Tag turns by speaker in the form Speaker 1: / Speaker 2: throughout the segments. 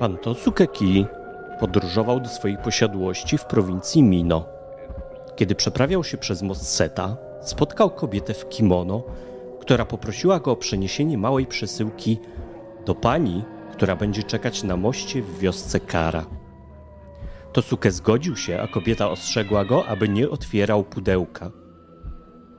Speaker 1: Pan Tosuke Ki podróżował do swojej posiadłości w prowincji Mino. Kiedy przeprawiał się przez most Seta, spotkał kobietę w kimono, która poprosiła go o przeniesienie małej przesyłki do pani, która będzie czekać na moście w wiosce Kara. Tosuke zgodził się, a kobieta ostrzegła go, aby nie otwierał pudełka.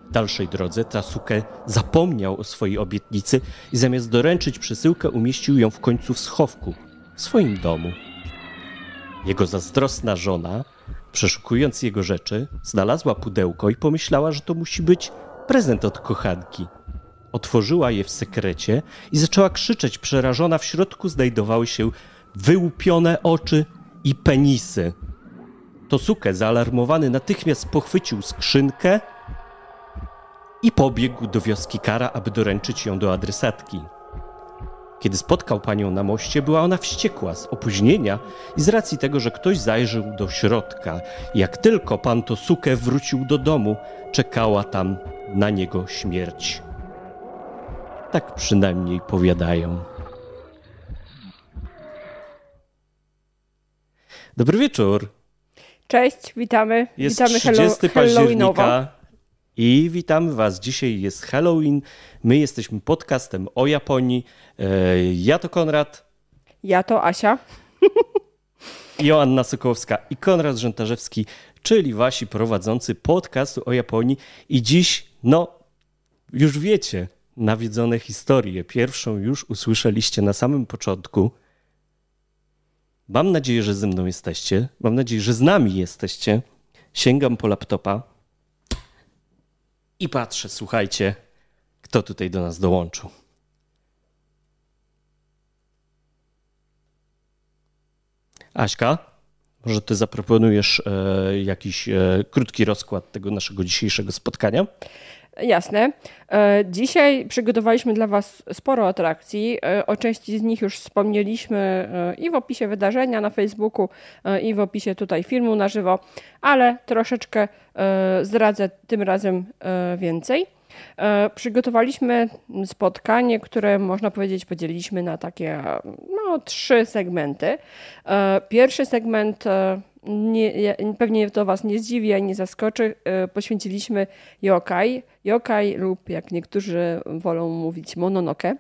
Speaker 1: W dalszej drodze Tasuke zapomniał o swojej obietnicy i zamiast doręczyć przesyłkę umieścił ją w końcu w schowku, w swoim domu. Jego zazdrosna żona, przeszukując jego rzeczy, znalazła pudełko i pomyślała, że to musi być prezent od kochanki. Otworzyła je w sekrecie i zaczęła krzyczeć przerażona. W środku znajdowały się wyłupione oczy i penisy. Tosuke, zaalarmowany, natychmiast pochwycił skrzynkę i pobiegł do wioski Kara, aby doręczyć ją do adresatki. Kiedy spotkał panią na moście, była ona wściekła z opóźnienia i z racji tego, że ktoś zajrzał do środka. Jak tylko pan Tosuke wrócił do domu, czekała tam na niego śmierć. Tak przynajmniej powiadają. Dobry wieczór.
Speaker 2: Cześć, witamy.
Speaker 1: Jest
Speaker 2: witamy
Speaker 1: 30
Speaker 2: Halloweenowo.
Speaker 1: października i witamy Was. Dzisiaj jest Halloween. My jesteśmy podcastem o Japonii. E, Ja to Konrad,
Speaker 2: Ja to Asia.
Speaker 1: Joanna Sokołowska i Konrad Rzętarzewski, czyli Wasi prowadzący podcastu o Japonii. I dziś, no, już wiecie, nawiedzone historie. Pierwszą już usłyszeliście na samym początku. Mam nadzieję, że ze mną jesteście. Mam nadzieję, że z nami jesteście. Sięgam po laptopa i patrzę, słuchajcie, kto tutaj do nas dołączył. Aśka, może ty zaproponujesz e, jakiś e, krótki rozkład tego naszego dzisiejszego spotkania?
Speaker 2: Jasne. E, Dzisiaj przygotowaliśmy dla Was sporo atrakcji. E, O części z nich już wspomnieliśmy e, i w opisie wydarzenia na Facebooku, i w opisie tutaj filmu na żywo, ale troszeczkę zdradzę tym razem więcej. Przygotowaliśmy spotkanie, które można powiedzieć podzieliliśmy na takie no, trzy segmenty. Pierwszy segment nie, pewnie to Was nie zdziwi ani nie zaskoczy. e, Poświęciliśmy yokai, yokai lub jak niektórzy wolą mówić mononoke.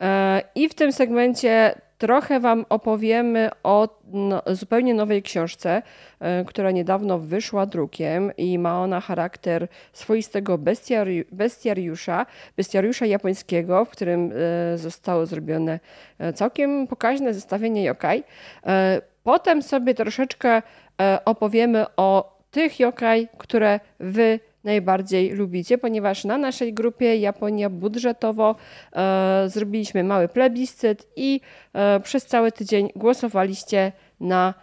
Speaker 2: E, I w tym segmencie trochę Wam opowiemy o no, zupełnie nowej książce, e, która niedawno wyszła drukiem i ma ona charakter swoistego bestiari- bestiariusza, bestiariusza japońskiego, w którym zostało zrobione całkiem pokaźne zestawienie yokai. Potem sobie troszeczkę e, opowiemy o tych yokai, które Wy najbardziej lubicie, ponieważ na naszej grupie Japonia budżetowo e, zrobiliśmy mały plebiscyt i e, przez cały tydzień głosowaliście na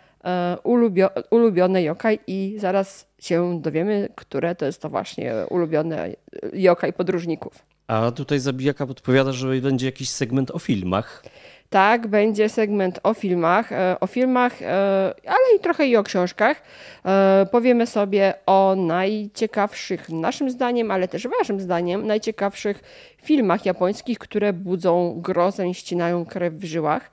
Speaker 2: ulubio, ulubione yokai i zaraz się dowiemy, które to jest to właśnie ulubione yokai podróżników.
Speaker 1: A tutaj Zabijaka podpowiada, że będzie jakiś segment o filmach.
Speaker 2: Tak, będzie segment o filmach, e, o filmach, e, ale i trochę i o ściążkach. E, Powiemy sobie o najciekawszych, naszym zdaniem, ale też waszym zdaniem, najciekawszych filmach japońskich, które budzą grozę ścinają krew w żyłach.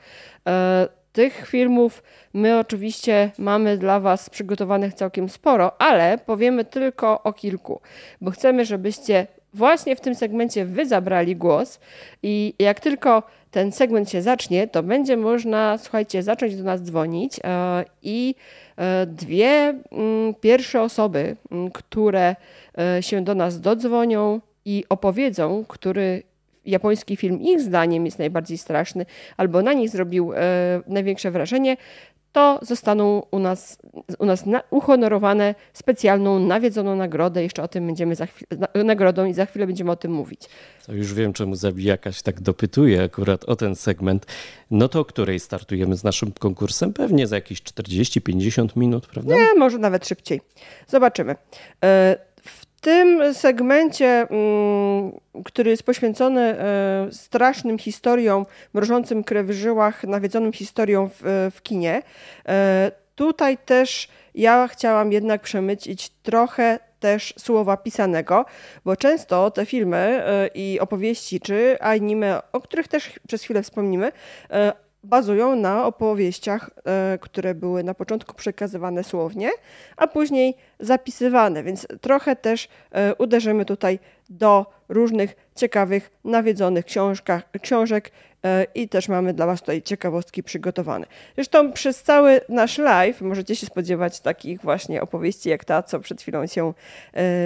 Speaker 2: Tych filmów my oczywiście mamy dla Was przygotowanych całkiem sporo, ale powiemy tylko o kilku, bo chcemy, żebyście właśnie w tym segmencie Wy zabrali głos i jak tylko ten segment się zacznie, to będzie można, słuchajcie, zacząć do nas dzwonić e, i e, dwie mm, pierwsze osoby, mm, które e, się do nas dodzwonią i opowiedzą, który japoński film ich zdaniem jest najbardziej straszny albo na nich zrobił największe wrażenie, to zostaną u nas, u nas na, uhonorowane specjalną, nawiedzoną nagrodę. Jeszcze o tym będziemy za chwilę, na, nagrodą i za chwilę będziemy o tym mówić.
Speaker 1: To już wiem, czemu Zabijaka się tak dopytuje akurat o ten segment. No to o której startujemy z naszym konkursem? Pewnie za jakieś 40-50 minut, prawda?
Speaker 2: Nie, może nawet szybciej. Zobaczymy. E, tym segmencie, mm, który jest poświęcony e, strasznym historiom, mrożącym krew w żyłach, nawiedzonym historią w, w kinie, e, tutaj też ja chciałam jednak przemycić trochę też słowa pisanego, bo często te filmy e, i opowieści, czy anime, o których też przez chwilę wspomnimy, bazują na opowieściach, e, które były na początku przekazywane słownie, a później zapisywane, więc trochę też e, uderzymy tutaj do różnych ciekawych, nawiedzonych książek i też mamy dla Was tutaj ciekawostki przygotowane. Zresztą przez cały nasz live możecie się spodziewać takich właśnie opowieści, jak ta, co przed chwilą się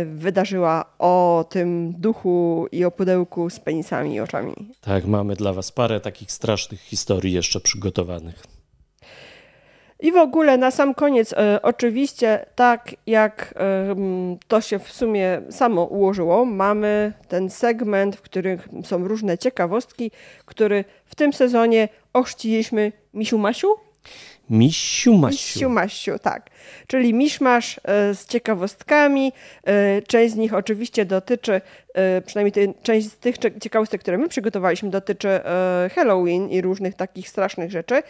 Speaker 2: wydarzyła o tym duchu i o pudełku z penisami i oczami.
Speaker 1: Tak, mamy dla Was parę takich strasznych historii jeszcze przygotowanych.
Speaker 2: I w ogóle na sam koniec, e, oczywiście, tak jak e, to się w sumie samo ułożyło, mamy ten segment, w którym są różne ciekawostki, który w tym sezonie ochrzciliśmy Misiu Masiu.
Speaker 1: Misiu Masiu.
Speaker 2: Misiu Masiu, tak. Czyli miszmasz e, z ciekawostkami. E, część z nich oczywiście dotyczy, e, przynajmniej te, część z tych ciekawostek, które my przygotowaliśmy, dotyczy Halloween i różnych takich strasznych rzeczy,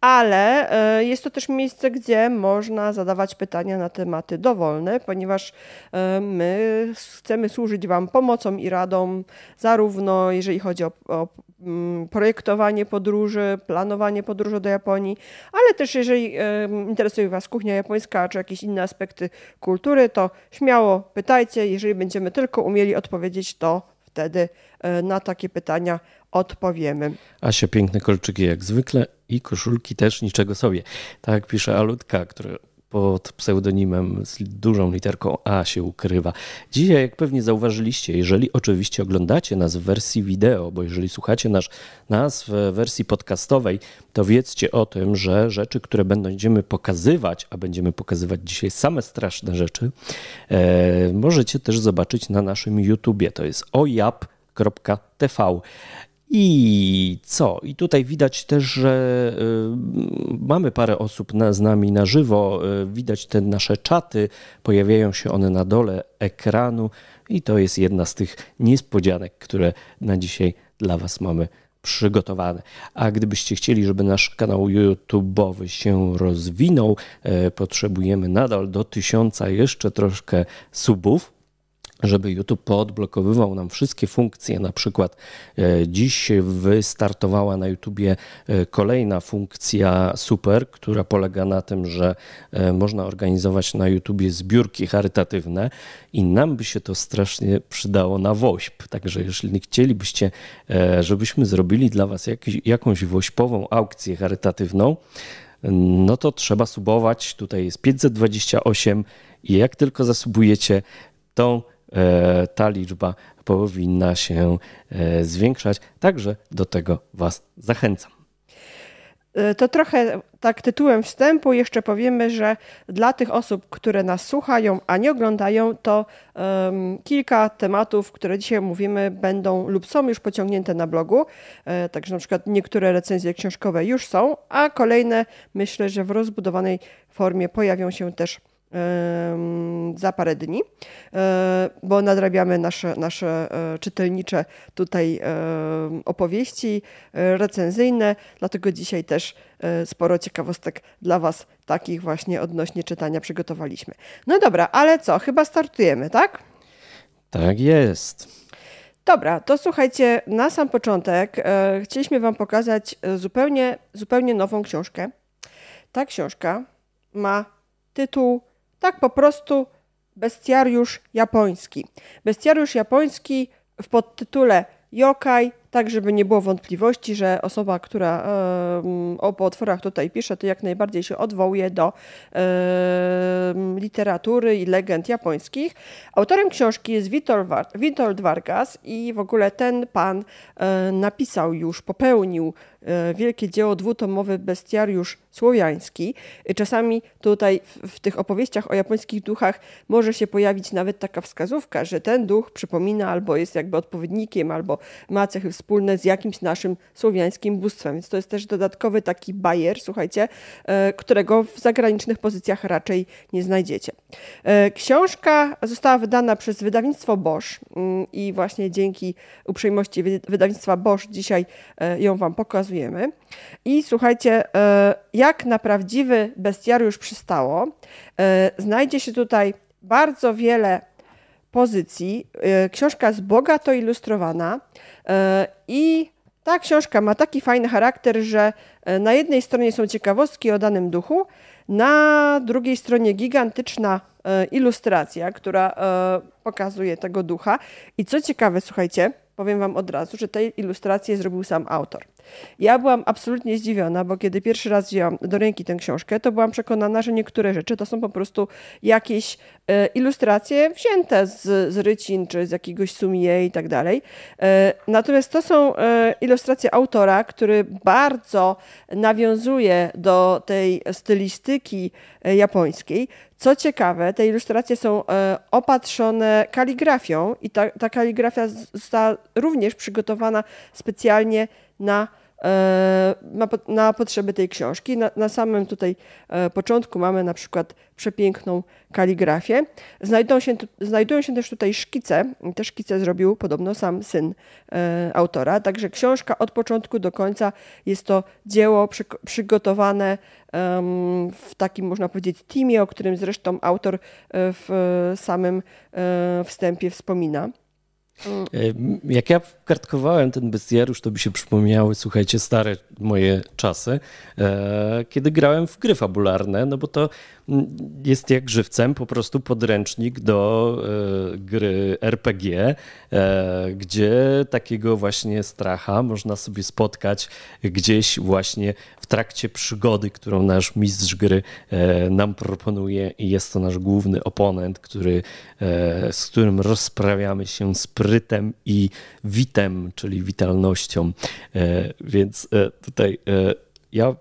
Speaker 2: ale e, jest to też miejsce, gdzie można zadawać pytania na tematy dowolne, ponieważ e, my chcemy służyć Wam pomocą i radą, zarówno jeżeli chodzi o, o mm, projektowanie podróży, planowanie podróży do Japonii, ale też jeżeli e, interesuje Was kuchnia japońska czy jakieś inne aspekty kultury, to śmiało pytajcie. Jeżeli będziemy tylko umieli odpowiedzieć, to wtedy na takie pytania odpowiemy.
Speaker 1: Asia, piękne kolczyki jak zwykle i koszulki też niczego sobie. Tak pisze Alutka, który pod pseudonimem z dużą literką A się ukrywa. Dzisiaj, jak pewnie zauważyliście, jeżeli oczywiście oglądacie nas w wersji wideo, bo jeżeli słuchacie nas, nas w wersji podcastowej, to wiedzcie o tym, że rzeczy, które będziemy pokazywać, a będziemy pokazywać dzisiaj same straszne rzeczy, e, możecie też zobaczyć na naszym YouTubie. To jest ojap.tv. I co? I tutaj widać też, że y, mamy parę osób na, z nami na żywo. Y, widać te nasze czaty, pojawiają się one na dole ekranu, i to jest jedna z tych niespodzianek, które na dzisiaj dla Was mamy przygotowane. A gdybyście chcieli, żeby nasz kanał YouTube'owy się rozwinął, y, potrzebujemy nadal do tysiąca jeszcze troszkę subów żeby YouTube poodblokowywał nam wszystkie funkcje. Na przykład e, dziś wystartowała na YouTubie e, kolejna funkcja super, która polega na tym, że e, można organizować na YouTubie zbiórki charytatywne i nam by się to strasznie przydało na WOŚP. Także jeżeli chcielibyście, żebyśmy zrobili dla Was jakiś, jakąś WOŚPową aukcję charytatywną, no to trzeba subować. Tutaj jest 528 i jak tylko zasubujecie, tą ta liczba powinna się e, zwiększać. Także do tego Was zachęcam.
Speaker 2: E, to trochę tak tytułem wstępu jeszcze powiemy, że dla tych osób, które nas słuchają, a nie oglądają, to um, kilka tematów, które dzisiaj mówimy, będą lub są już pociągnięte na blogu. E, także na przykład niektóre recenzje książkowe już są, a kolejne myślę, że w rozbudowanej formie pojawią się też za parę dni, e, bo nadrabiamy nasze, nasze e, czytelnicze tutaj opowieści e, recenzyjne, dlatego dzisiaj też sporo ciekawostek dla Was takich właśnie odnośnie czytania przygotowaliśmy. No dobra, ale co, chyba startujemy, tak?
Speaker 1: Tak jest.
Speaker 2: Dobra, to słuchajcie, na sam początek e, chcieliśmy Wam pokazać zupełnie, zupełnie nową książkę. Ta książka ma tytuł tak po prostu bestiariusz japoński. Bestiariusz japoński w podtytule Yokai tak żeby nie było wątpliwości, że osoba, która o potworach tutaj pisze, to jak najbardziej się odwołuje do literatury i legend japońskich. Autorem książki jest Witold Vargas i w ogóle ten pan e, napisał już, popełnił wielkie dzieło dwutomowy bestiariusz słowiański. Czasami tutaj w, tych opowieściach o japońskich duchach może się pojawić nawet taka wskazówka, że ten duch przypomina albo jest jakby odpowiednikiem, albo ma cechy wspólne z jakimś naszym słowiańskim bóstwem. Więc to jest też dodatkowy taki bajer, słuchajcie, e, którego w zagranicznych pozycjach raczej nie znajdziecie. E, książka została wydana przez wydawnictwo Bosch mm, i właśnie dzięki uprzejmości wydawnictwa Bosch dzisiaj e, ją Wam pokazujemy. I słuchajcie, jak na prawdziwy bestiariusz przystało, znajdzie się tutaj bardzo wiele pozycji. Książka jest bogato ilustrowana i ta książka ma taki fajny charakter, że e, na jednej stronie są ciekawostki o danym duchu, na drugiej stronie gigantyczna e, ilustracja, która e, pokazuje tego ducha. I co ciekawe, słuchajcie, powiem Wam od razu, że tej ilustrację zrobił sam autor. Ja byłam absolutnie zdziwiona, bo kiedy pierwszy raz wzięłam do ręki tę książkę, to byłam przekonana, że niektóre rzeczy to są po prostu jakieś e, ilustracje wzięte z, z rycin czy z jakiegoś sumie i tak dalej. E, natomiast to są e, ilustracje autora, który bardzo nawiązuje do tej stylistyki japońskiej. Co ciekawe, te ilustracje są opatrzone kaligrafią i ta, ta kaligrafia została również przygotowana specjalnie na E, na, na potrzeby tej książki. Na, na, samym tutaj e, początku mamy na przykład przepiękną kaligrafię. Znajdują się, znajdują się też tutaj szkice. Te szkice zrobił podobno sam syn e, autora. Także książka od początku do końca jest to dzieło przy, przygotowane w takim, można powiedzieć, teamie, o którym zresztą autor w samym wstępie wspomina.
Speaker 1: E, jak ja kartkowałem ten bestiariusz, to by się przypomniały, słuchajcie, stare moje czasy, e, kiedy grałem w gry fabularne, no bo to jest jak żywcem po prostu podręcznik do e, gry RPG, gdzie takiego właśnie stracha można sobie spotkać gdzieś właśnie trakcie przygody, którą nasz mistrz gry e, nam proponuje i jest to nasz główny oponent, który, z którym rozprawiamy się sprytem i witem, czyli witalnością. Więc tutaj ja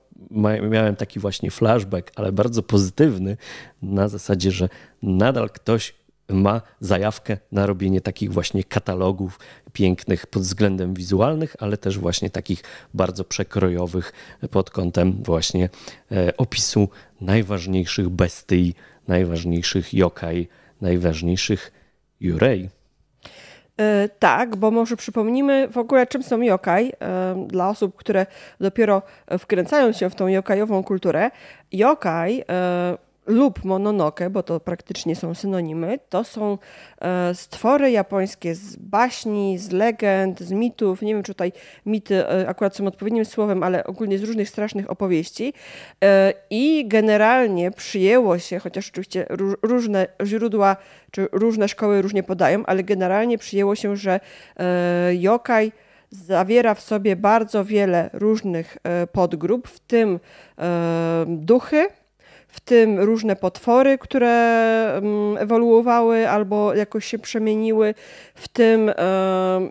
Speaker 1: miałem taki właśnie flashback, ale bardzo pozytywny, na zasadzie, że nadal ktoś ma zajawkę na robienie takich właśnie katalogów pięknych pod względem wizualnych, ale też właśnie takich bardzo przekrojowych pod kątem właśnie e, opisu najważniejszych bestii, najważniejszych yokai, najważniejszych jurei.
Speaker 2: E, tak, bo może przypomnimy w ogóle, czym są yokai e, dla osób, które dopiero wkręcają się w tą yokajową kulturę. Yokai lub mononoke, bo to praktycznie są synonimy, to są e, stwory japońskie z baśni, z legend, z mitów. Nie wiem, czy tutaj mity e, akurat są odpowiednim słowem, ale ogólnie z różnych strasznych opowieści. E, I generalnie przyjęło się, chociaż oczywiście różne źródła czy różne szkoły różnie podają, ale generalnie przyjęło się, że yokai zawiera w sobie bardzo wiele różnych podgrup, w tym duchy, w tym różne potwory, które mm, ewoluowały albo jakoś się przemieniły, w tym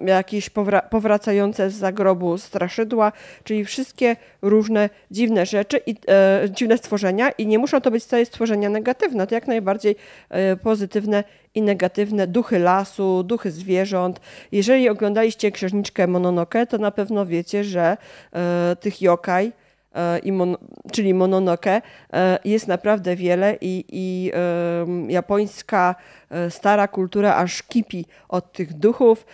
Speaker 2: jakieś powracające z zagrobu straszydła, czyli wszystkie różne dziwne rzeczy i e, dziwne stworzenia i nie muszą to być wcale stworzenia negatywne, to jak najbardziej e, pozytywne i negatywne duchy lasu, duchy zwierząt. Jeżeli oglądaliście księżniczkę Mononoke, to na pewno wiecie, że e, tych yokai E, i mon, czyli Mononoke, e, jest naprawdę wiele i, i japońska e, stara kultura aż kipi od tych duchów.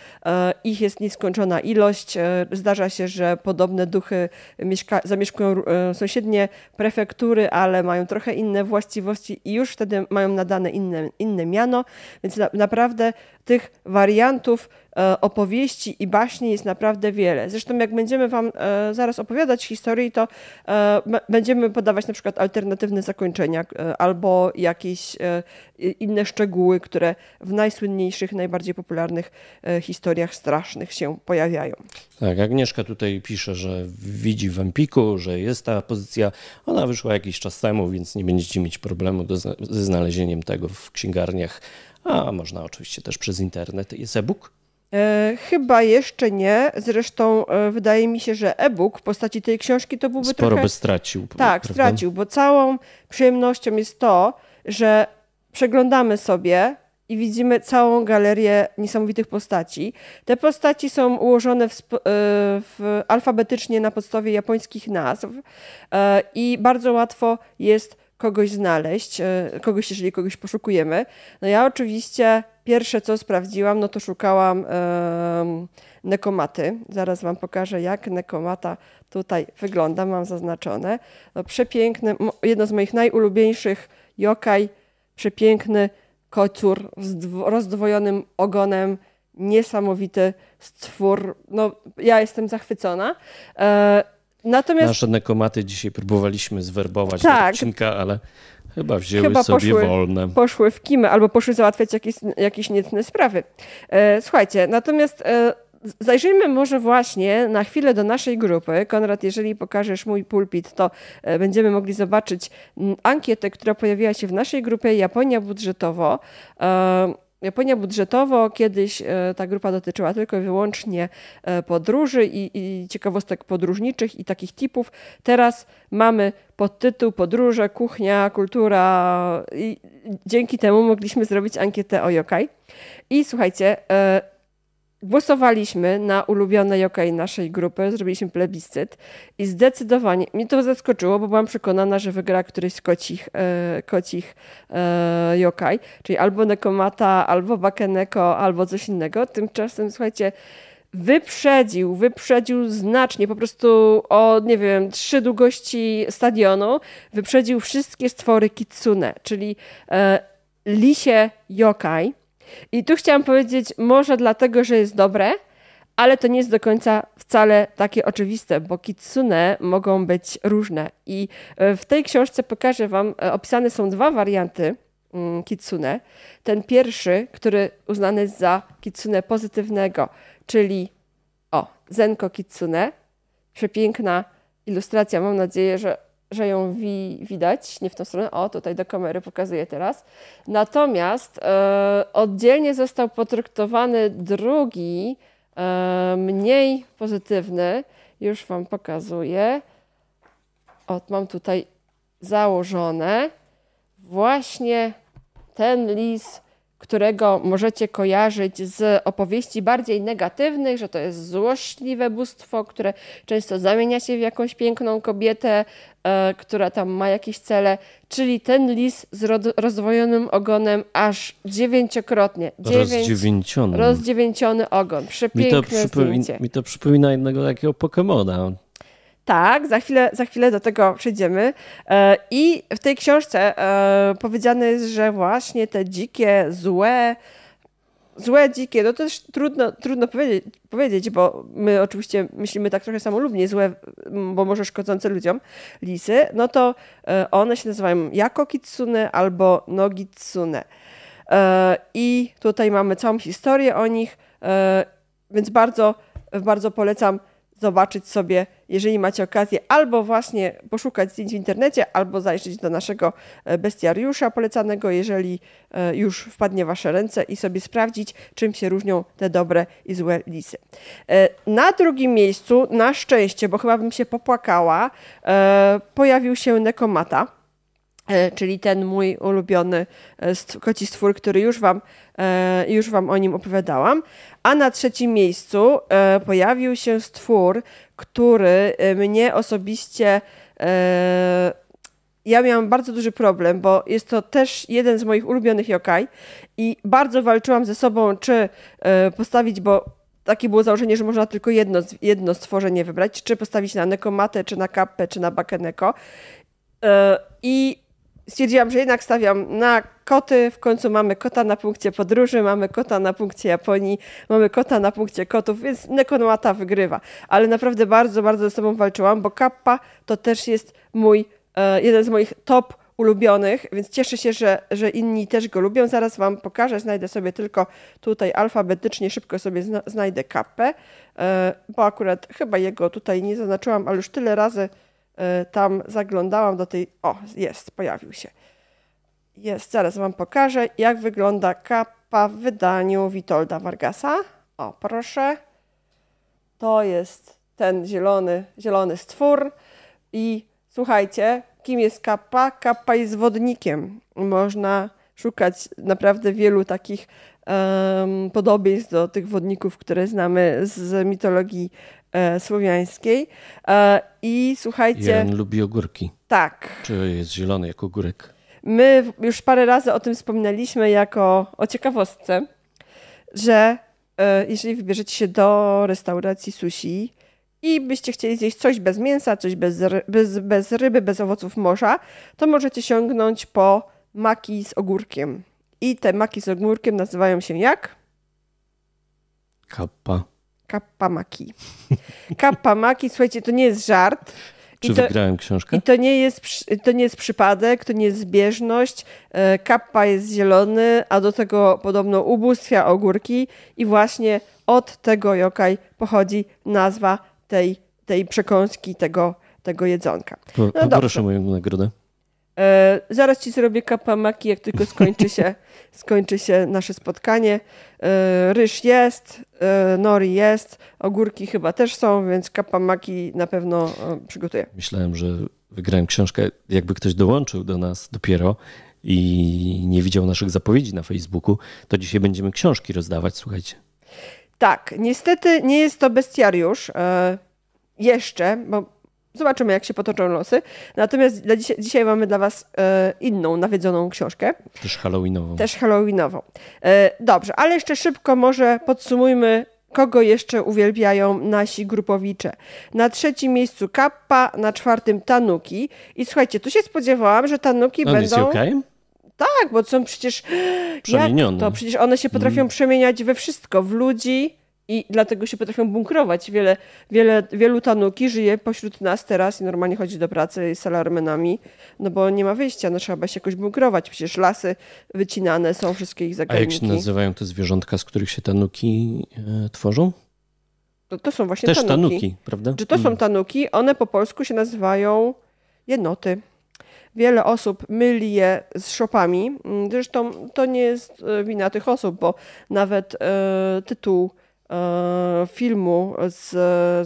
Speaker 2: Ich jest nieskończona ilość. Zdarza się, że podobne duchy mieszka, zamieszkują sąsiednie prefektury, ale mają trochę inne właściwości i już wtedy mają nadane inne, inne miano, więc na, naprawdę tych wariantów E, opowieści i baśni jest naprawdę wiele. Zresztą jak będziemy Wam e, zaraz opowiadać historii, to e, będziemy podawać na przykład alternatywne zakończenia albo jakieś inne szczegóły, które w najsłynniejszych, najbardziej popularnych historiach strasznych się pojawiają.
Speaker 1: Tak, Agnieszka tutaj pisze, że widzi w Empiku, że jest ta pozycja. Ona wyszła jakiś czas temu, więc nie będziecie mieć problemu do, ze znalezieniem tego w księgarniach. A można oczywiście też przez internet. Jest e-book?
Speaker 2: E, chyba jeszcze nie. Zresztą e, wydaje mi się, że e-book w postaci tej książki to byłby
Speaker 1: Sporo
Speaker 2: trochę...
Speaker 1: by stracił.
Speaker 2: Tak, prawda? stracił, bo całą przyjemnością jest to, że przeglądamy sobie i widzimy całą galerię niesamowitych postaci. Te postaci są ułożone w, e, w alfabetycznie na podstawie japońskich nazw i bardzo łatwo jest kogoś znaleźć, kogoś, jeżeli kogoś poszukujemy. No ja oczywiście Pierwsze, co sprawdziłam, no to szukałam e, nekomaty. Zaraz Wam pokażę, jak nekomata tutaj wygląda. Mam zaznaczone. No, przepiękny, jedno z moich najulubieńszych yokai, przepiękny kocur z rozdwojonym ogonem niesamowity stwór. No, ja jestem zachwycona. E, natomiast...
Speaker 1: Nasze nekomaty dzisiaj próbowaliśmy zwerbować tak. do odcinka, ale chyba wzięły chyba sobie
Speaker 2: poszły,
Speaker 1: wolne.
Speaker 2: Poszły w kimę albo poszły załatwiać jakieś, jakieś niecne sprawy. E, słuchajcie, natomiast e, Zajrzyjmy może właśnie na chwilę do naszej grupy. Konrad, jeżeli pokażesz mój pulpit, to e, będziemy mogli zobaczyć ankietę, która pojawiła się w naszej grupie Japonia budżetowo. E, Japonia budżetowo, kiedyś e, ta grupa dotyczyła tylko i wyłącznie podróży i, i, ciekawostek podróżniczych i takich tipów. Teraz mamy podtytuł Podróże, kuchnia, kultura i dzięki temu mogliśmy zrobić ankietę o yokai. I słuchajcie, głosowaliśmy na ulubione yokai naszej grupy, zrobiliśmy plebiscyt i zdecydowanie mnie to zaskoczyło, bo byłam przekonana, że wygra któryś z kocich, e, kocich e, yokai, czyli albo Nekomata, albo Bakeneko, albo coś innego. Tymczasem, słuchajcie, wyprzedził, wyprzedził znacznie, po prostu o, nie wiem, trzy długości stadionu, wyprzedził wszystkie stwory kitsune, czyli e, lisie yokai, i tu chciałam powiedzieć, może dlatego, że jest dobre, ale to nie jest do końca wcale takie oczywiste, bo kitsune mogą być różne. I e, w tej książce pokażę Wam, e, opisane są dwa warianty mm, kitsune. Ten pierwszy, który uznany jest za kitsune pozytywnego, czyli o, Zenko Kitsune. Przepiękna ilustracja, mam nadzieję, że że ją wi widać, nie w tą stronę, o tutaj do kamery pokazuję teraz. Natomiast e, oddzielnie został potraktowany drugi, e, mniej pozytywny, już Wam pokazuję. O, mam tutaj założone. Właśnie ten lis którego możecie kojarzyć z opowieści bardziej negatywnych, że to jest złośliwe bóstwo, które często zamienia się w jakąś piękną kobietę, która tam ma jakieś cele, czyli ten lis z rozdwojonym ogonem aż dziewięciokrotnie.
Speaker 1: Dziewięć, rozdziewięciony.
Speaker 2: Rozdziewięciony ogon. Przepiękne mi to,
Speaker 1: zdjęcie. mi to przypomina jednego takiego Pokemona.
Speaker 2: Tak, za chwilę, za chwilę do tego przejdziemy. E, I w tej książce e, powiedziane jest, że właśnie te dzikie, złe, złe, dzikie, no to też trudno, trudno powiedzieć, powiedzieć, bo my oczywiście myślimy tak trochę samolubnie, złe, bo może szkodzące ludziom, lisy, no to e, one się nazywają jako kitsune albo nogitsune. I tutaj mamy całą historię o nich, więc bardzo, bardzo polecam zobaczyć sobie, jeżeli macie okazję, albo właśnie poszukać zdjęć w internecie, albo zajrzeć do naszego e, bestiariusza polecanego, jeżeli e, już wpadnie w Wasze ręce i sobie sprawdzić, czym się różnią te dobre i złe lisy. E, na drugim miejscu, na szczęście, bo chyba bym się popłakała, pojawił się Nekomata czyli ten mój ulubiony koci stwór, który już wam, już wam o nim opowiadałam. A na trzecim miejscu e, pojawił się stwór, który e, mnie osobiście. E, ja miałam bardzo duży problem, bo jest to też jeden z moich ulubionych yokai i bardzo walczyłam ze sobą, czy postawić, bo takie było założenie, że można tylko jedno, jedno stworzenie wybrać, czy postawić na Nekomatę, czy na Kappę, czy na Bakeneko. I stwierdziłam, że jednak stawiam na koty. W końcu mamy kota na punkcie podróży, mamy kota na punkcie Japonii, mamy kota na punkcie kotów, więc Nekonmata wygrywa. Ale naprawdę bardzo, bardzo ze sobą walczyłam, bo Kappa to też jest mój, e, jeden z moich top ulubionych, więc cieszę się, że, że inni też go lubią. Zaraz Wam pokażę, znajdę sobie tylko tutaj alfabetycznie, szybko sobie zna, znajdę kapę, e, bo akurat chyba jego tutaj nie zaznaczyłam, ale już tyle razy tam zaglądałam do tej. O, jest, pojawił się. Jest, zaraz Wam pokażę, jak wygląda kapa w wydaniu Witolda Vargasa. O, proszę. To jest ten zielony, zielony stwór. I słuchajcie, kim jest kappa? Kappa jest wodnikiem. Można szukać naprawdę wielu takich um, podobieństw do tych wodników, które znamy z mitologii e, słowiańskiej. E, I słuchajcie.
Speaker 1: Jan lubi ogórki.
Speaker 2: Tak.
Speaker 1: Czy jest zielony jak ogórek?
Speaker 2: My już parę razy o tym wspominaliśmy jako o ciekawostce, że e, jeżeli wybierzecie się do restauracji sushi i byście chcieli zjeść coś bez mięsa, coś bez, bez, bez ryby, bez owoców morza, to możecie sięgnąć po maki z ogórkiem. I te maki z ogórkiem nazywają się jak?
Speaker 1: Kappa.
Speaker 2: Kappa Maki. Kappa Maki, słuchajcie, to nie jest żart.
Speaker 1: Czy
Speaker 2: I to,
Speaker 1: wygrałem książkę?
Speaker 2: I to nie, jest, to nie jest przypadek, to nie jest zbieżność. E, kappa jest zielony, a do tego podobno ubóstwia ogórki i właśnie od tego jokaj pochodzi nazwa tej, tej przekąski, tego, tego jedzonka.
Speaker 1: Po, no poproszę moją nagrodę.
Speaker 2: E, zaraz ci zrobię kapamaki, jak tylko skończy się, skończy się nasze spotkanie. E, ryż jest, e, nori jest, ogórki chyba też są, więc kapamaki na pewno e, przygotuję.
Speaker 1: Myślałem, że wygrałem książkę, jakby ktoś dołączył do nas dopiero i nie widział naszych zapowiedzi na Facebooku, to dzisiaj będziemy książki rozdawać, słuchajcie.
Speaker 2: Tak, niestety nie jest to bestiariusz. E, jeszcze, bo Zobaczymy, jak się potoczą losy. Natomiast dzisiaj, dzisiaj, mamy dla Was e, inną nawiedzoną książkę.
Speaker 1: Też Halloweenową.
Speaker 2: Też Halloweenową. E, dobrze, ale jeszcze szybko może podsumujmy, kogo jeszcze uwielbiają nasi grupowicze. Na trzecim miejscu Kappa, na czwartym Tanuki. I słuchajcie, tu się spodziewałam, że Tanuki
Speaker 1: On
Speaker 2: będą...
Speaker 1: Jest
Speaker 2: tak, bo są przecież...
Speaker 1: Przemienione.
Speaker 2: to? Przecież one się potrafią mm. przemieniać we wszystko. W ludzi, i dlatego się potrafią bunkrować. Wiele, wiele, wielu tanuki żyje pośród nas teraz i normalnie chodzi do pracy z salarmenami, no bo nie ma wyjścia, no trzeba się jakoś bunkrować. Przecież lasy wycinane są, wszystkie ich zagadniki.
Speaker 1: A jak się nazywają te zwierzątka, z których się tanuki e, tworzą?
Speaker 2: To, to są właśnie
Speaker 1: Też
Speaker 2: tanuki.
Speaker 1: tanuki, prawda?
Speaker 2: Czy to są mm. tanuki? One po polsku się nazywają jednoty. Wiele osób myli je z szopami. Zresztą to nie jest e, wina tych osób, bo nawet e, tytuł filmu z,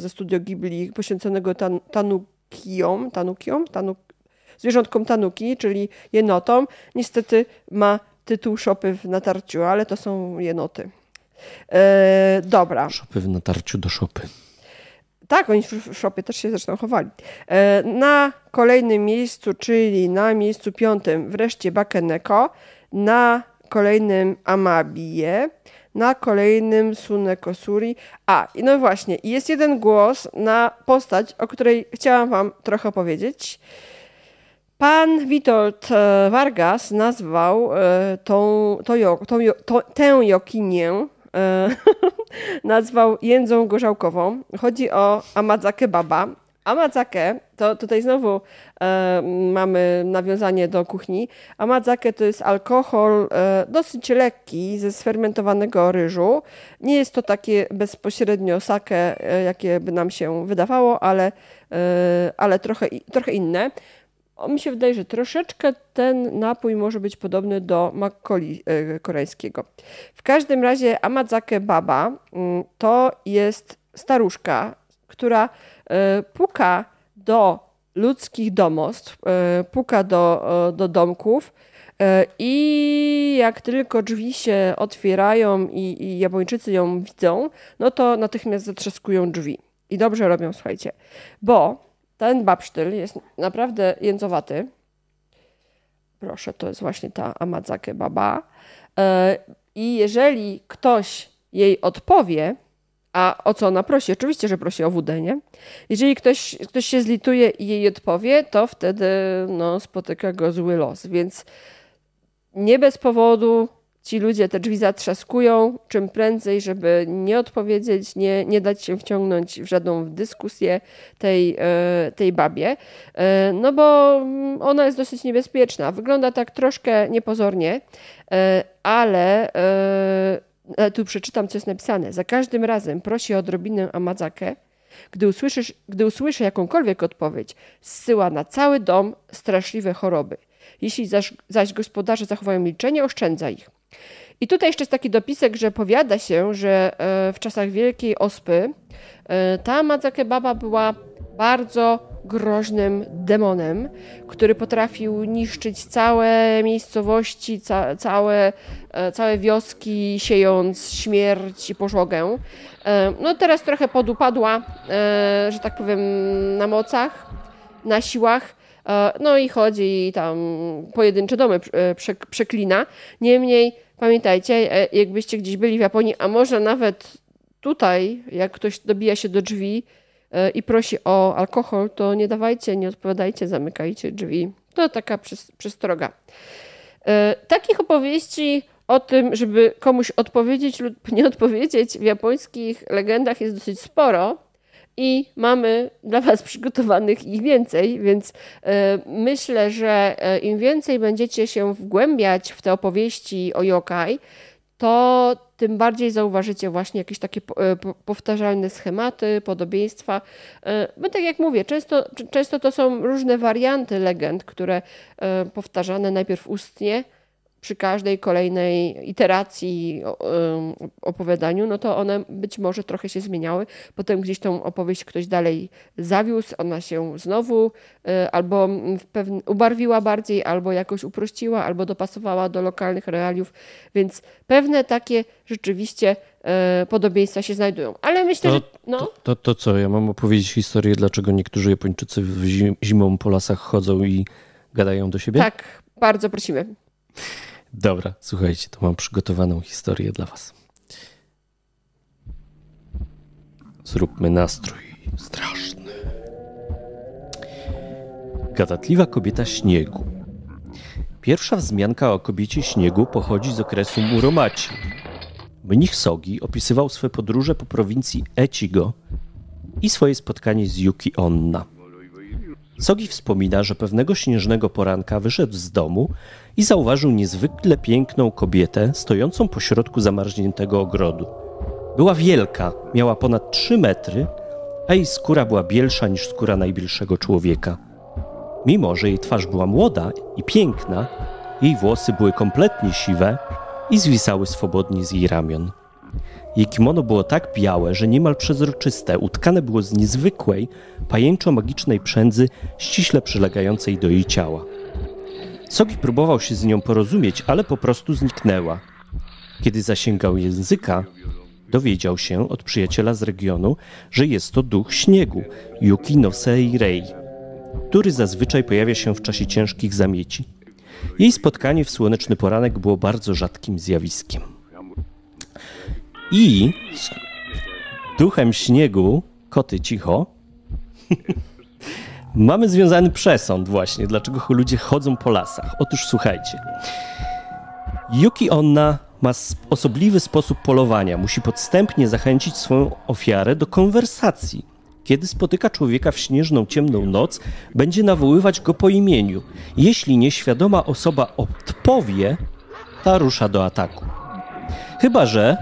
Speaker 2: ze studio Ghibli poświęconego tan, tanukiom, tanukiom, tanuk, zwierzątkom tanuki, czyli jenotom. Niestety ma tytuł Szopy w natarciu, ale to są jenoty. E, dobra.
Speaker 1: Szopy w natarciu do szopy.
Speaker 2: Tak, oni w szopie też się zresztą chowali. E, na kolejnym miejscu, czyli na miejscu piątym wreszcie Bakeneko, na kolejnym Amabie, na kolejnym Sunekosuri. A, i no właśnie, jest jeden głos na postać, o której chciałam wam trochę powiedzieć. Pan Witold e, Vargas nazwał e, tą, tą, tą, tą, tę jokinię e, nazwał jędzą gorzałkową. Chodzi o Amadzake Baba. Amadzake, to tutaj znowu e, mamy nawiązanie do kuchni. Amadzake to jest alkohol e, dosyć lekki ze sfermentowanego ryżu. Nie jest to takie bezpośrednio sake, e, jakie by nam się wydawało, ale, e, ale trochę, trochę inne. O, mi się wydaje, że troszeczkę ten napój może być podobny do makkoli e, koreańskiego. W każdym razie Amadzake Baba mm, to jest staruszka, która puka do ludzkich domostw, e, puka do, e, do domków i jak tylko drzwi się otwierają i, i Japończycy ją widzą, no to natychmiast zatrzaskują drzwi. I dobrze robią, słuchajcie, bo ten babsztyl jest naprawdę jędzowaty. Proszę, to jest właśnie ta Amazake Baba. I jeżeli ktoś jej odpowie, a o co ona prosi? Oczywiście, że prosi o wódę, nie? Jeżeli ktoś, ktoś się zlituje i jej odpowie, to wtedy no, spotyka go zły los. Więc nie bez powodu ci ludzie te drzwi zatrzaskują czym prędzej, żeby nie odpowiedzieć, nie, nie dać się wciągnąć w żadną dyskusję tej, e, tej babie, e, no bo ona jest dosyć niebezpieczna. Wygląda tak troszkę niepozornie, e, ale tu przeczytam, co jest napisane. Za każdym razem prosi o odrobinę amadzakę. Gdy, usłyszysz, gdy usłyszy jakąkolwiek odpowiedź, zsyła na cały dom straszliwe choroby. Jeśli zaś, zaś gospodarze zachowają milczenie, oszczędza ich. I tutaj jeszcze jest taki dopisek, że powiada się, że e, w czasach Wielkiej Ospy e, ta Amadzake Baba była bardzo groźnym demonem, który potrafił niszczyć całe miejscowości, ca całe, e, całe wioski, siejąc śmierć i pożogę. E, no teraz trochę podupadła, e, że tak powiem, na mocach, na siłach. No i chodzi i tam pojedyncze domy przeklina. Niemniej pamiętajcie, jakbyście gdzieś byli w Japonii, a może nawet tutaj, jak ktoś dobija się do drzwi, i prosi o alkohol, to nie dawajcie, nie odpowiadajcie, zamykajcie drzwi. To taka przestroga. E, takich opowieści o tym, żeby komuś odpowiedzieć lub nie odpowiedzieć w japońskich legendach jest dosyć sporo i mamy dla Was przygotowanych ich więcej, więc e, myślę, że e, im więcej będziecie się wgłębiać w te opowieści o yokai, to tym bardziej zauważycie właśnie jakieś takie e, powtarzalne schematy, podobieństwa. Bo tak jak mówię, często, często to są różne warianty legend, które powtarzane najpierw ustnie, przy każdej kolejnej iteracji opowiadaniu, no to one być może trochę się zmieniały. Potem gdzieś tą opowieść ktoś dalej zawiózł, ona się znowu y, albo ubarwiła bardziej, albo jakoś uprościła, albo dopasowała do lokalnych realiów, więc pewne takie rzeczywiście y, podobieństwa się znajdują. Ale myślę,
Speaker 1: to,
Speaker 2: że. No.
Speaker 1: To, to, to co? Ja mam opowiedzieć historię, dlaczego niektórzy Japończycy zimą po lasach chodzą i gadają do siebie?
Speaker 2: Tak, bardzo prosimy.
Speaker 1: Dobra, słuchajcie, to mam przygotowaną historię dla Was. Zróbmy nastrój straszny. Gadatliwa kobieta śniegu. Pierwsza wzmianka o kobiecie śniegu pochodzi z okresu Muromaci. Mnich Sogi opisywał swe podróże po prowincji Echigo i swoje spotkanie z Yuki Onna. Sogi wspomina, że pewnego śnieżnego poranka wyszedł z domu i zauważył niezwykle piękną kobietę stojącą pośrodku zamarzniętego ogrodu. Była wielka, miała ponad 3 metry, a jej skóra była bielsza niż skóra najbliższego człowieka. Mimo, że jej twarz była młoda i piękna, jej włosy były kompletnie siwe i zwisały swobodnie z jej ramion. Jej kimono było tak białe, że niemal przezroczyste, utkane było z niezwykłej, pajęczo-magicznej przędzy ściśle przylegającej do jej ciała. Sogi próbował się z nią porozumieć, ale po prostu zniknęła. Kiedy zasięgał języka, dowiedział się od przyjaciela z regionu, że jest to duch śniegu, Yuki no Rei, który zazwyczaj pojawia się w czasie ciężkich zamieci. Jej spotkanie w słoneczny poranek było bardzo rzadkim zjawiskiem. I z duchem śniegu, koty cicho, mamy związany przesąd właśnie, dlaczego ludzie chodzą po lasach. Otóż słuchajcie. Yuki Onna ma osobliwy sposób polowania. Musi podstępnie zachęcić swoją ofiarę do konwersacji. Kiedy spotyka człowieka w śnieżną, ciemną noc, będzie nawoływać go po imieniu. Jeśli nieświadoma osoba odpowie, ta rusza do ataku. Chyba, że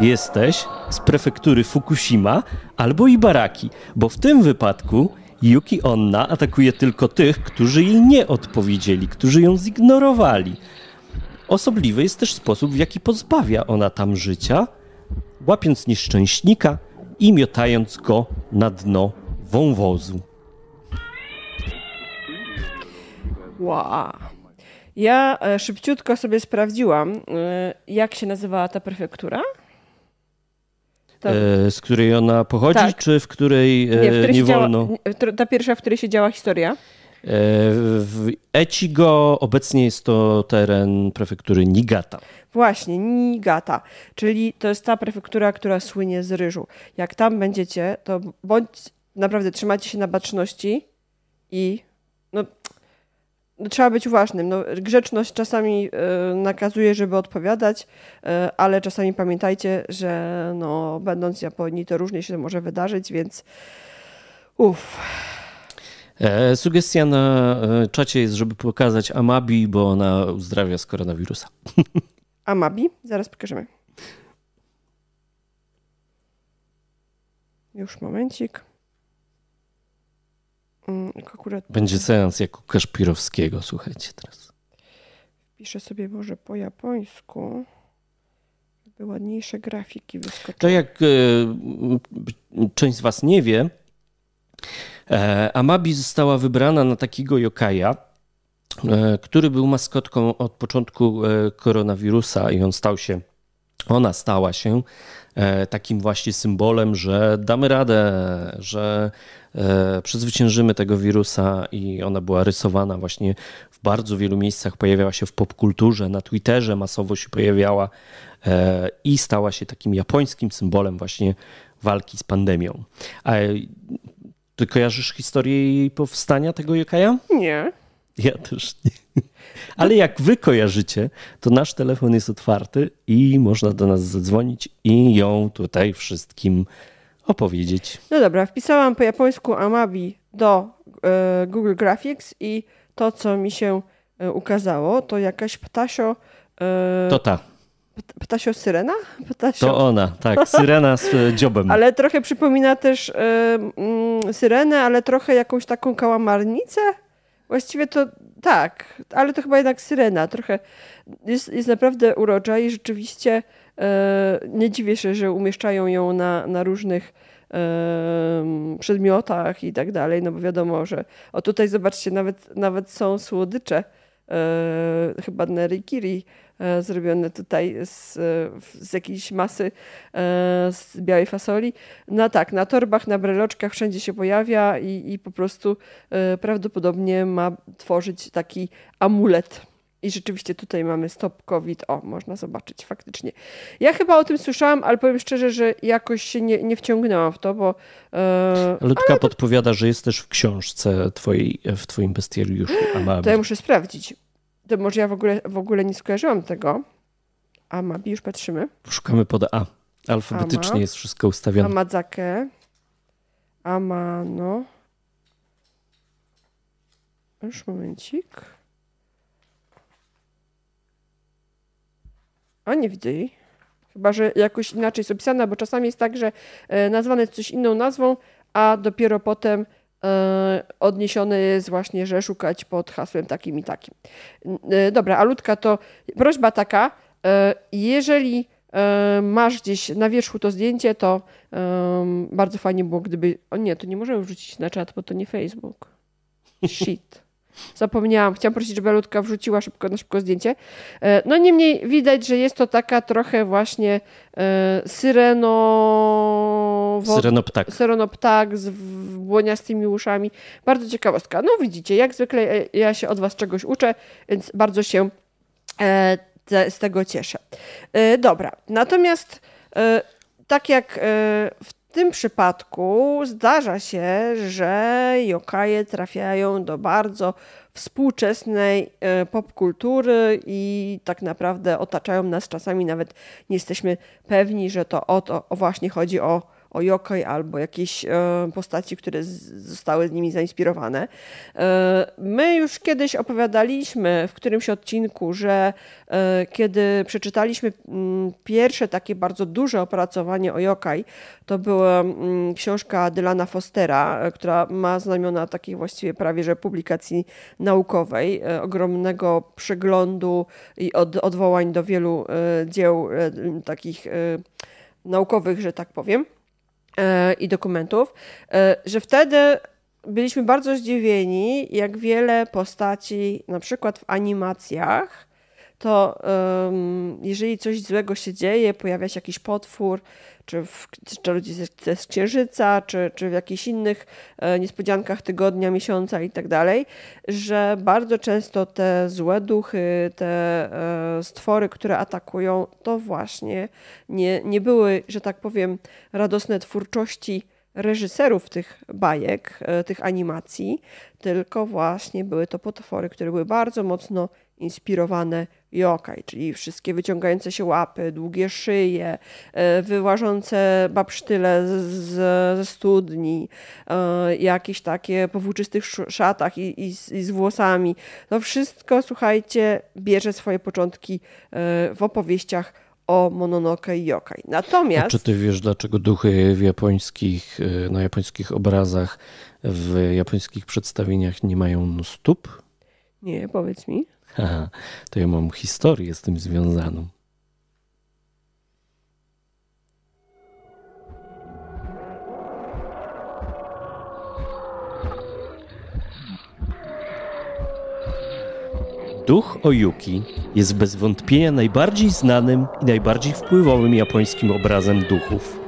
Speaker 1: jesteś z prefektury Fukushima albo Ibaraki, bo w tym wypadku Yuki Onna atakuje tylko tych, którzy jej nie odpowiedzieli, którzy ją zignorowali. Osobliwy jest też sposób, w jaki pozbawia ona tam życia, łapiąc nieszczęśnika i miotając go na dno wąwozu.
Speaker 2: Wow. Ja e, szybciutko sobie sprawdziłam, e, jak się nazywała ta prefektura.
Speaker 1: E, z której ona pochodzi, tak. czy w której nie, w której nie wolno?
Speaker 2: Działa, ta pierwsza, w której się działa historia. E,
Speaker 1: w Echigo obecnie jest to teren prefektury Niigata.
Speaker 2: Właśnie, Niigata, czyli to jest ta prefektura, która słynie z ryżu. Jak tam będziecie, to bądź naprawdę trzymajcie się na baczności i no, trzeba być uważnym. No, grzeczność czasami y, nakazuje, żeby odpowiadać, y, ale czasami pamiętajcie, że no, będąc w Japonii, to różnie się może wydarzyć, więc uff.
Speaker 1: E, sugestia na czacie jest, żeby pokazać Amabi, bo ona uzdrawia z koronawirusa.
Speaker 2: Amabi? Zaraz pokażemy. Już momencik.
Speaker 1: Mm, akurat... Będzie seans jako Kaszpirowskiego, słuchajcie teraz.
Speaker 2: Piszę sobie może po japońsku, żeby ładniejsze grafiki wyskoczyły.
Speaker 1: To jak e, część z was nie wie, e, Amabi została wybrana na takiego yokaja, e, który był maskotką od początku e, koronawirusa i on stał się, ona stała się e, takim właśnie symbolem, że damy radę, że E, przezwyciężymy tego wirusa i ona była rysowana właśnie w bardzo wielu miejscach, pojawiała się w popkulturze, na Twitterze masowo się pojawiała e, i stała się takim japońskim symbolem właśnie walki z pandemią. A ty kojarzysz historię jej powstania tego Yokaja?
Speaker 2: Nie.
Speaker 1: Ja też nie. Ale jak wy kojarzycie, to nasz telefon jest otwarty i można do nas zadzwonić i ją tutaj wszystkim opowiedzieć.
Speaker 2: No dobra, wpisałam po japońsku Amabi do e, Google Graphics i to, co mi się e, ukazało, to jakaś ptasio. E,
Speaker 1: To ta,
Speaker 2: ptasio syrena? Ptasio.
Speaker 1: to ona, tak, syrena z dziobem.
Speaker 2: Ale trochę przypomina też e, mm, syrenę, ale trochę jakąś taką kałamarnicę. Właściwie to tak, ale to chyba jednak syrena. Trochę jest, jest naprawdę urocza i rzeczywiście e, nie dziwię się, że umieszczają ją na, na różnych em, przedmiotach i tak dalej, no bo wiadomo, że o tutaj zobaczcie, nawet, nawet są słodycze, e, chyba nerikiri e, zrobione tutaj z, z jakiejś masy e, z białej fasoli. No tak, na torbach, na breloczkach wszędzie się pojawia i, i po prostu e, prawdopodobnie ma tworzyć taki amulet. I rzeczywiście tutaj mamy stop COVID. O, można zobaczyć faktycznie. Ja chyba o tym słyszałam, ale powiem szczerze, że jakoś się nie, nie wciągnęłam w to, bo e,
Speaker 1: Ludka podpowiada, że jest też w książce twojej, w twoim bestiariuszu
Speaker 2: to ja muszę sprawdzić. To może ja w ogóle, w ogóle nie skojarzyłam tego. A Mabi, już patrzymy.
Speaker 1: Szukamy pod A. Alfabetycznie
Speaker 2: Ama.
Speaker 1: jest wszystko ustawione.
Speaker 2: Amadzake. Amano. Już momencik. A nie widzę jej. Chyba, że jakoś inaczej jest opisana, bo czasami jest tak, że e, nazwane jest coś inną nazwą, a dopiero potem e, odniesione jest właśnie, że szukać pod hasłem takim i takim. E, Dobra, a Ludka, to prośba taka, e, jeżeli masz gdzieś na wierzchu to zdjęcie, to bardzo fajnie było, gdyby... O nie, to nie możemy wrzucić na czat, bo to nie Facebook. Shit. Zapomniałam. Chciałam prosić, żeby Ludka wrzuciła szybko na szybko zdjęcie. E, No niemniej widać, że jest to taka trochę właśnie e, syreno...
Speaker 1: Syrenoptak.
Speaker 2: Seronoptak z w- błoniastymi uszami. Bardzo ciekawostka. No widzicie, jak zwykle e, ja się od Was czegoś uczę, więc bardzo się z tego cieszę. Dobra, natomiast tak jak e, w tym przypadku zdarza się, że jokaje trafiają do bardzo współczesnej e, popkultury i tak naprawdę otaczają nas czasami nawet nie jesteśmy pewni, że to o to o właśnie chodzi o o Yokoi albo jakieś e, postaci, które zostały z nimi zainspirowane. E, my już kiedyś opowiadaliśmy w którymś odcinku, że e, kiedy przeczytaliśmy mm, pierwsze takie bardzo duże opracowanie o Yokai, to była mm, książka Dylana Fostera, która ma znamiona takiej właściwie prawie że publikacji naukowej, ogromnego przeglądu i od, odwołań do wielu dzieł takich naukowych, że tak powiem i dokumentów, e, że wtedy byliśmy bardzo zdziwieni, jak wiele postaci, na przykład w animacjach, to em, jeżeli coś złego się dzieje, pojawia się jakiś potwór, czy w Czarodziejce z- z Księżyca, czy, czy w jakichś innych e, niespodziankach tygodnia, miesiąca i tak dalej, że bardzo często te złe duchy, te e, stwory, które atakują, to właśnie nie, nie były, że tak powiem, radosne twórczości reżyserów tych bajek, e, tych animacji, tylko właśnie były to potwory, które były bardzo mocno inspirowane yokai, czyli wszystkie wyciągające się łapy, długie szyje, e, wyłażące babsztyle z, z, ze studni, e, jakieś takie po włóczystych sz- szatach i, i, z, i z włosami. To wszystko, słuchajcie, bierze swoje początki e, w opowieściach o Mononoke i yokai.
Speaker 1: A
Speaker 2: Natomiast...
Speaker 1: czy ty wiesz, dlaczego duchy w japońskich, na japońskich obrazach, w japońskich przedstawieniach nie mają stóp?
Speaker 2: Nie, powiedz mi.
Speaker 1: To ja mam historię z tym związaną. Duch Oyuki jest bez wątpienia najbardziej znanym i najbardziej wpływowym japońskim obrazem duchów.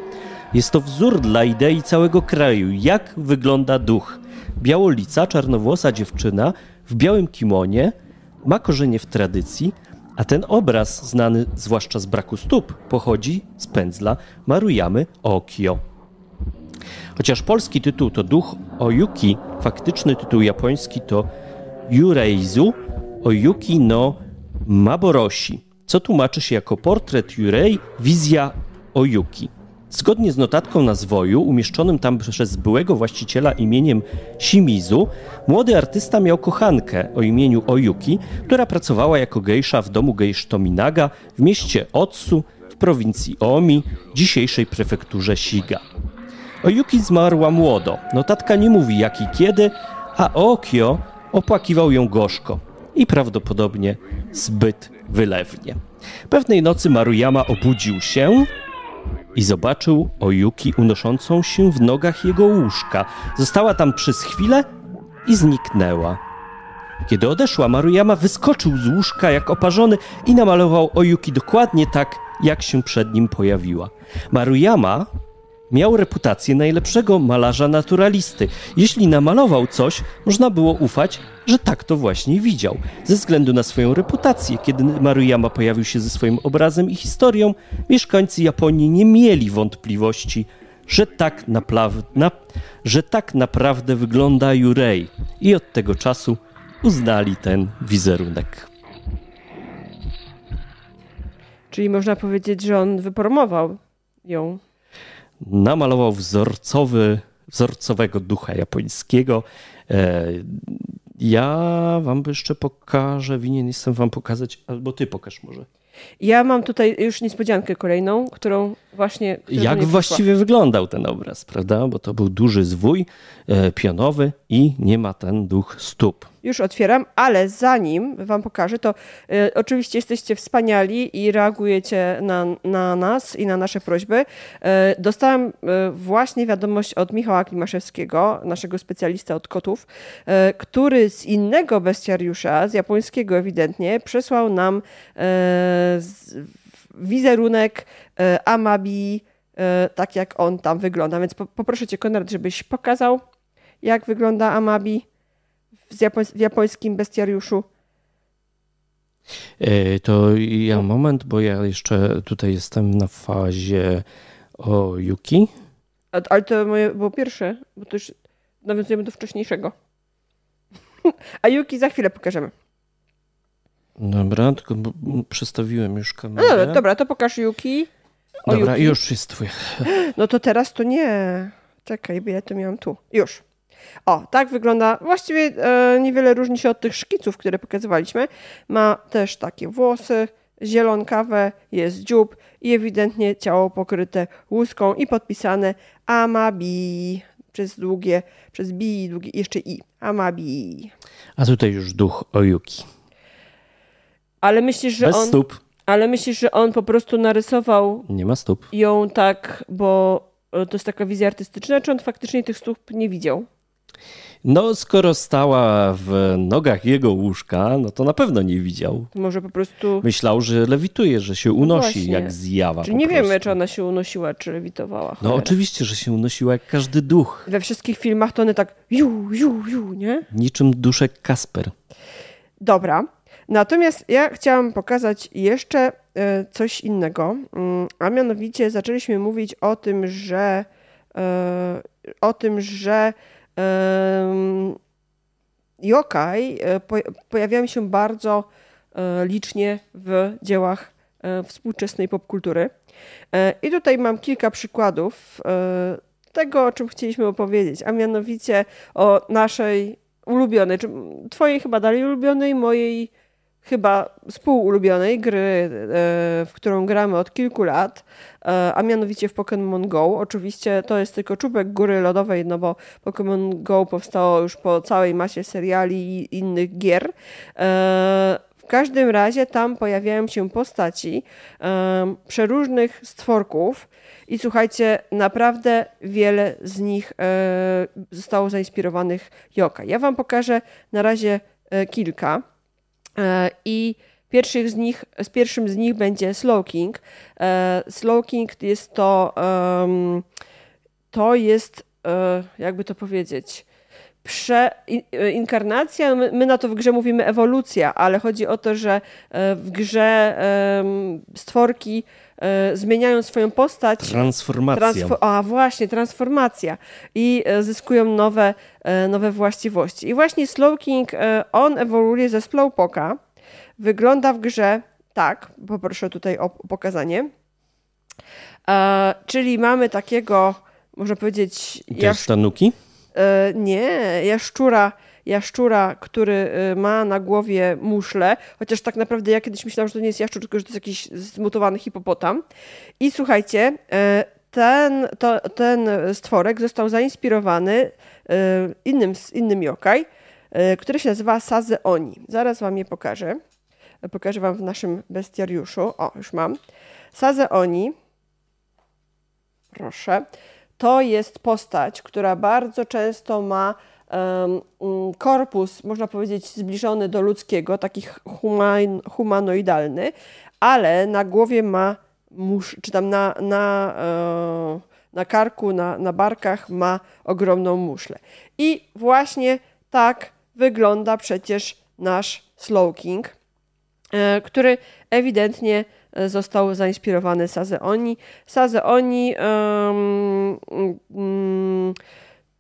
Speaker 1: Jest to wzór dla idei całego kraju, jak wygląda duch. Białolica, czarnowłosa dziewczyna w białym kimonie ma korzenie w tradycji, a ten obraz, znany zwłaszcza z braku stóp, pochodzi z pędzla Maruyamy Okio. Chociaż polski tytuł to Duch Oyuki, faktyczny tytuł japoński to Yureizu Oyuki no Maboroshi, co tłumaczy się jako portret Yurei, wizja Oyuki. Zgodnie z notatką na zwoju, umieszczonym tam przez byłego właściciela imieniem Shimizu, młody artysta miał kochankę o imieniu Oyuki, która pracowała jako gejsza w domu gejsz Tominaga w mieście Otsu w prowincji Omi, dzisiejszej prefekturze Shiga. Oyuki zmarła młodo. Notatka nie mówi jak i kiedy, a Okio opłakiwał ją gorzko i prawdopodobnie zbyt wylewnie. Pewnej nocy Maruyama obudził się i zobaczył Oyuki unoszącą się w nogach jego łóżka. Została tam przez chwilę i zniknęła. Kiedy odeszła, Maruyama wyskoczył z łóżka jak oparzony i namalował Oyuki dokładnie tak, jak się przed nim pojawiła. Maruyama miał reputację najlepszego malarza naturalisty. Jeśli namalował coś, można było ufać, że tak to właśnie widział. Ze względu na swoją reputację, kiedy Maruyama pojawił się ze swoim obrazem i historią, mieszkańcy Japonii nie mieli wątpliwości, że tak, na, że tak naprawdę wygląda Jurei. I od tego czasu uznali ten wizerunek.
Speaker 2: Czyli można powiedzieć, że on wypromował ją
Speaker 1: namalował wzorcowy, wzorcowego ducha japońskiego. E, ja wam jeszcze pokażę, winien jestem wam pokazać, albo ty pokaż może.
Speaker 2: Ja mam tutaj już niespodziankę kolejną, którą właśnie.
Speaker 1: Jak właściwie wyglądał ten obraz, prawda? Bo to był duży zwój e, pionowy i nie ma ten duch stóp.
Speaker 2: Już otwieram, ale zanim wam pokażę, to y, oczywiście jesteście wspaniali i reagujecie na, na nas i na nasze prośby. Y, dostałem y, właśnie wiadomość od Michała Klimaszewskiego, naszego specjalista od kotów, który z innego bestiariusza, z japońskiego ewidentnie, przesłał nam wizerunek Amabi, tak jak on tam wygląda. Więc poproszę cię, Konrad, żebyś pokazał, jak wygląda Amabi w japońskim bestiariuszu?
Speaker 1: E, to ja moment, bo ja jeszcze tutaj jestem na fazie o Yuki.
Speaker 2: ale to moje było pierwsze, bo to już nawiązujemy do wcześniejszego. A Yuki za chwilę pokażemy.
Speaker 1: Dobra, tylko przestawiłem już kamerę. No dobra,
Speaker 2: to pokaż Yuki.
Speaker 1: O dobra, Yuki. już jest twój.
Speaker 2: No to teraz to nie. Czekaj, bo ja to miałam tu. Już. O, tak wygląda. Właściwie e, niewiele różni się od tych szkiców, które pokazywaliśmy. Ma też takie włosy zielonkawe, jest dziób i ewidentnie ciało pokryte łuską i podpisane Amabi przez długie, przez bi i długie, jeszcze i. Amabi.
Speaker 1: A tutaj już duch Oyuki.
Speaker 2: Ale myślisz, że
Speaker 1: Bez
Speaker 2: on...
Speaker 1: stóp.
Speaker 2: Ale myślisz, że on po prostu narysował...
Speaker 1: Nie ma stóp.
Speaker 2: ...ją tak, bo to jest taka wizja artystyczna, czy on faktycznie tych stóp nie widział?
Speaker 1: No, skoro stała w nogach jego łóżka, no to na pewno nie widział.
Speaker 2: Może po prostu.
Speaker 1: Myślał, że lewituje, że się unosi no jak zjawa.
Speaker 2: Nie prostu. wiemy, czy ona się unosiła, czy lewitowała.
Speaker 1: No oczywiście, że się unosiła jak każdy duch.
Speaker 2: We wszystkich filmach to one tak ju, ju, ju, nie?
Speaker 1: Niczym duszek Kasper.
Speaker 2: Dobra. Natomiast ja chciałam pokazać jeszcze e, coś innego, mm, a mianowicie zaczęliśmy mówić o tym, że e, o tym, że yokai e, pojawiają się bardzo licznie w dziełach współczesnej popkultury. I tutaj mam kilka przykładów tego, o czym chcieliśmy opowiedzieć, a mianowicie o naszej ulubionej, czy twojej chyba dalej ulubionej, mojej chyba współulubionej gry, e, w którą gramy od kilku lat, e, a mianowicie w Pokémon Go. Oczywiście to jest tylko czubek góry lodowej, no bo Pokémon Go powstało już po całej masie seriali i innych gier. E, w każdym razie tam pojawiają się postaci przeróżnych stworków i słuchajcie, naprawdę wiele z nich zostało zainspirowanych Joka. Ja wam pokażę na razie kilka. E, I pierwszych z nich, z pierwszym z nich będzie Slowking. E, Slowking jest to, to jest, e, jakby to powiedzieć, przeinkarnacja, my na to w grze mówimy ewolucja, ale chodzi o to, że w grze stworki zmieniają swoją postać.
Speaker 1: Transformacja. Transfo
Speaker 2: a właśnie, transformacja. I e, zyskują nowe, e, nowe właściwości. I właśnie Slowking, on ewoluuje ze Slowpoka. Wygląda w grze tak, poproszę tutaj o pokazanie. czyli mamy takiego, można powiedzieć...
Speaker 1: Jasz... Tanuki?
Speaker 2: nie, jaszczura jaszczura, który y, ma na głowie muszle, chociaż tak naprawdę ja kiedyś myślałam, że to nie jest jaszczur, tylko że to jest jakiś zmutowany hipopotam. I słuchajcie, y, ten, to, ten stworek został zainspirowany y, innym, innym yokai, który się nazywa Saze Oni. Zaraz wam je pokażę. Pokażę wam w naszym bestiariuszu. O, już mam. Saze Oni, proszę, to jest postać, która bardzo często ma korpus, można powiedzieć, zbliżony do ludzkiego, taki human, humanoidalny, ale na głowie ma czy tam na, na, e, na karku, na, na barkach ma ogromną muszlę. I właśnie tak wygląda przecież nasz Slow King, e, który ewidentnie e, został zainspirowany Sazeoni. Sazeoni um, um,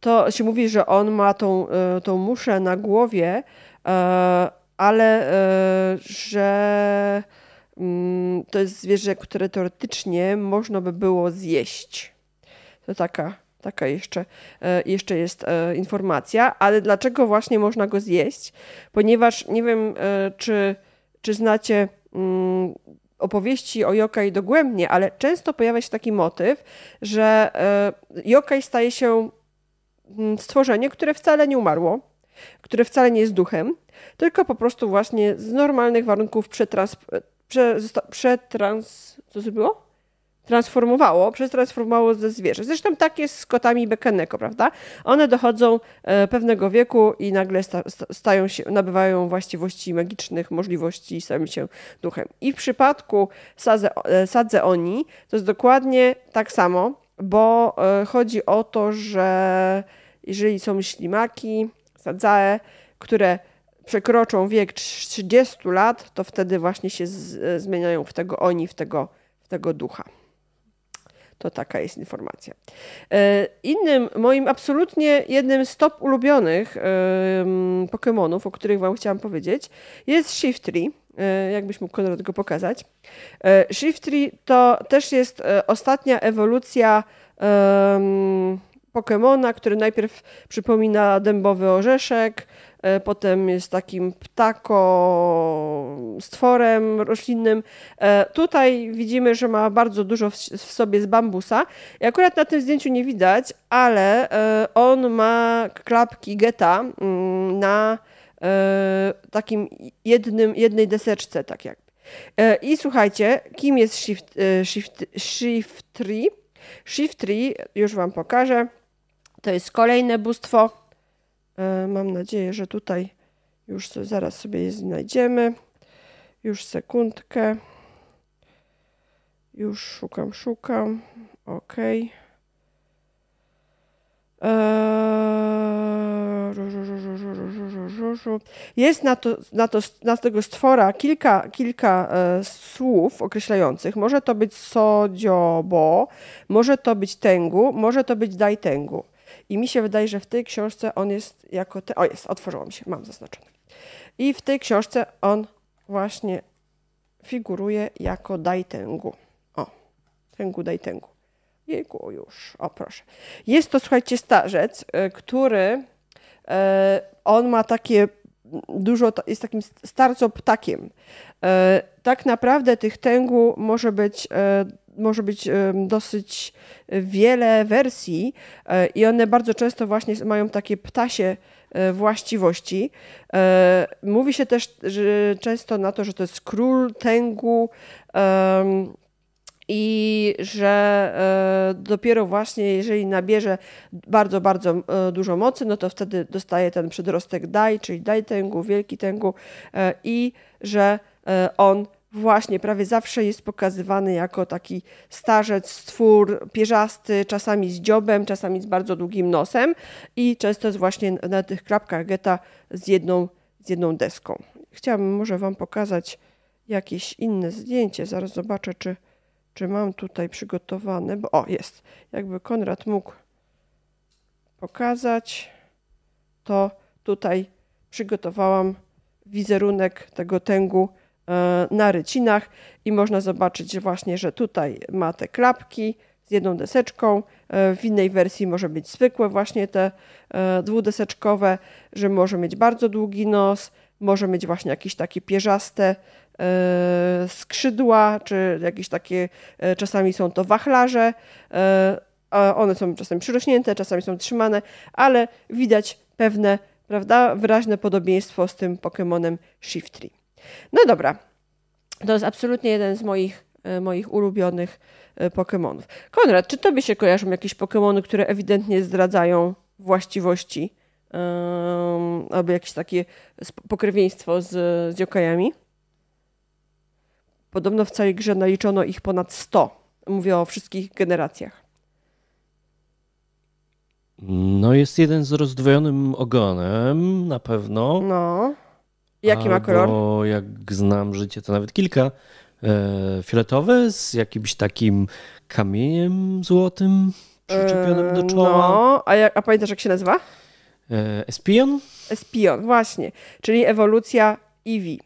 Speaker 2: to się mówi, że on ma tą, e, tą muszę na głowie, e, ale e, że mm, to jest zwierzę, które teoretycznie można by było zjeść. To taka, taka jeszcze, jeszcze jest informacja, ale dlaczego właśnie można go zjeść? Ponieważ nie wiem, czy, czy znacie mm, opowieści o yokai dogłębnie, ale często pojawia się taki motyw, że yokai staje się stworzenie, które wcale nie umarło, które wcale nie jest duchem, tylko po prostu właśnie z normalnych warunków przetrans... Prze, przetrans co? Transformowało, przetransformowało ze zwierzę. Zresztą tak jest z kotami Bekeneko, prawda? One dochodzą e, pewnego wieku i nagle sta, stają się, nabywają właściwości magicznych, możliwości i stają się duchem. I w przypadku Sadze, e, Sadze Oni to jest dokładnie tak samo, bo e, chodzi o to, że jeżeli są ślimaki, sadzae, które przekroczą wiek 30 lat, to wtedy właśnie się zmieniają w tego oni, w tego, w tego ducha. To taka jest informacja. E, innym, moim absolutnie jednym z top ulubionych um, Pokémonów, o których Wam chciałam powiedzieć, jest Shiftry. E, jakbyś mógł Konrad go pokazać. Shiftry to też jest ostatnia ewolucja Pokemona, który najpierw przypomina dębowy orzeszek, e, potem jest takim ptako stworem roślinnym. E, tutaj widzimy, że ma bardzo dużo w sobie z bambusa. I akurat na tym zdjęciu nie widać, ale e, on ma klapki geta mm, na takim jednym, jednej deseczce, tak jakby. I słuchajcie, kim jest Shift, shift, shift Tree? Shift Tree, już Wam pokażę. To jest kolejne bóstwo. E, mam nadzieję, że tutaj już zaraz sobie je znajdziemy. Już sekundkę. Już szukam, szukam. Ok. Jest na, to, na, to, na tego stwora kilka, kilka e, słów określających. Może to być sodziobo, może to być tengu, może to być dajtengu. I mi się wydaje, że w tej książce on jest jako. Te... O, jest, otworzyło mi się, mam zaznaczone. I w tej książce on właśnie figuruje jako Daitengu. O, Tengu Daitengu. Jejku, już, o proszę. Jest to, słuchajcie, starzec, e, który e, on ma takie dużo, jest takim starco ptakiem. E, tak naprawdę tych tęgu może być może być dosyć wiele wersji e, i one bardzo często właśnie mają takie ptasie e, właściwości. E, mówi się też że często na to, że to jest król tęgu i że dopiero właśnie jeżeli nabierze bardzo, bardzo dużo mocy, no to wtedy dostaje ten przedrostek daj, czyli daj tęgu, wielki tęgu i że on właśnie prawie zawsze jest pokazywany jako taki starzec, stwór pierzasty, czasami z dziobem, czasami z bardzo długim nosem i często jest właśnie na tych klapkach geta z jedną, z jedną deską. Chciałabym może Wam pokazać jakieś inne zdjęcie. Zaraz zobaczę, czy, czy mam tutaj przygotowane, bo o, jest. Jakby Konrad mógł pokazać, to tutaj przygotowałam wizerunek tego tęgu na rycinach i można zobaczyć właśnie, że tutaj ma te klapki z jedną deseczką. E, w innej wersji może być zwykłe właśnie te e, dwudeseczkowe, że może mieć bardzo długi nos, może mieć właśnie jakieś takie pierzaste skrzydła, czy jakieś takie, czasami są to wachlarze, one są czasami przyrośnięte, czasami są trzymane, ale widać pewne prawda, wyraźne podobieństwo z tym Pokémonem Shiftry. No dobra, to jest absolutnie jeden z moich, e, moich ulubionych e, Pokémonów. Konrad, czy tobie się kojarzą jakieś Pokémony, które ewidentnie zdradzają właściwości um, albo jakieś takie pokrewieństwo z, z yokajami? Podobno w całej grze naliczono ich ponad 100. Mówię o wszystkich generacjach.
Speaker 1: No, jest jeden z rozdwojonym ogonem, na pewno.
Speaker 2: No. Jaki ma kolor?
Speaker 1: Bo jak znam życie, to nawet kilka. E, fioletowy z jakimś takim kamieniem złotym przyczepionym do czoła.
Speaker 2: No, a, jak, a pamiętasz jak się nazywa?
Speaker 1: E, Espion?
Speaker 2: Espion, właśnie. Czyli ewolucja Eevee.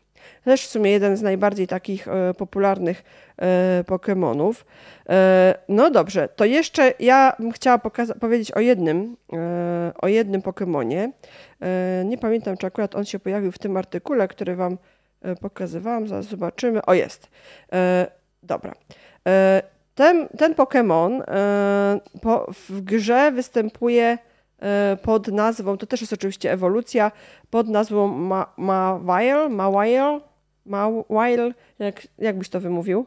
Speaker 2: Też w sumie jeden z najbardziej takich e, popularnych e, Pokémonów. E, no dobrze, to jeszcze ja bym chciała powiedzieć o jednym, o jednym Pokémonie. Nie pamiętam, czy akurat on się pojawił w tym artykule, który Wam pokazywałam. Zaraz zobaczymy. O, jest. Dobra. Ten, ten Pokémon w grze występuje pod nazwą, to też jest oczywiście ewolucja, pod nazwą Mawile, Mawile, Mawile, jak, jak byś to wymówił?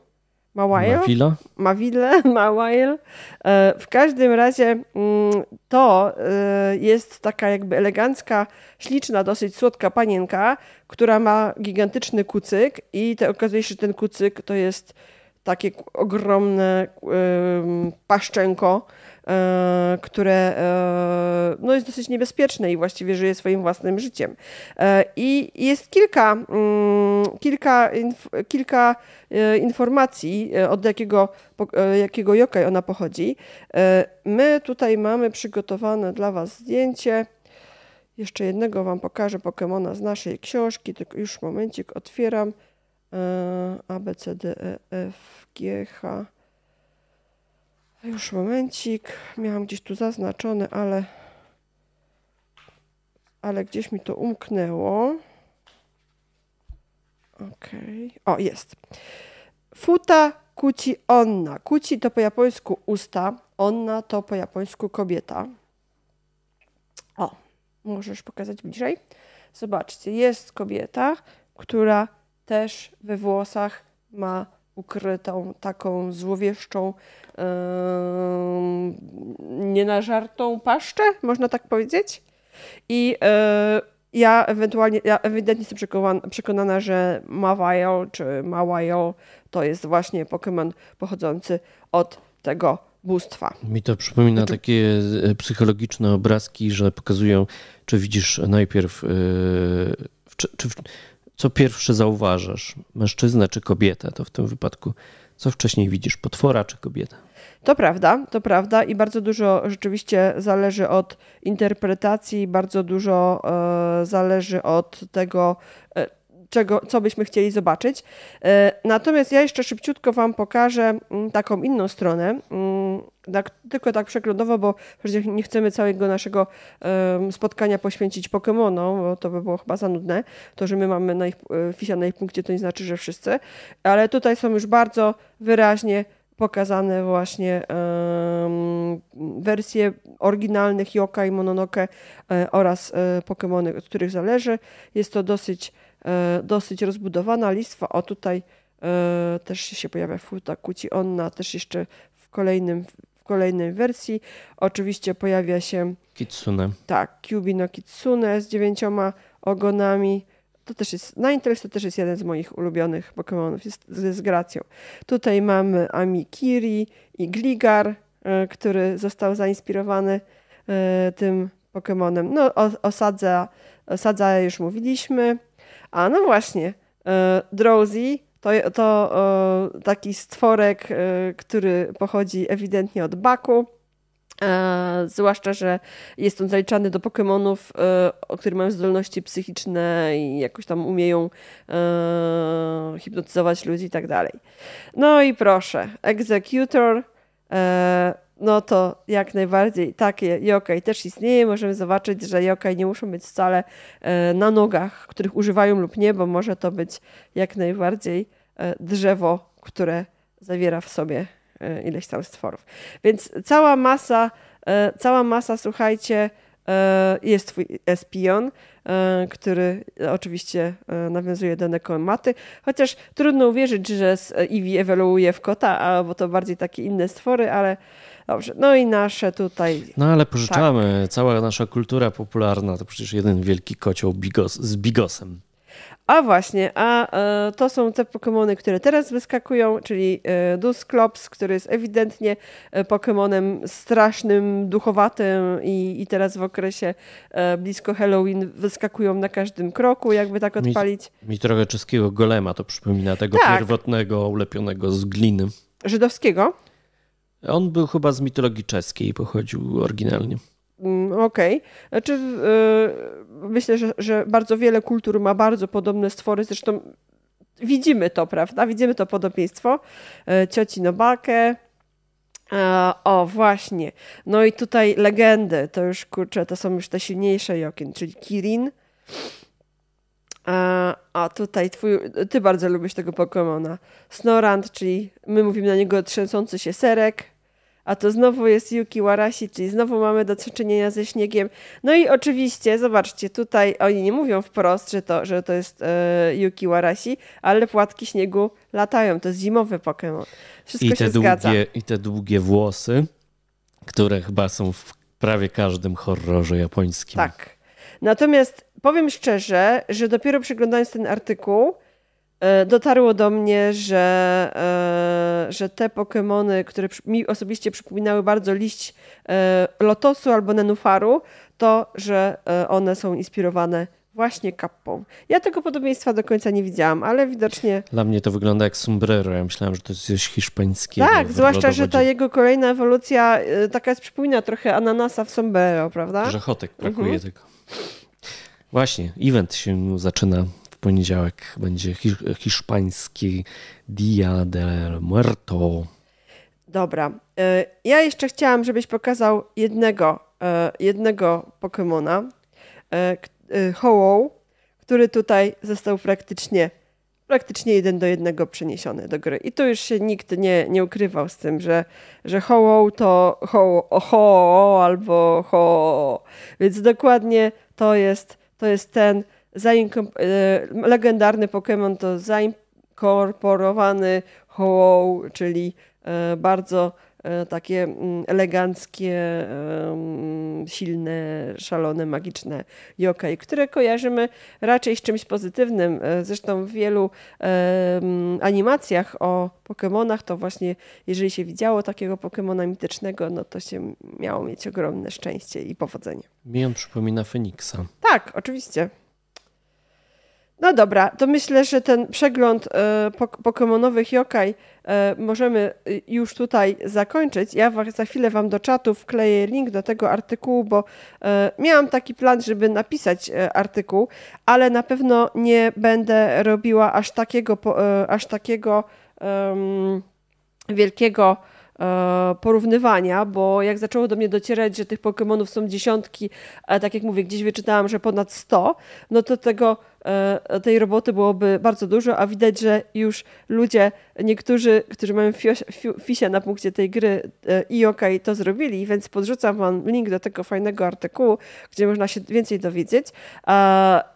Speaker 1: Mawile? Mawila?
Speaker 2: Mawile, Mawile. E, w każdym razie mm, to e, jest taka jakby elegancka, śliczna, dosyć słodka panienka, która ma gigantyczny kucyk i te, okazuje się, że ten kucyk to jest takie ogromne paszczenko, E, które e, no jest dosyć niebezpieczne i właściwie żyje swoim własnym życiem. E, I jest kilka, mm, kilka, kilka informacji, od jakiego, jakiego jokaj ona pochodzi. My tutaj mamy przygotowane dla Was zdjęcie. Jeszcze jednego Wam pokażę Pokemona z naszej książki, tylko już momencik otwieram. A, B, C, D, E, F, G, H. Już momencik. Miałam gdzieś tu zaznaczone, ale, ale gdzieś mi to umknęło. Okay. O, jest. Futa kuci onna. Kuci to po japońsku usta, onna to po japońsku kobieta. O, możesz pokazać bliżej. Zobaczcie, jest kobieta, która też we włosach ma ukrytą taką złowieszczą, yy, nienażartą paszczę, można tak powiedzieć. I yy, ja ewentualnie, ja ewidentnie jestem przekonana, przekonana że Mawile czy Mawile to jest właśnie Pokémon pochodzący od tego bóstwa.
Speaker 1: Mi to przypomina znaczy... takie e, psychologiczne obrazki, że pokazują, czy widzisz najpierw, yy, czy, czy, co pierwsze zauważasz? Mężczyznę czy kobietę? To w tym wypadku co wcześniej widzisz? Potwora czy kobietę?
Speaker 2: To prawda, to prawda i bardzo dużo rzeczywiście zależy od interpretacji, bardzo dużo e, zależy od tego, e, czego, co byśmy chcieli zobaczyć. E, natomiast ja jeszcze szybciutko Wam pokażę mm, taką inną stronę, mm, tak, tylko tak przeglądowo, bo przecież nie chcemy całego naszego spotkania poświęcić Pokémonom, bo to by było chyba za nudne. To, że my mamy na ich, e, Fisia na ich punkcie, to nie znaczy, że wszyscy. Ale tutaj są już bardzo wyraźnie pokazane właśnie um, wersje oryginalnych Yokai, Mononoke e, oraz e, Pokémony, od których zależy. Jest to dosyć E, dosyć rozbudowana listwa. O tutaj e, też się pojawia Futa Kuci Onna, też jeszcze w kolejnym w kolejnej wersji. Oczywiście pojawia się
Speaker 1: Kitsune.
Speaker 2: Tak, Kyubi no Kitsune z dziewięcioma ogonami. To też jest, Ninetales to też jest jeden z moich ulubionych Pokémonów, jest z, z gracją. Tutaj mamy Amikiri i Gligar, e, który został zainspirowany tym Pokémonem. No o, o Sadza, o Sadza już mówiliśmy. A no właśnie, e, Drowsy To, to taki stworek, który pochodzi ewidentnie od Baku. E, zwłaszcza, że jest on zaliczany do Pokémonów, e, które mają zdolności psychiczne i jakoś tam umieją e, hipnotyzować ludzi i tak dalej. No i proszę, Executor, e, no to jak najbardziej takie yokai też istnieje. Możemy zobaczyć, że yokai nie muszą być wcale e, na nogach, których używają lub nie, bo może to być jak najbardziej e, drzewo, które zawiera w sobie E, ileś tam stworów. Więc cała masa, cała masa, słuchajcie, jest twój espion, który oczywiście nawiązuje do Nekomaty, chociaż trudno uwierzyć, że Eevee ewoluuje w kota, bo to bardziej takie inne stwory, ale dobrze. No i nasze tutaj...
Speaker 1: No ale pożyczamy, tak. cała nasza kultura popularna to przecież jeden wielki kocioł bigos, z bigosem.
Speaker 2: A właśnie, a e, to są te Pokémony, które teraz wyskakują, czyli e, Dusclops, który jest ewidentnie e, Pokémonem strasznym, duchowatym i, i teraz w okresie e, blisko Halloween wyskakują na każdym kroku, jakby tak odpalić.
Speaker 1: Mi, mi trochę czeskiego golema to przypomina, tego tak. pierwotnego, ulepionego z gliny.
Speaker 2: Żydowskiego?
Speaker 1: On był chyba z mitologii czeskiej, pochodził oryginalnie.
Speaker 2: Mm, okej. Okay. Znaczy, yy, myślę, że, że bardzo wiele kultur ma bardzo podobne stwory. Zresztą widzimy to, prawda? Widzimy to podobieństwo. Yy, cioci Nobakę. Yy, o, właśnie. No i tutaj legendy. To już, kurczę, to są już te silniejsze Jokin, czyli Kirin. A tutaj twój, ty bardzo lubisz tego Pokemona. Snorant, czyli my mówimy na niego trzęsący się serek a to znowu jest Yuki Warashi, czyli znowu mamy do czynienia ze śniegiem. No i oczywiście, zobaczcie, tutaj oni nie mówią wprost, że to, że to jest e, Yuki Warashi, ale płatki śniegu latają. To jest zimowy Pokémon. Wszystko I te się
Speaker 1: długie,
Speaker 2: zgadza.
Speaker 1: I te długie włosy, które chyba są w prawie każdym horrorze japońskim.
Speaker 2: Tak. Natomiast powiem szczerze, że dopiero przeglądając ten artykuł, E, dotarło do mnie, że, e, że te Pokémony, które mi osobiście przypominały bardzo liść e, lotosu albo nenufaru, to, że one są inspirowane właśnie kappą. Ja tego podobieństwa do końca nie widziałam, ale widocznie...
Speaker 1: Dla mnie to wygląda jak sombrero. Ja myślałam, że to jest coś hiszpańskiego.
Speaker 2: Tak, zwłaszcza, że ta jego kolejna ewolucja taka jest, przypomina trochę ananasa w sombrero, prawda?
Speaker 1: Grzechotek brakuje mhm. tego. Właśnie, event się zaczyna poniedziałek będzie hiszpański Dia del Muerto.
Speaker 2: Dobra. E, ja jeszcze chciałam, żebyś pokazał jednego, e, jednego Pokemona, e, Ho-Oh, który tutaj został praktycznie praktycznie jeden do jednego przeniesiony do gry. I tu już się nikt nie, nie ukrywał z tym, że, że ho to ho, ho albo ho. Więc dokładnie to jest, to jest ten E, legendarny Pokémon to zainkorporowany ho czyli e, bardzo takie mm, eleganckie, silne, szalone, magiczne yokai, które kojarzymy raczej z czymś pozytywnym. Zresztą w wielu animacjach o Pokémonach to właśnie, jeżeli się widziało takiego Pokémona mitycznego, no to się miało mieć ogromne szczęście i powodzenie.
Speaker 1: Mi on przypomina Feniksa.
Speaker 2: Tak, oczywiście. No dobra, to myślę, że ten przegląd e, pokemonowych yokai e, możemy y, już tutaj zakończyć. Ja za chwilę Wam do czatu wkleję link do tego artykułu, bo e, miałam taki plan, żeby napisać artykuł, ale na pewno nie będę robiła aż takiego, aż takiego wielkiego porównywania, bo jak zaczęło do mnie docierać, że tych Pokémonów są dziesiątki, a tak jak mówię, gdzieś wyczytałam, że ponad 100, no to tego tej roboty byłoby bardzo dużo, a widać, że już ludzie, niektórzy, którzy mają fisia na punkcie tej gry e, i OK, to zrobili, więc podrzucam wam link do tego fajnego artykułu, gdzie można się więcej dowiedzieć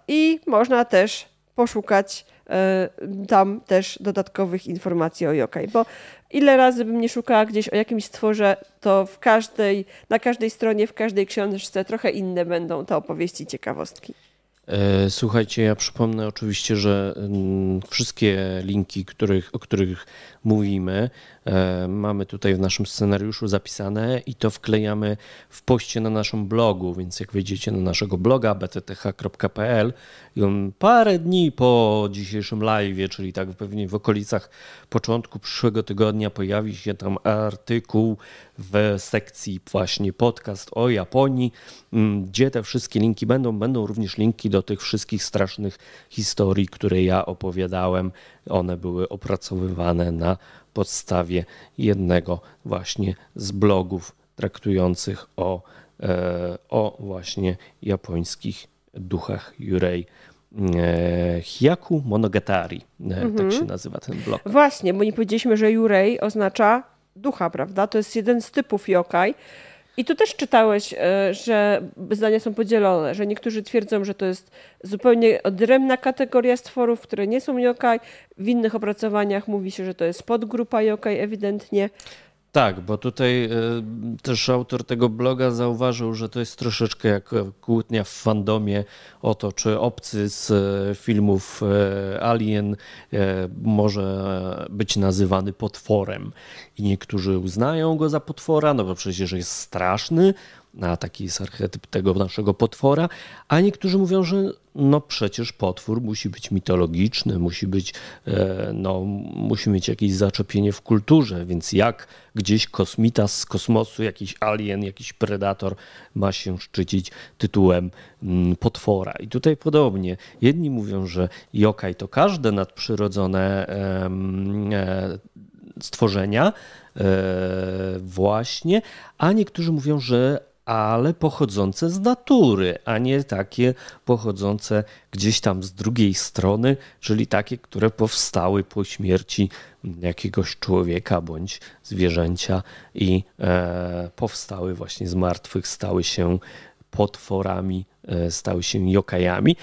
Speaker 2: i można też poszukać e, tam też dodatkowych informacji o yokai, bo ile razy bym nie szukała gdzieś o jakimś stworze, to w każdej, na każdej stronie, w każdej książce trochę inne będą te opowieści, ciekawostki.
Speaker 1: E, słuchajcie, ja przypomnę oczywiście, że mm, wszystkie linki, których, o których mówimy, mamy tutaj w naszym scenariuszu zapisane i to wklejamy w poście na naszym blogu, więc jak wejdziecie na naszego bloga btth.pl i on parę dni po dzisiejszym live, czyli tak pewnie w okolicach początku przyszłego tygodnia pojawi się tam artykuł w sekcji właśnie podcast o Japonii, mm, gdzie te wszystkie linki będą. Będą również linki do tych wszystkich strasznych historii, które ja opowiadałem. One były opracowywane na podstawie jednego właśnie z blogów traktujących o, e, o właśnie japońskich duchach Yurei. E, Hyaku Monogatari, mhm. tak się nazywa ten blog.
Speaker 2: Właśnie, bo nie powiedzieliśmy, że Yurei oznacza ducha, prawda? To jest jeden z typów yokai. I tu też czytałeś, e, że zdania są podzielone, że niektórzy twierdzą, że to jest zupełnie odrębna kategoria stworów, które nie są yokai. W innych opracowaniach mówi się, że to jest podgrupa yokai ewidentnie.
Speaker 1: Tak, bo tutaj e, też autor tego bloga zauważył, że to jest troszeczkę jak kłótnia w fandomie o to, czy obcy z e, filmów e, Alien może być nazywany potworem. I niektórzy uznają go za potwora, no bo przecież jest straszny, a taki jest archetyp tego naszego potwora, a niektórzy mówią, że no przecież potwór musi być mitologiczny, musi być, e, no, musi mieć jakieś zaczepienie w kulturze, więc jak gdzieś kosmita z kosmosu, jakiś alien, jakiś predator ma się szczycić tytułem mm, potwora. I tutaj podobnie. Jedni mówią, że yokai to każde nadprzyrodzone e, stworzenia, e, właśnie, a niektórzy mówią, że ale pochodzące z natury, a nie takie pochodzące gdzieś tam z drugiej strony, czyli takie, które powstały po śmierci jakiegoś człowieka bądź zwierzęcia i e, powstały właśnie z martwych, stały się potworami, e, stały się jokajami.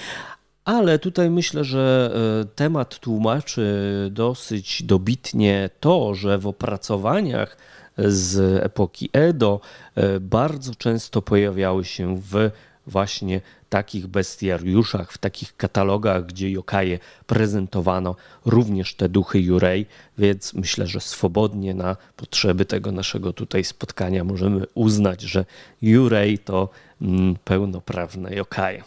Speaker 1: Ale tutaj myślę, że e, temat tłumaczy dosyć dobitnie to, że w opracowaniach z epoki Edo e, bardzo często pojawiały się w właśnie takich bestiariuszach, w takich katalogach, gdzie yokaje prezentowano również te duchy Jurei, więc myślę, że swobodnie na potrzeby tego naszego tutaj spotkania możemy uznać, że Jurei to mm, pełnoprawne yokaje.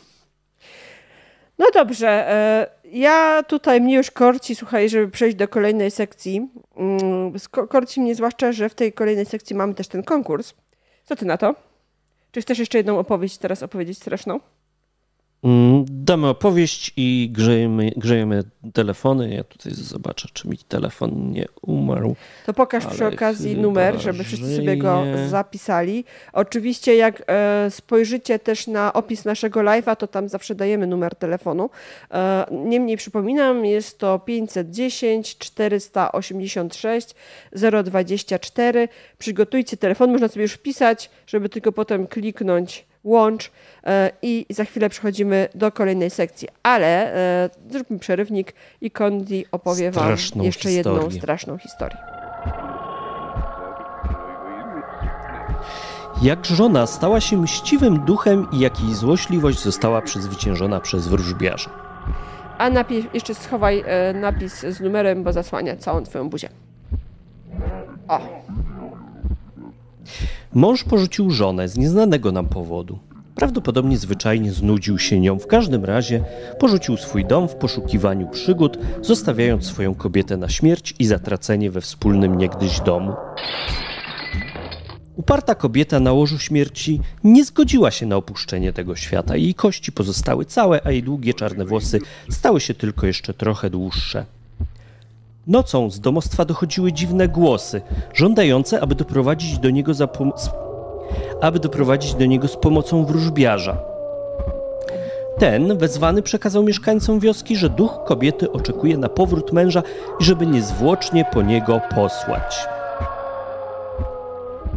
Speaker 2: No dobrze, e, ja tutaj mnie już korci, słuchaj, żeby przejść do kolejnej sekcji. Mm, korci mnie zwłaszcza, że w tej kolejnej sekcji mamy też ten konkurs. Co ty na to? Czy chcesz jeszcze jedną opowieść teraz opowiedzieć straszną?
Speaker 1: Mm, damy opowieść i grzejemy, grzejemy telefony. Ja tutaj zobaczę, czy mi telefon nie umarł.
Speaker 2: To pokaż przy okazji numer, żeby wszyscy sobie go zapisali. Oczywiście, jak e, spojrzycie też na opis naszego live'a, to tam zawsze dajemy numer telefonu. E, niemniej przypominam, jest to 510 486 024. Przygotujcie telefon, można sobie już wpisać, żeby tylko potem kliknąć łącz e, i za chwilę przechodzimy do kolejnej sekcji. Ale e, zróbmy przerywnik i Kondi opowie straszną Wam jeszcze historię. jedną straszną historię.
Speaker 1: Jak żona stała się mściwym duchem i jak jej złośliwość została przezwyciężona przez wróżbiarza.
Speaker 2: A napis, jeszcze schowaj e, napis z numerem, bo zasłania całą twoją buzię. O.
Speaker 1: Mąż porzucił żonę z nieznanego nam powodu. Prawdopodobnie zwyczajnie znudził się nią. W każdym razie porzucił swój dom w poszukiwaniu przygód, zostawiając swoją kobietę na śmierć i zatracenie we wspólnym niegdyś domu. Uparta kobieta na łożu śmierci nie zgodziła się na opuszczenie tego świata. Jej kości pozostały całe, a jej długie czarne włosy stały się tylko jeszcze trochę dłuższe. Nocą z domostwa dochodziły dziwne głosy, żądające, aby doprowadzić do niego, za aby doprowadzić do niego z pomocą wróżbiarza. Ten wezwany przekazał mieszkańcom wioski, że duch kobiety oczekuje na powrót męża i żeby niezwłocznie po niego posłać.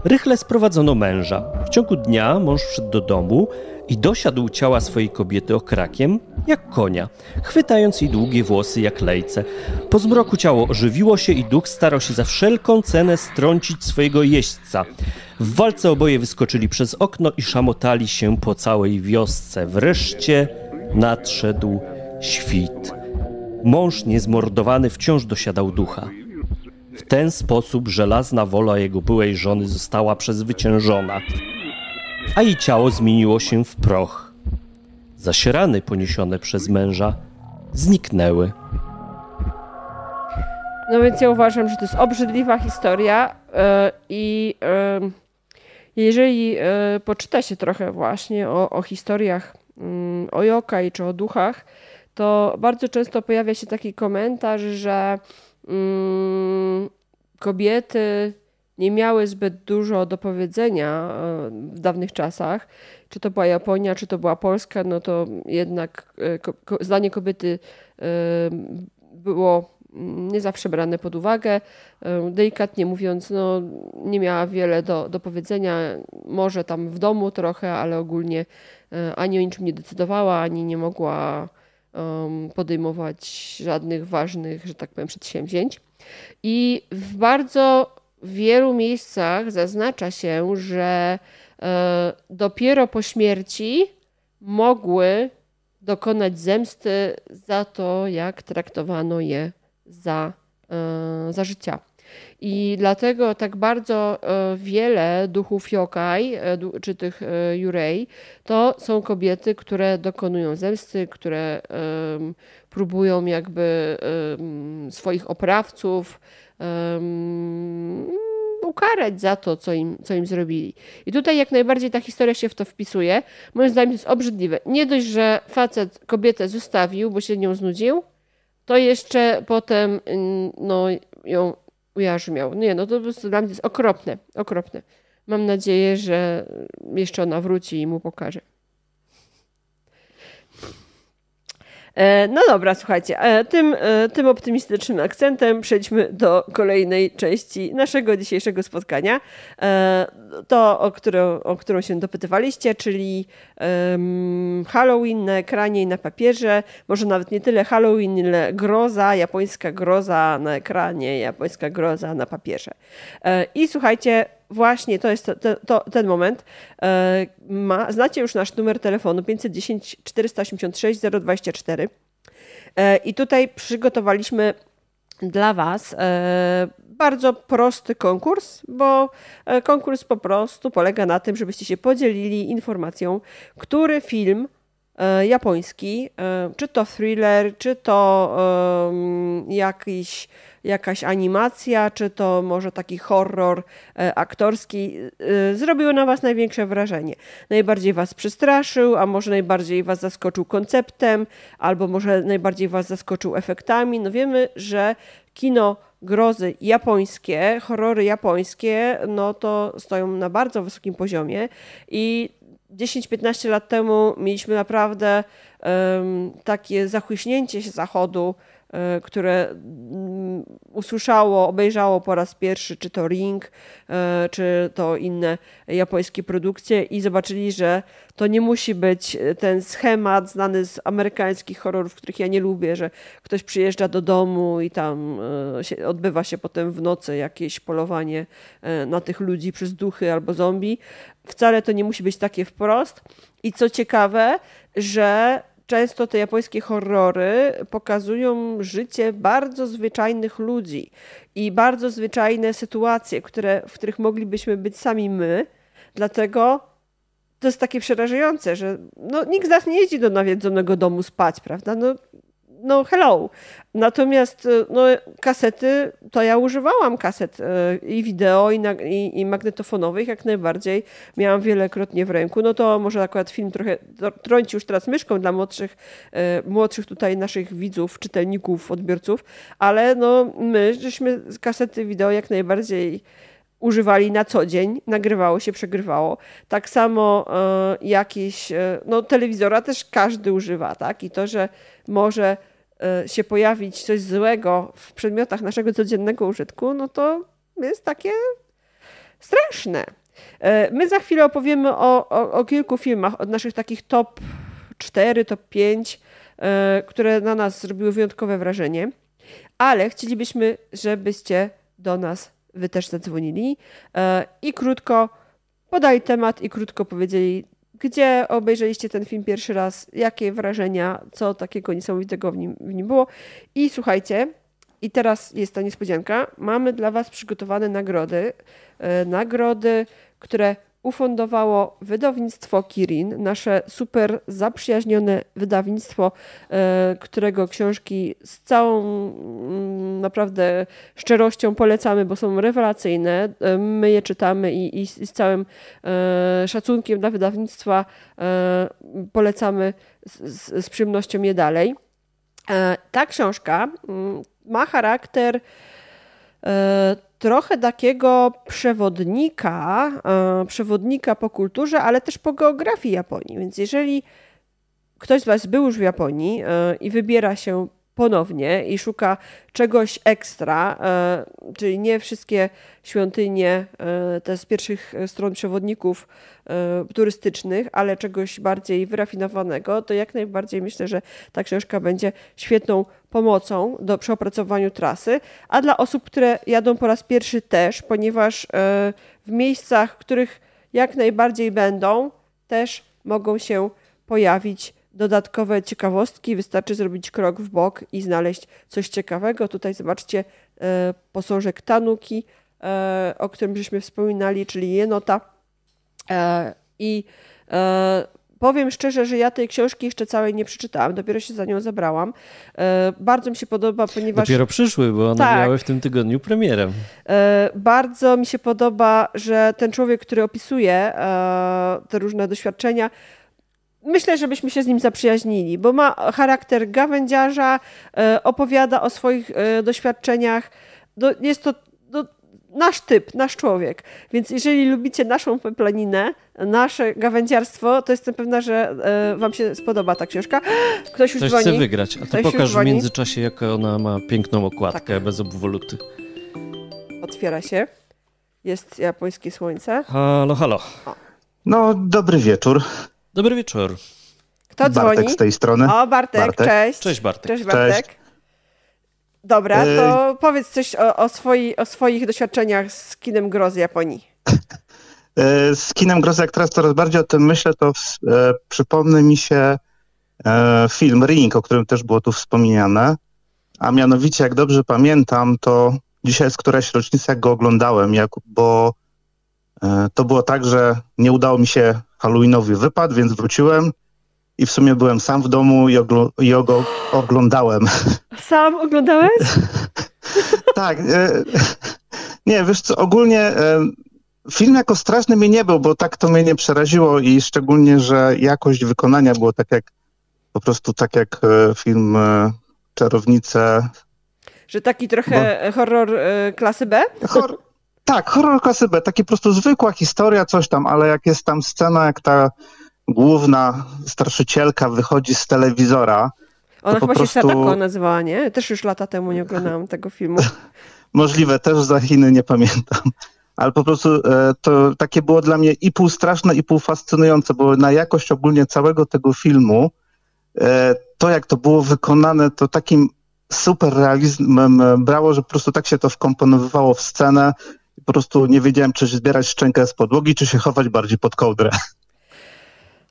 Speaker 1: Rychle sprowadzono męża. W ciągu dnia mąż wszedł do domu i dosiadł ciała swojej kobiety okrakiem, jak konia, chwytając jej długie włosy jak lejce. Po zmroku ciało ożywiło się i duch starał się za wszelką cenę strącić swojego jeźdźca. W walce oboje wyskoczyli przez okno i szamotali się po całej wiosce. Wreszcie nadszedł świt. Mąż niezmordowany wciąż dosiadał ducha. W ten sposób żelazna wola jego byłej żony została przezwyciężona, a jej ciało zmieniło się w proch. Zaś rany poniesione przez męża zniknęły.
Speaker 2: No więc ja uważam, że to jest obrzydliwa historia e, i e, jeżeli e, poczyta się trochę właśnie o, o historiach mm, o yokai czy o duchach, to bardzo często pojawia się taki komentarz, że mm, kobiety nie miały zbyt dużo do powiedzenia w dawnych czasach. Czy to była Japonia, czy to była Polska, no to jednak zdanie kobiety było nie zawsze brane pod uwagę. E, delikatnie mówiąc, no, nie miała wiele do, do powiedzenia, może tam w domu trochę, ale ogólnie e, ani o niczym nie decydowała, ani nie mogła podejmować żadnych ważnych, że tak powiem, przedsięwzięć. I w bardzo wielu miejscach zaznacza się, że e, dopiero po śmierci mogły dokonać zemsty za to, jak traktowano je za, e, za życia. I dlatego tak bardzo e, wiele duchów yokai, czy tych jurei, to są kobiety, które dokonują zemsty, które próbują jakby swoich oprawców ukarać za to, co im, co im zrobili. I tutaj jak najbardziej ta historia się w to wpisuje. Moim zdaniem to jest obrzydliwe. Nie dość, że facet kobietę zostawił, bo się nią znudził, to jeszcze potem no, ją ujarzmiał. Nie, no to po prostu dla mnie jest okropne, okropne. Mam nadzieję, że jeszcze ona wróci i mu pokaże. E, no dobra, słuchajcie, e, tym, e, tym optymistycznym akcentem przejdźmy do kolejnej części naszego dzisiejszego spotkania. To, o którą, o którą się dopytywaliście, czyli Halloween na ekranie i na papierze. Może nawet nie tyle Halloween, ile groza, japońska groza na ekranie, japońska groza na papierze. I słuchajcie, właśnie to jest to, to, ten moment. E, ma, znacie już nasz numer telefonu 510 486 024. I tutaj przygotowaliśmy dla Was e, bardzo prosty konkurs, bo e, konkurs po prostu polega na tym, żebyście się podzielili informacją, który film japoński, czy to thriller, czy to jakiś jakaś animacja, czy to może taki horror e, aktorski, e, zrobiło na Was największe wrażenie. Najbardziej Was przestraszył, a może najbardziej Was zaskoczył konceptem, albo może najbardziej Was zaskoczył efektami. No wiemy, że kino grozy japońskie, horrory japońskie, no to stoją na bardzo wysokim poziomie i 10-15 lat temu mieliśmy naprawdę um, takie zachłyśnięcie się zachodu które mm, usłyszało, obejrzało po raz pierwszy, czy to Ring, e, czy to inne japońskie produkcje i zobaczyli, że to nie musi być ten schemat znany z amerykańskich horrorów, których ja nie lubię, że ktoś przyjeżdża do domu i tam się, odbywa się potem w nocy jakieś polowanie na tych ludzi przez duchy albo zombie. Wcale to nie musi być takie wprost. I co ciekawe, że często te japońskie horrory pokazują życie bardzo zwyczajnych ludzi i bardzo zwyczajne sytuacje, które, w których moglibyśmy być sami my. Dlatego to jest takie przerażające, że no, nikt z nas nie jeździ do nawiedzonego domu spać, prawda? No, no hello. Natomiast e, no, kasety, to ja używałam kaset e, i wideo, i, na, i, i, magnetofonowych jak najbardziej. Miałam wielokrotnie w ręku. No to może akurat film trochę trąci już teraz myszką dla młodszych, e, młodszych tutaj naszych widzów, czytelników, odbiorców, ale no my żeśmy kasety wideo jak najbardziej używali na co dzień, nagrywało się, przegrywało. Tak samo e, jakieś, e, no telewizora też każdy używa, tak? I to, że może się pojawić coś złego w przedmiotach naszego codziennego użytku, no to jest takie straszne. E, my za chwilę opowiemy o, o, o, kilku filmach od naszych takich top 4, top 5, e, które na nas zrobiły wyjątkowe wrażenie, ale chcielibyśmy, żebyście do nas wy też zadzwonili e, i krótko podali temat i krótko powiedzieli, gdzie obejrzeliście ten film pierwszy raz, jakie wrażenia, co takiego niesamowitego w nim, w nim było. I słuchajcie, i teraz jest ta niespodzianka. Mamy dla Was przygotowane nagrody. E, nagrody, które ufundowało wydawnictwo Kirin, nasze super zaprzyjaźnione wydawnictwo, e, którego książki z całą mm, naprawdę szczerością polecamy, bo są rewelacyjne. E, my je czytamy i, i z całym e, szacunkiem dla wydawnictwa polecamy z, z przyjemnością je dalej. Ta książka mm, ma charakter trochę takiego przewodnika, e, przewodnika po kulturze, ale też po geografii Japonii. Więc jeżeli ktoś z Was był już w Japonii e, i wybiera się ponownie i szuka czegoś ekstra, e, czyli nie wszystkie świątynie, e, te z pierwszych stron przewodników e, turystycznych, ale czegoś bardziej wyrafinowanego, to jak najbardziej myślę, że ta książka będzie świetną pomocą do przeopracowaniu trasy, a dla osób, które jadą po raz pierwszy też, ponieważ w miejscach, w których jak najbardziej będą, też mogą się pojawić dodatkowe ciekawostki. Wystarczy zrobić krok w bok i znaleźć coś ciekawego. Tutaj zobaczcie e, posążek Tanuki, e, o którym żeśmy wspominali, czyli jenota. E, I powiem szczerze, że ja tej książki jeszcze całej nie przeczytałam, dopiero się za nią zabrałam. Bardzo mi się podoba, ponieważ...
Speaker 1: Dopiero przyszły, bo one tak. miały w tym tygodniu premierę.
Speaker 2: Bardzo mi się podoba, że ten człowiek, który opisuje te różne doświadczenia, myślę, żebyśmy się z nim zaprzyjaźnili, bo ma charakter gawędziarza, e, opowiada o swoich e, doświadczeniach. Jest to nasz typ, nasz człowiek. Więc jeżeli lubicie naszą planinę, nasze gawędziarstwo, to jestem pewna, że e, wam się spodoba ta książka. Ktoś już
Speaker 1: Ktoś
Speaker 2: dzwoni.
Speaker 1: chce wygrać, a to pokaż w międzyczasie, jak ona ma piękną okładkę tak. bez obwoluty.
Speaker 2: Otwiera się. Jest japońskie słońce.
Speaker 1: Halo, halo.
Speaker 3: No, dobry wieczór.
Speaker 1: Dobry wieczór.
Speaker 2: Kto dzwoni?
Speaker 3: Bartek z tej strony.
Speaker 2: O, Bartek, Bartek. cześć.
Speaker 1: Cześć Bartek.
Speaker 2: Cześć Bartek. Cześć. Dobra, to y powiedz coś o, o, swoi, o swoich doświadczeniach z kinem grozy Japonii.
Speaker 3: Y, z kinem grozy, jak teraz coraz bardziej o tym myślę, to e, przypomny mi się e, film Ring, o którym też było tu wspomniane. A mianowicie, jak dobrze pamiętam, to dzisiaj jest któraś rocznica, jak go oglądałem, jak, bo e, to było tak, że nie udało mi się halloweenowy wypad, więc wróciłem i w sumie byłem sam w domu i, ogl i go oglądałem.
Speaker 2: Sam oglądałeś?
Speaker 3: tak. E, nie, wiesz co, ogólnie e, film jako straszny mnie nie był, bo tak to mnie nie przeraziło i szczególnie, że jakość wykonania było tak jak po prostu tak jak e, film e, Czarownice.
Speaker 2: Że taki trochę bo... horror e, klasy B? Hor
Speaker 3: tak, horror klasy B, taki po prostu zwykła historia, coś tam, ale jak jest tam scena, jak ta główna straszycielka wychodzi z telewizora.
Speaker 2: Ona chyba prostu... się Sadako nazywała, nie? Też już lata temu nie oglądałam tego filmu.
Speaker 3: Możliwe, też za Chiny nie pamiętam. Ale po prostu e, to takie było dla mnie i pół straszne, i pół fascynujące, bo na jakość ogólnie całego tego filmu, e, to jak to było wykonane, to takim super realizmem brało, że po prostu tak się to wkomponowywało w scenę po prostu nie wiedziałem, czy zbierać szczękę z podłogi, czy się chować bardziej pod kołdrę.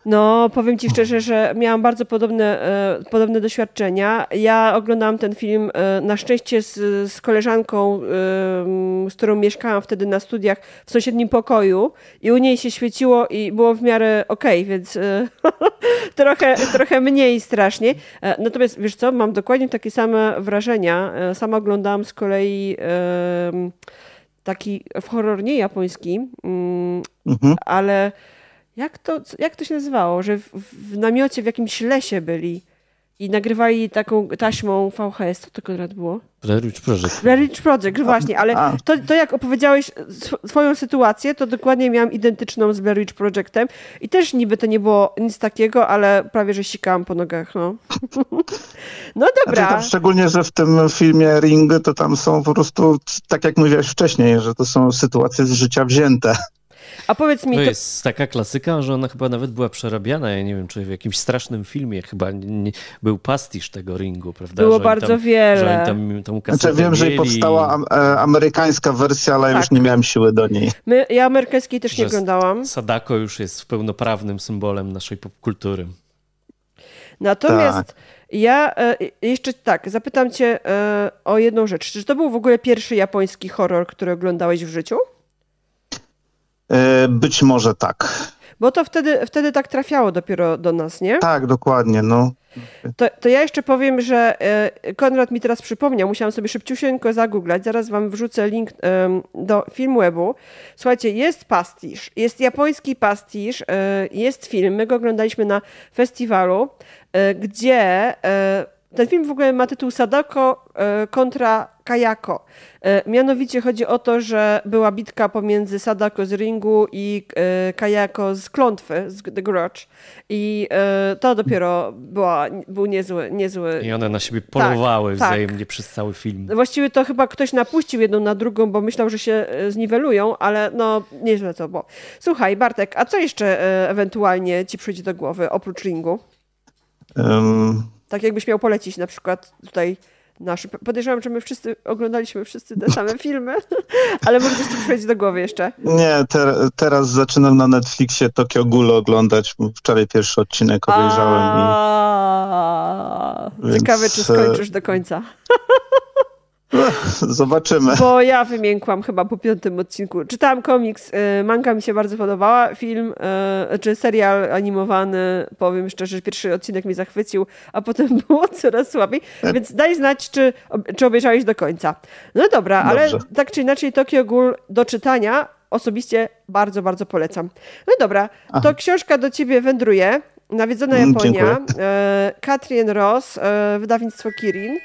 Speaker 2: No, powiem Ci szczerze, że miałam bardzo podobne, e, podobne doświadczenia. Ja oglądałam ten film e, na szczęście z, z koleżanką, e, z którą mieszkałam wtedy na studiach w sąsiednim pokoju i u niej się świeciło i było w miarę okej, okay, więc trochę, trochę mniej strasznie. Natomiast wiesz co, mam dokładnie takie same wrażenia. Sama oglądałam z kolei taki w horror nie japoński, mm, mhm. ale jak to, jak to się nazywało, że w, w, namiocie w jakimś lesie byli i nagrywali taką taśmą VHS, co to Konrad było?
Speaker 1: Blair Witch Project.
Speaker 2: Blair Witch Project, właśnie, ale to, to jak opowiedziałeś swoją sytuację, to dokładnie miałam identyczną z Blair Witch Projectem i też niby to nie było nic takiego, ale prawie, że sikałam po nogach, no. no dobra.
Speaker 3: Znaczy szczególnie, że w tym filmie Ring to tam są po prostu, tak jak mówiłeś wcześniej, że to są sytuacje z życia wzięte.
Speaker 2: A powiedz mi...
Speaker 1: To, to jest taka klasyka, że ona chyba nawet była przerabiana, ja nie wiem, czy w jakimś strasznym filmie chyba nie, był pastisz tego ringu, prawda?
Speaker 2: Było bardzo
Speaker 1: tam,
Speaker 2: wiele.
Speaker 1: Że tam tą
Speaker 3: znaczy, wiem, że powstała e, amerykańska wersja, ale tak. już nie miałem siły do niej.
Speaker 2: My, ja amerykańskiej też nie oglądałam.
Speaker 1: Sadako już jest pełnoprawnym symbolem naszej popkultury.
Speaker 2: Natomiast tak. ja e, jeszcze tak, zapytam cię e, o jedną rzecz. Czy to był w ogóle pierwszy japoński horror, który oglądałeś w życiu?
Speaker 3: E, być może tak.
Speaker 2: Bo to wtedy, wtedy tak trafiało dopiero do nas, nie?
Speaker 3: Tak, dokładnie. No.
Speaker 2: To, to ja jeszcze powiem, że e, Konrad mi teraz przypomniał, musiałam sobie szybciusieńko zagooglać, zaraz wam wrzucę link do Filmwebu. Słuchajcie, jest pastisz, jest japoński pastisz, e, jest film, my go oglądaliśmy na festiwalu, gdzie ten film w ogóle ma tytuł Sadako kontra Kayako. Mianowicie chodzi o to, że była bitka pomiędzy Sadako z ringu i Kayako z klątwy, z The Grudge. I to dopiero była, był niezły, niezły...
Speaker 1: I one na siebie polowały tak, wzajemnie tak. przez cały film.
Speaker 2: Właściwie to chyba ktoś napuścił jedną na drugą, bo myślał, że się zniwelują, ale no nieźle to było. Słuchaj, Bartek, a co jeszcze ewentualnie ci przyjdzie do głowy oprócz ringu? Um... Tak jakbyś miał polecić na przykład tutaj nasz. Podejrzewam, że my wszyscy oglądaliśmy wszyscy te same filmy, ale może coś ci przyjść do głowy jeszcze.
Speaker 3: Nie, te, teraz zaczynam na Netflixie Tokio Ghoul oglądać. Wczoraj pierwszy odcinek obejrzałem.
Speaker 2: I... Ciekawe, czy skończysz do końca.
Speaker 3: Zobaczymy.
Speaker 2: Bo ja wymiękłam chyba po piątym odcinku. Czytałam komiks, y, manga mi się bardzo podobała, film y, czy serial animowany, powiem szczerze, pierwszy odcinek mnie zachwycił, a potem było coraz słabiej, więc daj znać, czy, czy obejrzałeś do końca. No dobra, Dobrze. ale tak czy inaczej Tokio Ghoul do czytania osobiście bardzo, bardzo polecam. No dobra, Aha. to książka do ciebie wędruje. Nawiedzona mm, Japonia, Katrin Ross, wydawnictwo Kirin.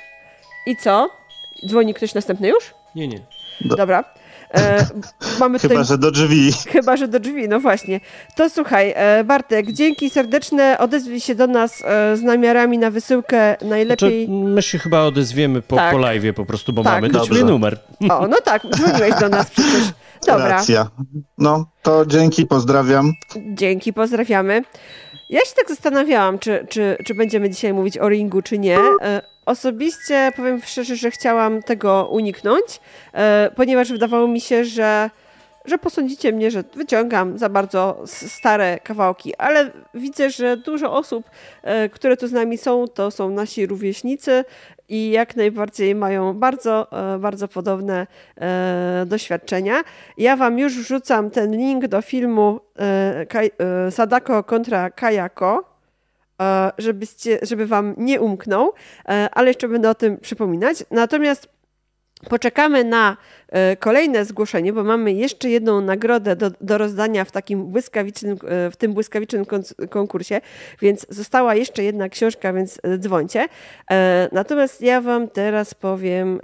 Speaker 2: I co? Dzwoni ktoś następny już?
Speaker 1: Nie, nie.
Speaker 2: Do... Dobra. E,
Speaker 3: mamy tutaj... Chyba, że do drzwi.
Speaker 2: Chyba, że do drzwi, no właśnie. To słuchaj, e, Bartek, dzięki serdeczne. Odezwij się do nas e, z namiarami na wysyłkę najlepiej.
Speaker 1: Znaczy, my się chyba odezwiemy po, tak. po live po prostu, bo tak. mamy do ciebie numer.
Speaker 2: O, no tak, dzwoniłeś do nas przecież. Dobra.
Speaker 3: Racja. No, to dzięki, pozdrawiam.
Speaker 2: Dzięki, pozdrawiamy. Ja się tak zastanawiałam, czy, czy, czy będziemy dzisiaj mówić o ringu, czy nie. Osobiście powiem szczerze, że chciałam tego uniknąć, e, ponieważ wydawało mi się, że że posądzicie mnie, że wyciągam za bardzo stare kawałki, ale widzę, że dużo osób, e, które tu z nami są, to są nasi rówieśnicy i jak najbardziej mają bardzo, e, bardzo podobne doświadczenia. Ja Wam już wrzucam ten link do filmu Sadako kontra Kayako, żebyście, żeby Wam nie umknął, ale jeszcze będę o tym przypominać. Natomiast Poczekamy na e, kolejne zgłoszenie, bo mamy jeszcze jedną nagrodę do, do rozdania w takim błyskawicznym, e, w tym błyskawicznym konkursie, więc została jeszcze jedna książka, więc e, dzwońcie. Natomiast ja Wam teraz powiem,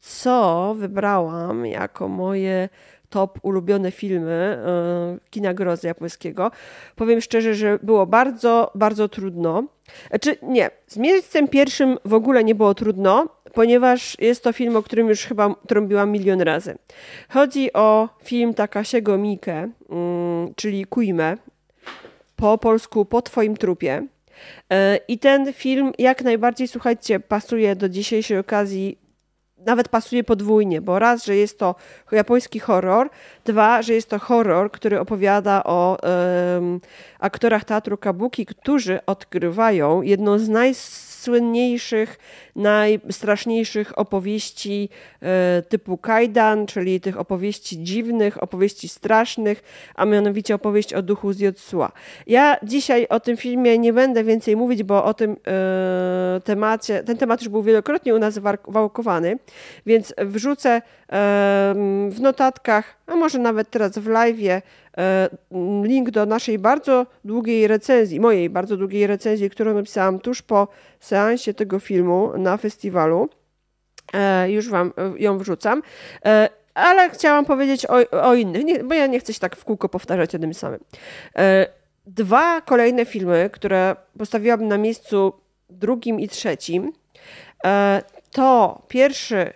Speaker 2: co wybrałam jako moje top ulubione filmy kina grozy japońskiego. Powiem szczerze, że było bardzo, bardzo trudno. Czy nie, z miejscem pierwszym w ogóle nie było trudno, ponieważ jest to film, o którym już chyba trąbiłam milion razy. Chodzi o film Takasiego Mike, mm, czyli Kuime, po polsku Po Twoim trupie. E, I ten film jak najbardziej, słuchajcie, pasuje do dzisiejszej okazji nawet pasuje podwójnie, bo raz, że jest to japoński horror, dwa, że jest to horror, który opowiada o um, aktorach teatru kabuki, którzy odgrywają jedną z najsłynniejszych najstraszniejszych opowieści e, typu kajdan, czyli tych opowieści dziwnych, opowieści strasznych, a mianowicie opowieść o duchu z Jotsua. Ja dzisiaj o tym filmie nie będę więcej mówić, bo o tym e, temacie, ten temat już był wielokrotnie u nas wałkowany, więc wrzucę e, w notatkach, a może nawet teraz w live'ie link do naszej bardzo długiej recenzji, mojej bardzo długiej recenzji, którą napisałam tuż po seansie tego filmu na festiwalu. E, już Wam e, ją wrzucam. E, ale chciałam powiedzieć o, o innych, nie, bo ja nie chcę się tak w kółko powtarzać o tym samym. Dwa kolejne filmy, które postawiłabym na miejscu drugim i trzecim, to pierwszy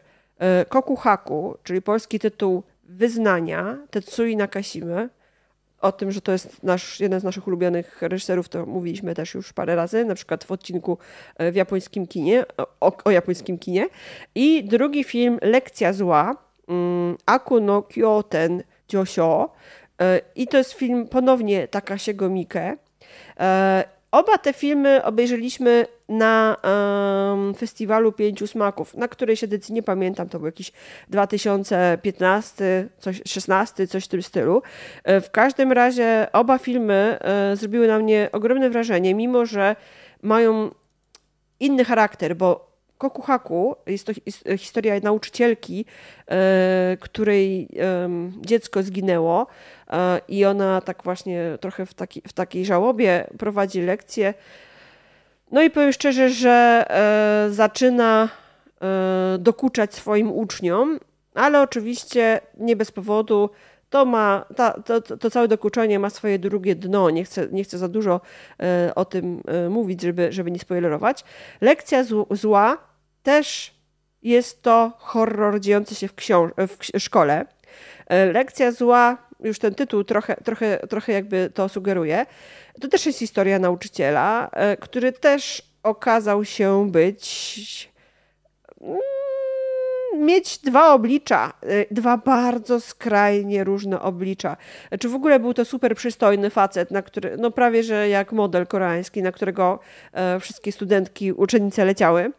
Speaker 2: Kokuhaku, czyli polski tytuł Wyznania Tetsui Nakashimy o tym, że to jest nasz, jeden z naszych ulubionych reżyserów, to mówiliśmy też już parę razy, na przykład w odcinku e, w japońskim kinie, o, o japońskim kinie. I drugi film Lekcja zła, um, Aku no Kyoten Josho. E, I to jest film ponownie Takasiego Mike. Oba te filmy obejrzeliśmy na um, festiwalu Pięciu Smaków, na której się edycji nie pamiętam, to był jakiś 2015, coś 16, coś w tym stylu. E, w każdym razie oba filmy e, zrobiły na mnie ogromne wrażenie, mimo że mają inny charakter, bo Kokuhaku jest to historia nauczycielki, e, której dziecko zginęło e, i ona tak właśnie trochę w, taki, w takiej żałobie prowadzi lekcje. No i powiem szczerze, że e, zaczyna dokuczać swoim uczniom, ale oczywiście nie bez powodu to ma, ta, to, to całe dokuczenie ma swoje drugie dno. Nie chcę, nie chcę za dużo o tym mówić, żeby, żeby nie spoilerować. Lekcja zła też jest to horror dziejący się w, w szkole. E, lekcja zła, już ten tytuł trochę, trochę, trochę jakby to sugeruje. To też jest historia nauczyciela, który też okazał się być mm, mieć dwa oblicza, y, dwa bardzo skrajnie różne oblicza. Czy w ogóle był to super przystojny facet, na który, no prawie że jak model koreański, na którego e, wszystkie studentki, uczennice leciały.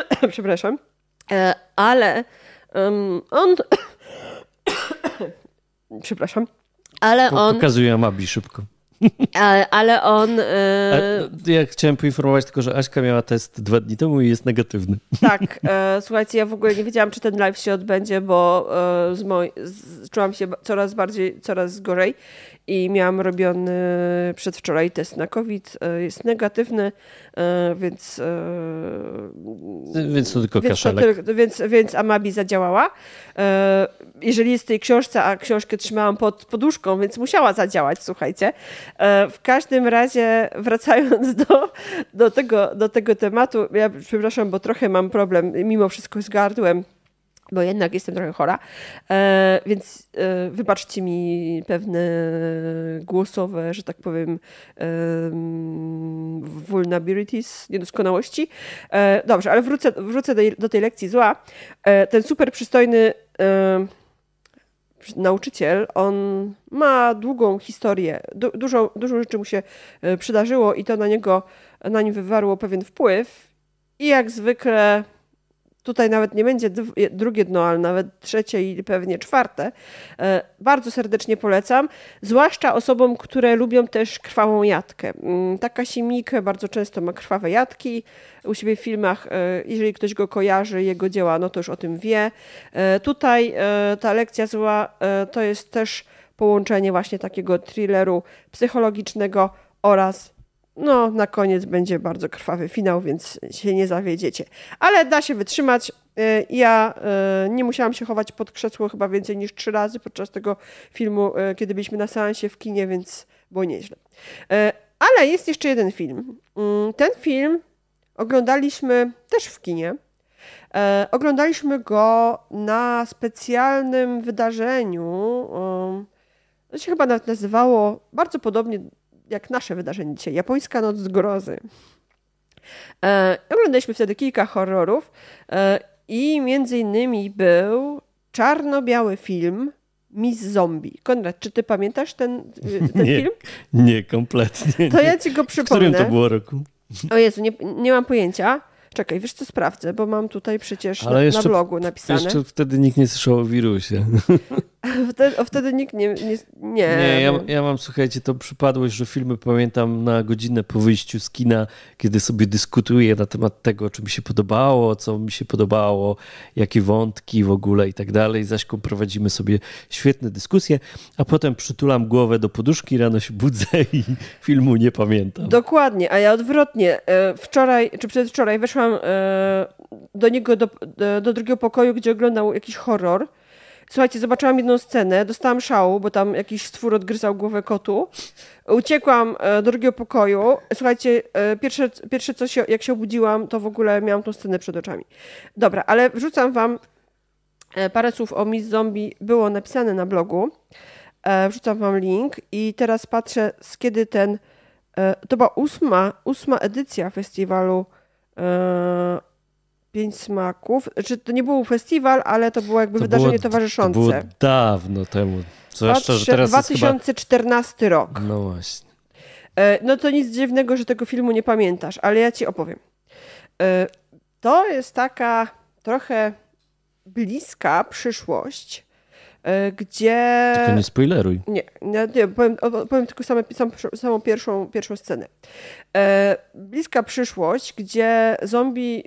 Speaker 2: Przepraszam. E, ale um, on. Przepraszam. Ale on.
Speaker 1: Pokazuje Amabi szybko.
Speaker 2: Ale on. E...
Speaker 1: Ja chciałem poinformować tylko, że Aśka miała test dwa dni temu i jest negatywny.
Speaker 2: Tak, e, słuchajcie, ja w ogóle nie wiedziałam, czy ten live się odbędzie, bo e, z moj... z... czułam się coraz bardziej, coraz gorzej i miałam robiony przedwczoraj test na COVID. E, jest negatywny, e, więc.
Speaker 1: E, więc to tylko więc, to,
Speaker 2: więc, więc Amabi zadziałała. Jeżeli jest w tej książce, a książkę trzymałam pod poduszką, więc musiała zadziałać, słuchajcie. W każdym razie, wracając do, do, tego, do tego tematu, ja przepraszam, bo trochę mam problem mimo wszystko z gardłem bo jednak jestem trochę chora, e, więc e, wybaczcie mi pewne głosowe, że tak powiem, e, vulnerabilities, niedoskonałości. E, dobrze, ale wrócę, wrócę do, do tej lekcji zła. E, ten super przystojny e, nauczyciel, on ma długą historię, du, dużo, dużo rzeczy mu się przydarzyło i to na niego, na nim wywarło pewien wpływ i jak zwykle Tutaj nawet nie będzie drugie dno, ale nawet trzecie i pewnie czwarte. E, bardzo serdecznie polecam, zwłaszcza osobom, które lubią też krwawą jatkę. Mm, taka Simik bardzo często ma krwawe jatki u siebie w filmach. E, jeżeli ktoś go kojarzy, jego dzieła, no to już o tym wie. E, tutaj ta lekcja zła to jest też połączenie właśnie takiego thrilleru psychologicznego oraz no, na koniec będzie bardzo krwawy finał, więc się nie zawiedziecie. Ale da się wytrzymać. Y, ja y, nie musiałam się chować pod krzesło chyba więcej niż trzy razy podczas tego filmu, y, kiedy byliśmy na seansie w kinie, więc było nieźle. Ale jest jeszcze jeden film. Ten film oglądaliśmy też w kinie. Oglądaliśmy go na specjalnym wydarzeniu. To się chyba nawet nazywało bardzo podobnie jak nasze wydarzenie dzisiaj, Japońska Noc Zgrozy. E, oglądaliśmy wtedy kilka horrorów e, i między innymi był czarno-biały film Miss Zombie. Konrad, czy ty pamiętasz ten, ten
Speaker 1: nie,
Speaker 2: film?
Speaker 1: Nie, kompletnie.
Speaker 2: To ja ci go przypomnę.
Speaker 1: W którym to było roku?
Speaker 2: O Jezu, nie, nie mam pojęcia. Czekaj, wiesz co sprawdzę, bo mam tutaj przecież na, jeszcze, na blogu napisane.
Speaker 1: Jeszcze wtedy nikt nie słyszał o wirusie.
Speaker 2: Wtedy, wtedy nikt nie. Nie, nie.
Speaker 1: nie ja, ja, mam, słuchajcie, to przypadłość, że filmy pamiętam na godzinę po wyjściu z kina, kiedy sobie dyskutuję na temat tego, czy mi się podobało, co mi się podobało, jakie wątki w ogóle i tak dalej. Zaśką prowadzimy sobie świetne dyskusje, a potem przytulam głowę do poduszki, rano się budzę i filmu nie pamiętam.
Speaker 2: Dokładnie, a ja odwrotnie. E, wczoraj, czy przedwczoraj weszłam e, do niego, do, do drugiego pokoju, gdzie oglądał jakiś horror. Słuchajcie, zobaczyłam jedną scenę, dostałam szału, bo tam jakiś stwór odgryzał głowę kotu. Uciekłam e, do drugiego pokoju. Słuchajcie, e, pierwsze, pierwsze co się, jak się obudziłam, to w ogóle miałam tą scenę przed oczami. Dobra, ale wrzucam wam parę słów o Miss Zombie. Było napisane na blogu. Wrzucam wam link i teraz patrzę, z kiedy ten... To była ósma, ósma edycja festiwalu Pięć Smaków. Znaczy, to nie był festiwal, ale to było jakby to wydarzenie było, towarzyszące. To
Speaker 1: było dawno temu. Zwłaszcza, że teraz
Speaker 2: 2014
Speaker 1: chyba...
Speaker 2: rok.
Speaker 1: No właśnie.
Speaker 2: E, no to nic dziwnego, że tego filmu nie pamiętasz, ale ja ci opowiem. E, to jest taka trochę bliska przyszłość, e, gdzie...
Speaker 1: Tylko nie spoileruj.
Speaker 2: Nie, nie, nie powiem, powiem tylko same, sam, samą pierwszą, pierwszą scenę. E, bliska przyszłość, gdzie zombie,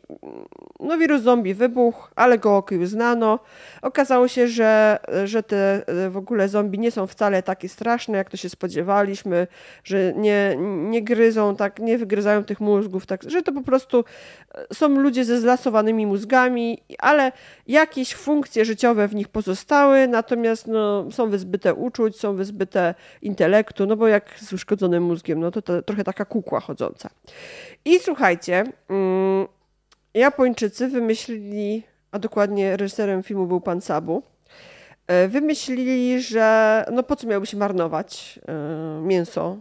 Speaker 2: no wirus zombie wybuchł, ale go już znano. Okazało się, że, że te w ogóle zombie nie są wcale takie straszne, jak to się spodziewaliśmy, że nie, nie gryzą, tak, nie wygryzają tych mózgów, tak, że to po prostu są ludzie ze zlasowanymi mózgami, ale jakieś funkcje życiowe w nich pozostały, natomiast no, są wyzbyte uczuć, są wyzbyte intelektu, no bo jak z uszkodzonym mózgiem, no to, to trochę taka kukła chodząca. I słuchajcie, mm, Japończycy wymyślili, a dokładnie reżyserem filmu był pan Sabu, e, wymyślili, że no po co miałoby się marnować e, mięso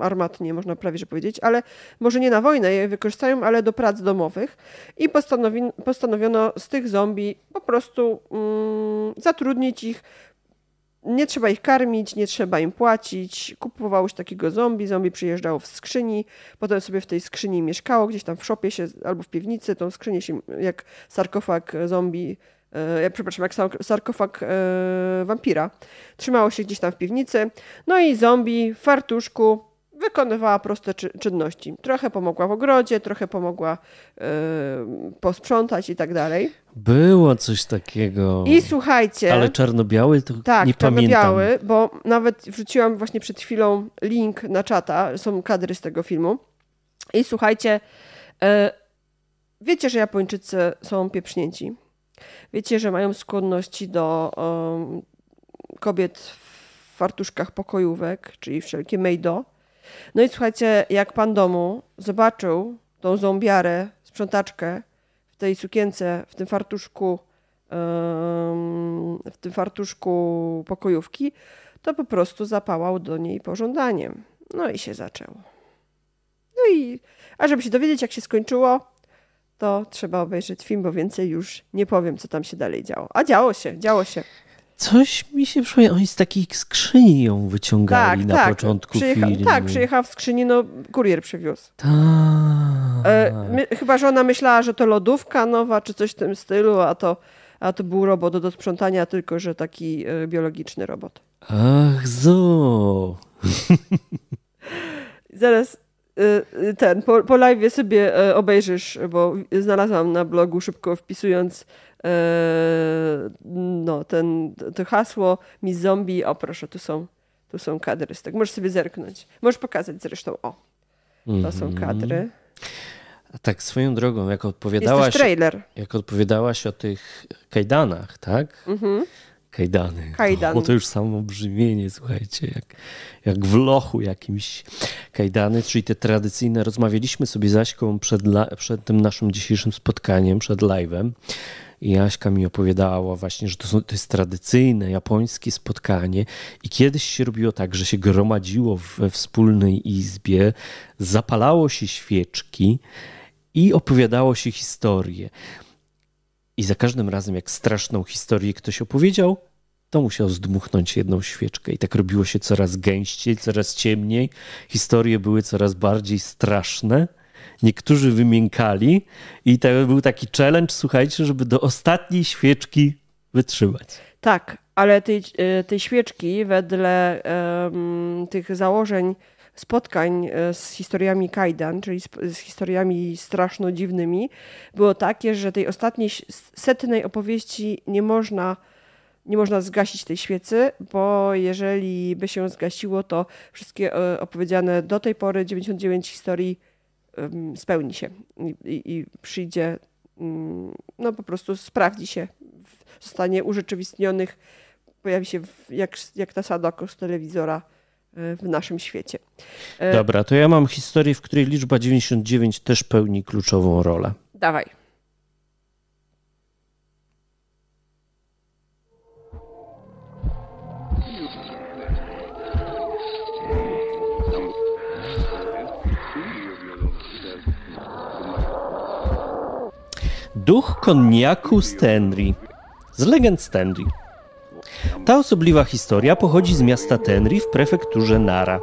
Speaker 2: armatnie, można prawie że powiedzieć, ale może nie na wojnę je wykorzystają, ale do prac domowych. I postanowi, postanowiono z tych zombie po prostu mm, zatrudnić ich nie trzeba ich karmić, nie trzeba im płacić. Kupowało się takiego zombie, zombie przyjeżdżało w skrzyni, potem sobie w tej skrzyni mieszkało, gdzieś tam w szopie się albo w piwnicy, tą skrzynię się jak sarkofag zombie, e, przepraszam, jak sarkofag e, wampira. Trzymało się gdzieś tam w piwnicy. No i zombie w fartuszku wykonywała proste czynności. Trochę pomogła w ogrodzie, trochę pomogła yy, posprzątać i tak dalej.
Speaker 1: Było coś takiego.
Speaker 2: I słuchajcie.
Speaker 1: Ale czarno-biały to
Speaker 2: tak,
Speaker 1: nie pamiętam.
Speaker 2: czarno-biały, bo nawet wrzuciłam właśnie przed chwilą link na czata, są kadry z tego filmu. I słuchajcie, yy, wiecie, że Japończycy są pieprznięci. Wiecie, że mają skłonności do yy, kobiet w fartuszkach pokojówek, czyli wszelkie mejdo no i słuchajcie, jak pan domu zobaczył tą zombiarę, sprzątaczkę w tej sukience, w tym fartuszku, w tym fartuszku pokojówki, to po prostu zapałał do niej pożądaniem. No i się zaczęło. No i, a żeby się dowiedzieć, jak się skończyło, to trzeba obejrzeć film, bo więcej już nie powiem, co tam się dalej działo. A działo się, działo się.
Speaker 1: Coś mi się przypomina, oni z takiej skrzyni ją wyciągali tak, na tak. początku Przyjecha filmu.
Speaker 2: Tak, przyjechała w skrzyni, no kurier przywiózł. Tak. E, chyba, że ona myślała, że to lodówka nowa, czy coś w tym stylu, a to, a to był robot do sprzątania, tylko że taki e, biologiczny robot.
Speaker 1: Ach, zo.
Speaker 2: Zaraz e, ten, po, po live sobie e, obejrzysz, bo znalazłam na blogu szybko wpisując no, ten, to hasło mi zombie, o proszę, tu są, tu są kadry z tego. Możesz sobie zerknąć. Możesz pokazać zresztą, o, to są mhm. kadry.
Speaker 1: A tak swoją drogą, jak odpowiadałaś,
Speaker 2: trailer.
Speaker 1: jak odpowiadałaś o tych kajdanach, tak? Mhm. Kajdany. Kajdan. Bo to już samo brzmienie, słuchajcie, jak, jak w lochu jakimś kajdany, czyli te tradycyjne. Rozmawialiśmy sobie z Aśką przed, przed tym naszym dzisiejszym spotkaniem, przed live'em i Jaśka mi opowiadała właśnie, że to, są, to jest tradycyjne japońskie spotkanie i kiedyś się robiło tak, że się gromadziło we wspólnej izbie, zapalało się świeczki i opowiadało się historię. I za każdym razem, jak straszną historię ktoś opowiedział, to musiał zdmuchnąć jedną świeczkę. I tak robiło się coraz gęściej, coraz ciemniej. Historie były coraz bardziej straszne niektórzy wymiękali i to był taki challenge, słuchajcie, żeby do ostatniej świeczki wytrzymać.
Speaker 2: Tak, ale tej, e, tej świeczki wedle um, tych założeń spotkań e, z historiami Kajdan, czyli z, z, historiami straszno dziwnymi, było takie, że tej ostatniej setnej opowieści nie można, nie można zgasić tej świecy, bo jeżeli by się zgasiło, to wszystkie e, opowiedziane do tej pory 99 historii spełni się i, i przyjdzie, mm, no po prostu sprawdzi się, zostanie urzeczywistnionych, pojawi się jak, jak ta Sadako z telewizora e, w naszym świecie.
Speaker 1: E, Dobra, to ja mam historię, w której liczba 99 też pełni kluczową rolę.
Speaker 2: Dawaj.
Speaker 1: Duch konniaku Stanley. Z legend Stanley. Ta osobliwa historia pochodzi z miasta Tenri w prefekturze Nara.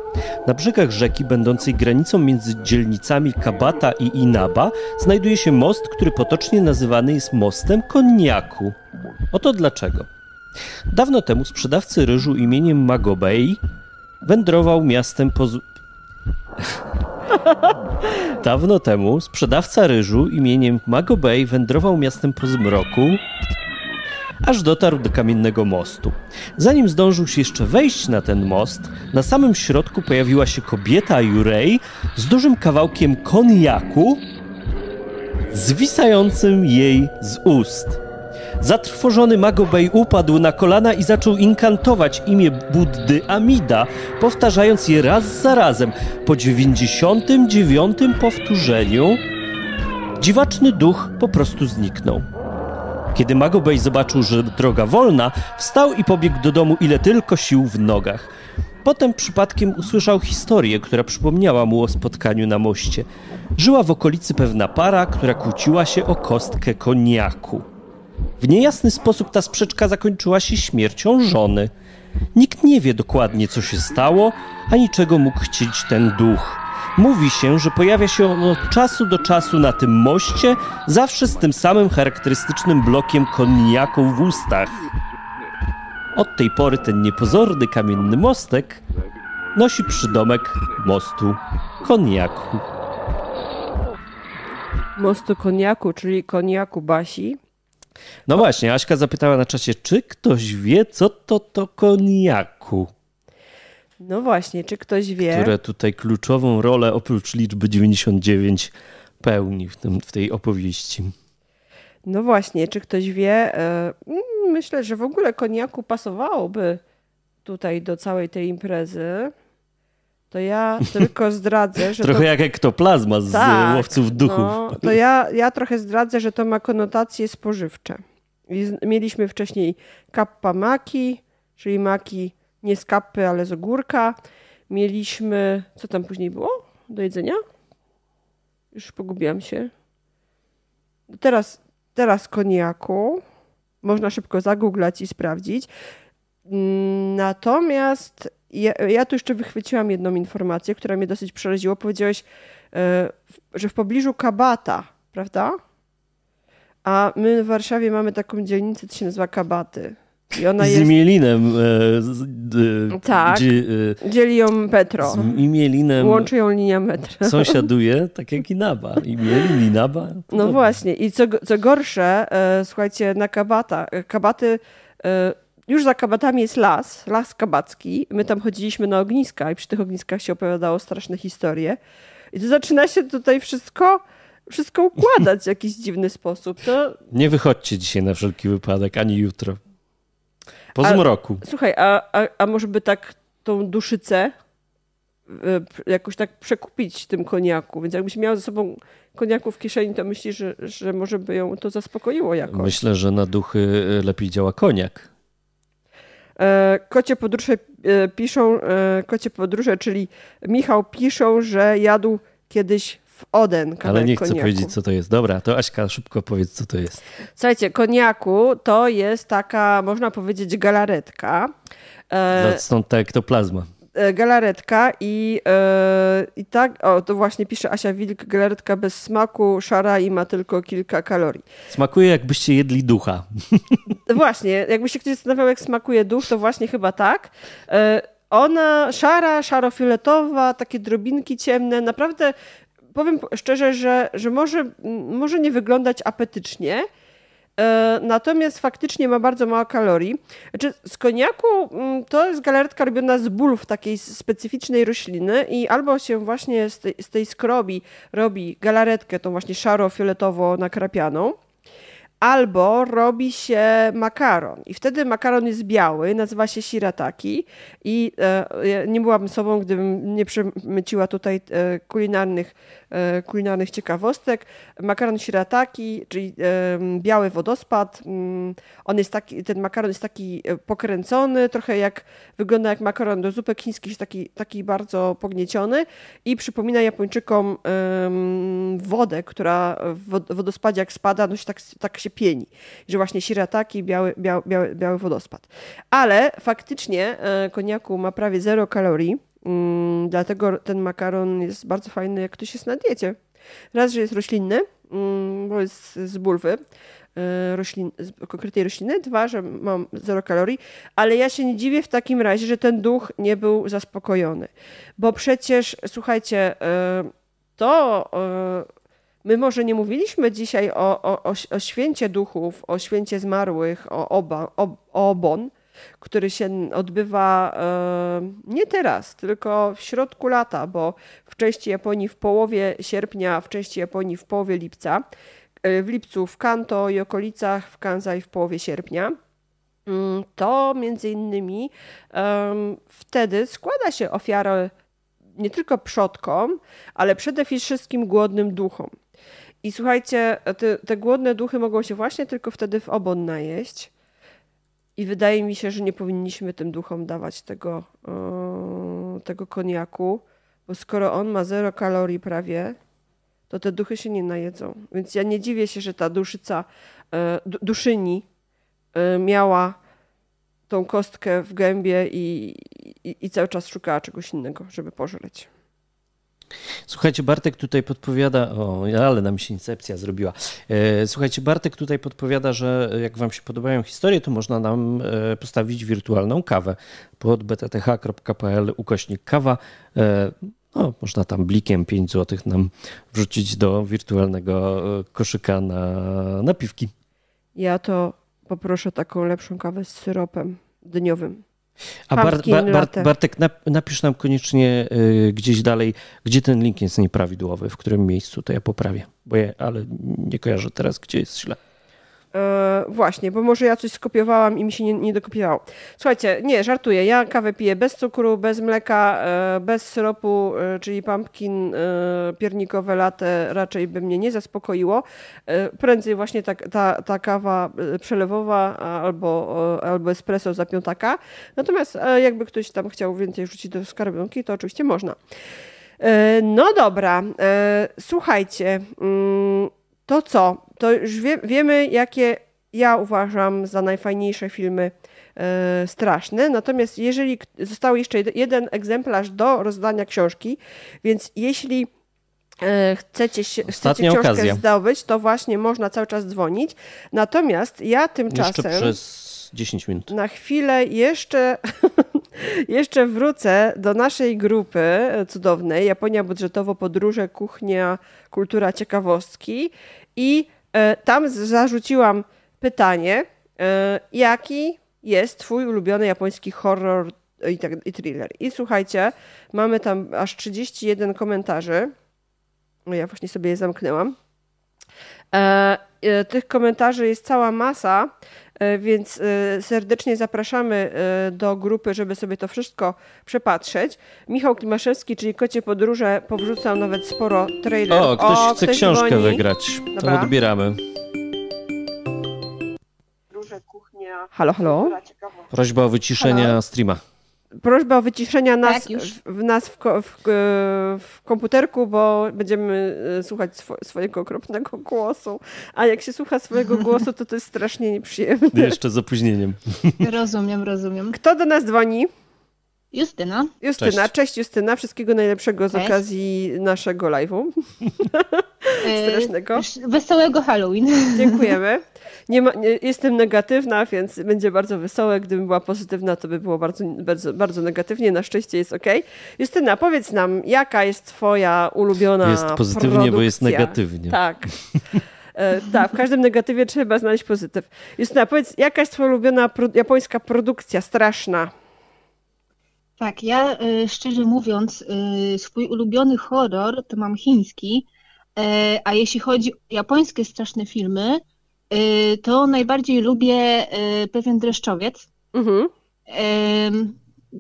Speaker 1: Na brzegach rzeki, będącej granicą między dzielnicami Kabata i Inaba, znajduje się most, który potocznie nazywany jest mostem Konniaku. Oto dlaczego. Dawno temu sprzedawcy ryżu imieniem Magobei wędrował miastem po... Dawno temu sprzedawca ryżu imieniem Magobei wędrował miastem po zmroku, aż dotarł do kamiennego mostu. Zanim zdążył się jeszcze wejść na ten most, na samym środku pojawiła się kobieta Jurej z dużym kawałkiem koniaku zwisającym jej z ust. Zatrwożony Magobej upadł na kolana i zaczął inkantować imię Buddy Amida, powtarzając je raz za razem. Po 99 powtórzeniu dziwaczny duch po prostu zniknął. Kiedy Magobej zobaczył, że droga wolna, wstał i pobiegł do domu ile tylko sił w nogach. Potem przypadkiem usłyszał historię, która przypomniała mu o spotkaniu na moście. Żyła w okolicy pewna para, która kłóciła się o kostkę koniaku. W niejasny sposób ta sprzeczka zakończyła się śmiercią żony. Nikt nie wie dokładnie, co się stało, ani czego mógł chcieć ten duch. Mówi się, że pojawia się on od czasu do czasu na tym moście, zawsze z tym samym charakterystycznym blokiem konniaku w ustach. Od tej pory ten niepozorny kamienny mostek nosi przydomek mostu konniaku.
Speaker 2: Mostu koniaku, czyli koniaku Basi.
Speaker 1: No właśnie, Aśka zapytała na czasie, czy ktoś wie, co to to koniaku?
Speaker 2: No właśnie, czy ktoś wie?
Speaker 1: Które tutaj kluczową rolę oprócz liczby 99 pełni w, tym, w tej opowieści.
Speaker 2: No właśnie, czy ktoś wie? E, mm, myślę, że w ogóle koniaku pasowałoby tutaj do całej tej imprezy. To ja tylko zdradzę, że.
Speaker 1: Trochę
Speaker 2: to...
Speaker 1: jak ektoplazma z
Speaker 2: Tak,
Speaker 1: łowców duchów.
Speaker 2: No, to ja, ja trochę zdradzę, że to ma konotacje spożywcze. Mieliśmy wcześniej kappa maki, czyli maki nie z kappy, ale z ogórka. Mieliśmy, co tam później było do jedzenia? Już pogubiłam się. Teraz, teraz koniaku. Można szybko zagooglać i sprawdzić. Mm, Natomiast ja, ja tu jeszcze wychwyciłam jedną informację, która mnie dosyć przeraziła. Powiedziałeś, e, że w pobliżu Kabata, prawda? A my w Warszawie mamy taką dzielnicę, co się nazywa Kabaty. I ona
Speaker 1: Z
Speaker 2: jest.
Speaker 1: imielinem. E, z, d,
Speaker 2: Tak.
Speaker 1: Gdzie,
Speaker 2: Dzieli ją
Speaker 1: e,
Speaker 2: Petro.
Speaker 1: z imielinem
Speaker 2: Łączy ją linia metra.
Speaker 1: sąsiaduje, tak jak Inaba. Imielin, Inaba. to
Speaker 2: No właśnie. I co, co gorsze, e, słuchajcie, na kabata, e, kabaty, e, już za kabatami jest las, las kabacki. My tam chodziliśmy na ogniska i przy tych ogniskach się opowiadało straszne historie. I to zaczyna się tutaj wszystko, wszystko układać w jakiś dziwny sposób. To,
Speaker 1: Nie wychodźcie dzisiaj na wszelki wypadek, ani jutro. Po
Speaker 2: A-
Speaker 1: zmroku.
Speaker 2: słuchaj, a, a, a może by tak tą duszycę e, jakoś tak przekupić tym koniaku? Więc jakbyś miał ze sobą koniaku w kieszeni, to myślisz, że, że może by ją to zaspokoiło jakoś?
Speaker 1: Myślę, że na duchy lepiej działa koniak.
Speaker 2: E, Kocie podróże e, piszą, e, kocie podróże, czyli Michał piszą, że jadł kiedyś w Oden
Speaker 1: Ale nie chcę
Speaker 2: koniaku.
Speaker 1: powiedzieć, co to jest. Dobra, to Aśka, szybko powiedz, co to jest.
Speaker 2: Słuchajcie, koniaku to jest taka, można powiedzieć, galaretka.
Speaker 1: Stąd ta ektoplazma.
Speaker 2: E, galaretka i, e, i tak, o to właśnie pisze Asia Wilk, galaretka bez smaku, szara i ma tylko kilka kalorii.
Speaker 1: Smakuje jakbyście jedli ducha.
Speaker 2: Właśnie, jakby się ktoś zastanawiał, jak smakuje duch, to właśnie chyba tak. E, Ona szara, szarofioletowa, takie drobinki ciemne, naprawdę powiem szczerze, że, że może, może nie wyglądać apetycznie, natomiast faktycznie ma bardzo mało kalorii. Znaczy, z koniaku mm, to jest galaretka robiona z bulw takiej specyficznej rośliny i albo się właśnie z tej, z tej skrobi robi galaretkę, tą właśnie szaro-fioletowo nakrapianą, albo robi się makaron. I wtedy makaron jest biały, nazywa się shirataki. I e, nie byłabym sobą, gdybym nie przemyciła tutaj e, kulinarnych, e, kulinarnych ciekawostek. Makaron shirataki, czyli e, biały wodospad. Mm, on jest taki, ten makaron jest taki e, pokręcony, trochę jak wygląda jak makaron do zupek chińskich, taki, taki bardzo pognieciony i przypomina Japończykom wodę, która w wod- wodospadzie jak spada, no się tak, tak się pieni. Że właśnie shirataki, biały, biały, biały, biały wodospad. Ale faktycznie e, koniaku ma prawie zero kalorii, mm, dlatego ten makaron jest bardzo fajny, jak ktoś jest na diecie. Raz, że jest roślinny, mm, bo jest z bulwy, e, roślin, konkretnej rośliny. Dwa, że mam zero kalorii, ale ja się nie dziwię w takim razie, że ten duch nie był zaspokojony. Bo przecież, słuchajcie, e, to my może nie mówiliśmy dzisiaj o, o, o święcie duchów, o święcie zmarłych, o, oba, o, o obon, który się odbywa e, nie teraz, tylko w środku lata, bo w części Japonii w połowie sierpnia, w części Japonii w połowie lipca, e, w lipcu w Kanto i okolicach, w Kansai w połowie sierpnia. Mm, to między innymi wtedy składa się ofiarę nie tylko przodkom, ale przede wszystkim głodnym duchom. I słuchajcie, te, te głodne duchy mogą się właśnie tylko wtedy w obon najeść. I wydaje mi się, że nie powinniśmy tym duchom dawać tego, yy, tego koniaku, bo skoro on ma zero kalorii prawie, to te duchy się nie najedzą. Więc ja nie dziwię się, że ta duszyca, yy, duszyni yy, miała tą kostkę w gębie i, i, i cały czas szukała czegoś innego, żeby pożreć.
Speaker 1: Słuchajcie, Bartek tutaj podpowiada, o, ale nam się incepcja zrobiła. E, słuchajcie, Bartek tutaj podpowiada, że jak wam się podobają historie, to można nam e, postawić wirtualną kawę pod btth.pl ukośnik kawa. E, no, można tam blikiem 5 zł nam wrzucić do wirtualnego koszyka na, na piwki.
Speaker 2: Ja to poproszę taką lepszą kawę z syropem dniowym.
Speaker 1: A Bart, Bart, Bartek, napisz nam koniecznie y, gdzieś dalej, gdzie ten link jest nieprawidłowy, w którym miejscu, to ja poprawię, bo ja, ale nie kojarzę teraz, gdzie jest źle.
Speaker 2: E, właśnie, bo może ja coś skopiowałam i mi się nie, nie dokopiowało. Słuchajcie, nie, żartuję. Ja kawę piję bez cukru, bez mleka, e, bez syropu, e, czyli pumpkin piernikowe latte raczej by mnie nie zaspokoiło. Prędzej właśnie ta, ta, ta kawa przelewowa albo, albo espresso za piątaka. Natomiast jakby ktoś tam chciał więcej rzucić do skarbonki, to oczywiście można. No dobra, słuchajcie. Mm, to co? To już wie, wiemy, jakie ja uważam za najfajniejsze filmy e, straszne. Natomiast jeżeli został jeszcze jeden egzemplarz do rozdania książki, więc jeśli e, chcecie, się, chcecie książkę okazja. zdobyć, to właśnie można cały czas dzwonić. Natomiast ja tymczasem...
Speaker 1: Jeszcze przez 10 minut.
Speaker 2: Na chwilę jeszcze, jeszcze wrócę do naszej grupy cudownej Japonia Budżetowo Podróże, Kuchnia, Kultura, Ciekawostki i e, tam zarzuciłam pytanie, e, jaki jest twój ulubiony japoński horror i, tak, i thriller. I słuchajcie, mamy tam aż 31 komentarzy. Ja właśnie sobie je zamknęłam. E, e, tych komentarzy jest cała masa, e, więc serdecznie zapraszamy do grupy, żeby sobie to wszystko przepatrzeć. Michał Klimaszewski, czyli Kocie Podróże, powrzucał nawet sporo trailerów.
Speaker 1: O, ktoś o, chce ktoś książkę dzwoni. wygrać. To odbieramy.
Speaker 2: Halo, halo.
Speaker 1: Prośba o wyciszenie halo. streama
Speaker 2: prośba o wyciszenie nas, tak, w, nas w, w, w, komputerku, bo będziemy e, słuchać swo, swojego okropnego głosu. A jak się słucha swojego głosu, to to jest strasznie nieprzyjemne.
Speaker 1: Jeszcze z opóźnieniem.
Speaker 4: Rozumiem, rozumiem.
Speaker 2: Kto do nas dzwoni?
Speaker 4: Justyna.
Speaker 2: Justyna, cześć, cześć Justyna. Wszystkiego najlepszego z cześć. okazji naszego live'u.
Speaker 4: E, Strasznego. Wesołego Halloween.
Speaker 2: Dziękujemy. Nie ma, nie, jestem negatywna, więc będzie bardzo wesołe. Gdybym była pozytywna, to by było bardzo, bardzo, bardzo negatywnie. Na szczęście jest ok. Justyna, powiedz nam, jaka jest twoja ulubiona
Speaker 1: Jest pozytywnie, produkcja? bo jest negatywnie.
Speaker 2: Tak. E, tak, w każdym negatywie trzeba znaleźć pozytyw. Justyna, powiedz, jaka jest twoja ulubiona pro, japońska produkcja straszna?
Speaker 4: Tak, ja y, szczerze mówiąc, y, swój ulubiony horror to mam chiński, a jeśli chodzi o japońskie straszne filmy, to najbardziej lubię pewien dreszczowiec. Mhm.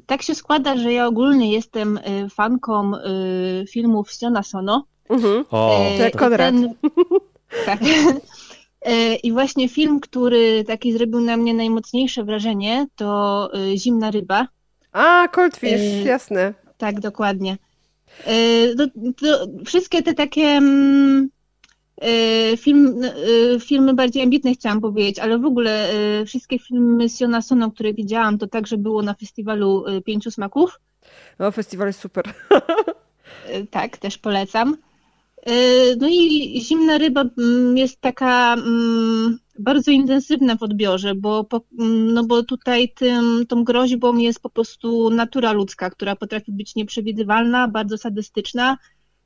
Speaker 4: Tak się składa, że ja ogólnie jestem fanką filmów Siona Sono.
Speaker 2: Mhm. O, to Konrad. Ten, tak.
Speaker 4: I właśnie film, który taki zrobił na mnie najmocniejsze wrażenie, to Zimna ryba.
Speaker 2: A, Coldfish, yy, jasne.
Speaker 4: Tak, dokładnie. To, to wszystkie te takie mm, Film, filmy bardziej ambitne chciałam powiedzieć, ale w ogóle wszystkie filmy z Jonasoną, które widziałam, to także było na festiwalu Pięciu Smaków.
Speaker 2: No, festiwal jest super.
Speaker 4: Tak, też polecam. No i Zimna Ryba mm, jest taka mm, bardzo intensywna w odbiorze, bo, mm, no bo tutaj tym, tą groźbą jest po prostu natura ludzka, która potrafi być nieprzewidywalna, bardzo sadystyczna.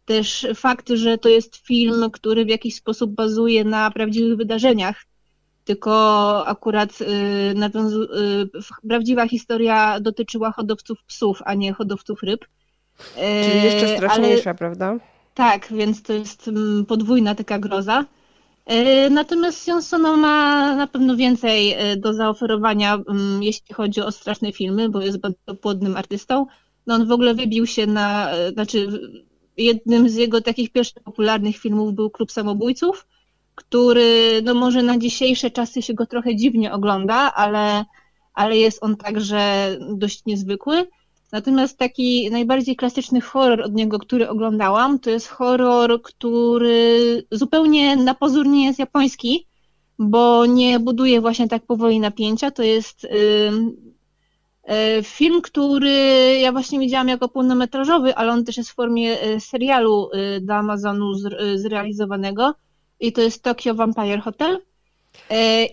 Speaker 4: Też fakt, że to jest film, który w jakiś sposób bazuje na prawdziwych wydarzeniach, tylko akurat y, nawiązu- y, prawdziwa historia dotyczyła hodowców psów, a nie hodowców ryb.
Speaker 2: Czyli jeszcze straszniejsza, Ale... prawda?
Speaker 4: Tak, więc to jest mm, podwójna taka groza. E, natomiast Jonsono ma na pewno więcej e, do zaoferowania, mm, jeśli chodzi o straszne filmy, bo jest bardzo płodnym artystą. No on w ogóle wybił się na, znaczy jednym z jego takich pierwszych popularnych filmów był Klub Samobójców, który no może na dzisiejsze czasy się go trochę dziwnie ogląda, ale, ale jest on także dość niezwykły. Natomiast taki najbardziej klasyczny horror od niego, który oglądałam, to jest horror, który zupełnie na pozór nie jest japoński, bo nie buduje właśnie tak powoli napięcia. To jest film, który ja właśnie widziałam jako pełnometrażowy, ale on też jest w formie y, serialu y, do Amazonu zrealizowanego i to jest Tokyo Vampire Hotel.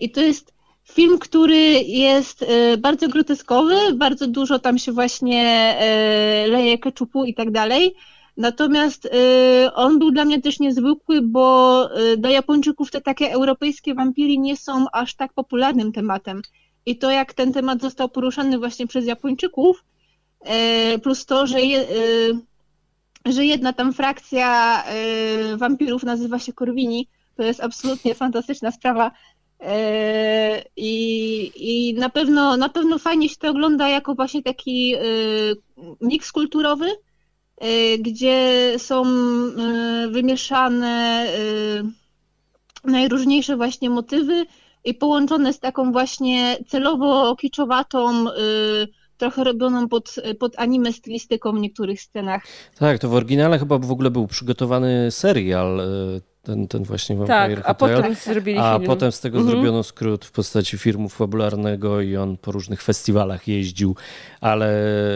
Speaker 4: I to jest Film, który jest e, bardzo groteskowy, bardzo dużo tam się właśnie e, leje keczupu i tak dalej. Natomiast e, on był dla mnie też niezwykły, bo dla Japończyków te takie europejskie wampiry nie są aż tak popularnym tematem. I to, jak ten temat został poruszany właśnie przez Japończyków, plus to, że, je, że jedna tam frakcja wampirów nazywa się Korwini, to jest absolutnie fantastyczna sprawa. E, I, I na pewno na pewno fajnie się to ogląda jako właśnie taki e, miks kulturowy, e, gdzie są wymieszane najróżniejsze właśnie motywy i połączone z taką właśnie celowo kiczowatą, trochę robioną pod, pod anime stylistyką w niektórych scenach.
Speaker 1: Tak, to w oryginale chyba w ogóle był przygotowany serial ten, ten właśnie Vampire
Speaker 2: tak, a potem zrobili
Speaker 1: A
Speaker 2: film.
Speaker 1: potem z tego mhm. zrobiono skrót w postaci filmu fabularnego i on po różnych festiwalach jeździł, ale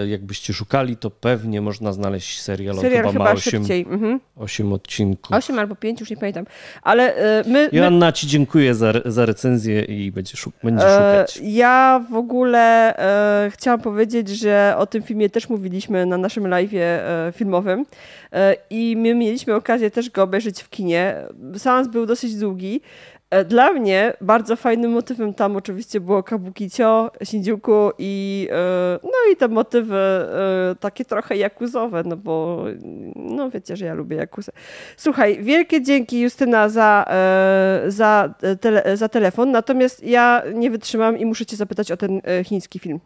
Speaker 1: jakbyście szukali, to pewnie można znaleźć serial.
Speaker 2: Serial
Speaker 1: chyba,
Speaker 2: chyba
Speaker 1: ma 8,
Speaker 2: mhm.
Speaker 1: 8 odcinków.
Speaker 2: 8 albo 5, już nie pamiętam. Ale y, my...
Speaker 1: Joanna,
Speaker 2: my...
Speaker 1: ci dziękuję za, za recenzję i będzie, szuk e, szukać.
Speaker 2: Ja w ogóle e, chciałam powiedzieć, że o tym filmie też mówiliśmy na naszym live'ie e, filmowym e, i my mieliśmy okazję też go obejrzeć w kinie seans był dosyć długi. E, dla mnie bardzo fajnym motywem tam oczywiście było kabukicio, Shinjuku i e, no i te motywy e, takie trochę jakuzowe, no bo no wiecie, że ja lubię jakuzę. Słuchaj, wielkie dzięki Justyna za, za, tele, za telefon, natomiast ja nie wytrzymam i muszę cię zapytać o ten chiński film.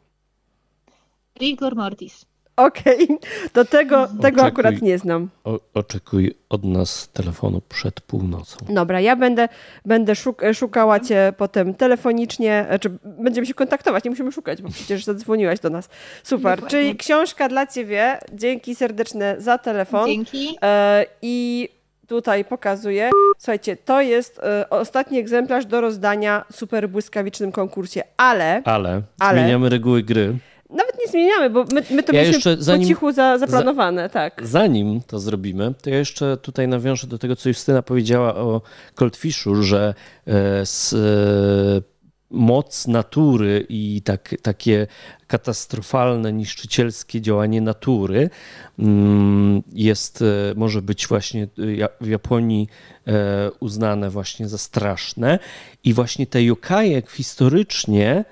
Speaker 4: Rigor Mortis.
Speaker 2: Okej, okay. do tego, tego akurat nie znam.
Speaker 1: O, oczekuj od nas telefonu przed północą.
Speaker 2: Dobra, ja będę, będę szuk szukała cię potem telefonicznie, czy znaczy będziemy się kontaktować, nie musimy szukać, bo przecież zadzwoniłaś do nas. Super, Dokładnie. czyli książka dla ciebie. Dzięki serdeczne za telefon.
Speaker 4: Dzięki.
Speaker 2: E, I tutaj pokazuję. Słuchajcie, to jest e, ostatni egzemplarz do rozdania w super błyskawicznym konkursie, ale...
Speaker 1: Ale, ale zmieniamy reguły gry.
Speaker 2: Nawet nie zmieniamy, bo my, my to ja mieliśmy zanim, po cichu za, zaplanowane, za, tak.
Speaker 1: Zanim to zrobimy, to ja jeszcze tutaj nawiążę do tego, co Justyna powiedziała o Coldfishu, że e, z, e, moc natury i tak, takie katastrofalne, niszczycielskie działanie natury mm, jest, e, może być właśnie w Japonii uznane właśnie za straszne i właśnie te yokaje historycznie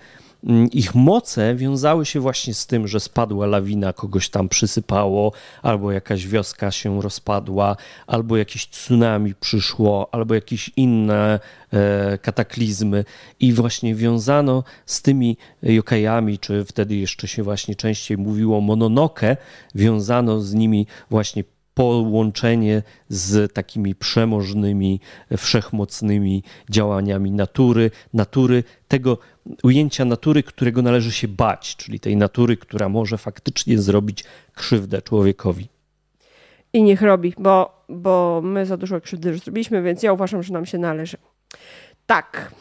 Speaker 1: ich moce wiązały się właśnie z tym, że spadła lawina, kogoś tam przysypało, albo jakaś wioska się rozpadła, albo jakieś tsunami przyszło, albo jakieś inne e, kataklizmy. I właśnie wiązano z tymi jokajami, czy wtedy jeszcze się właśnie częściej mówiło mononoke, wiązano z nimi właśnie połączenie z takimi przemożnymi, wszechmocnymi działaniami natury, natury, tego ujęcia natury, którego należy się bać, czyli tej natury, która może faktycznie zrobić krzywdę człowiekowi.
Speaker 2: I niech robi, bo, bo my za dużo krzywdy już zrobiliśmy, więc ja uważam, że nam się należy. Tak.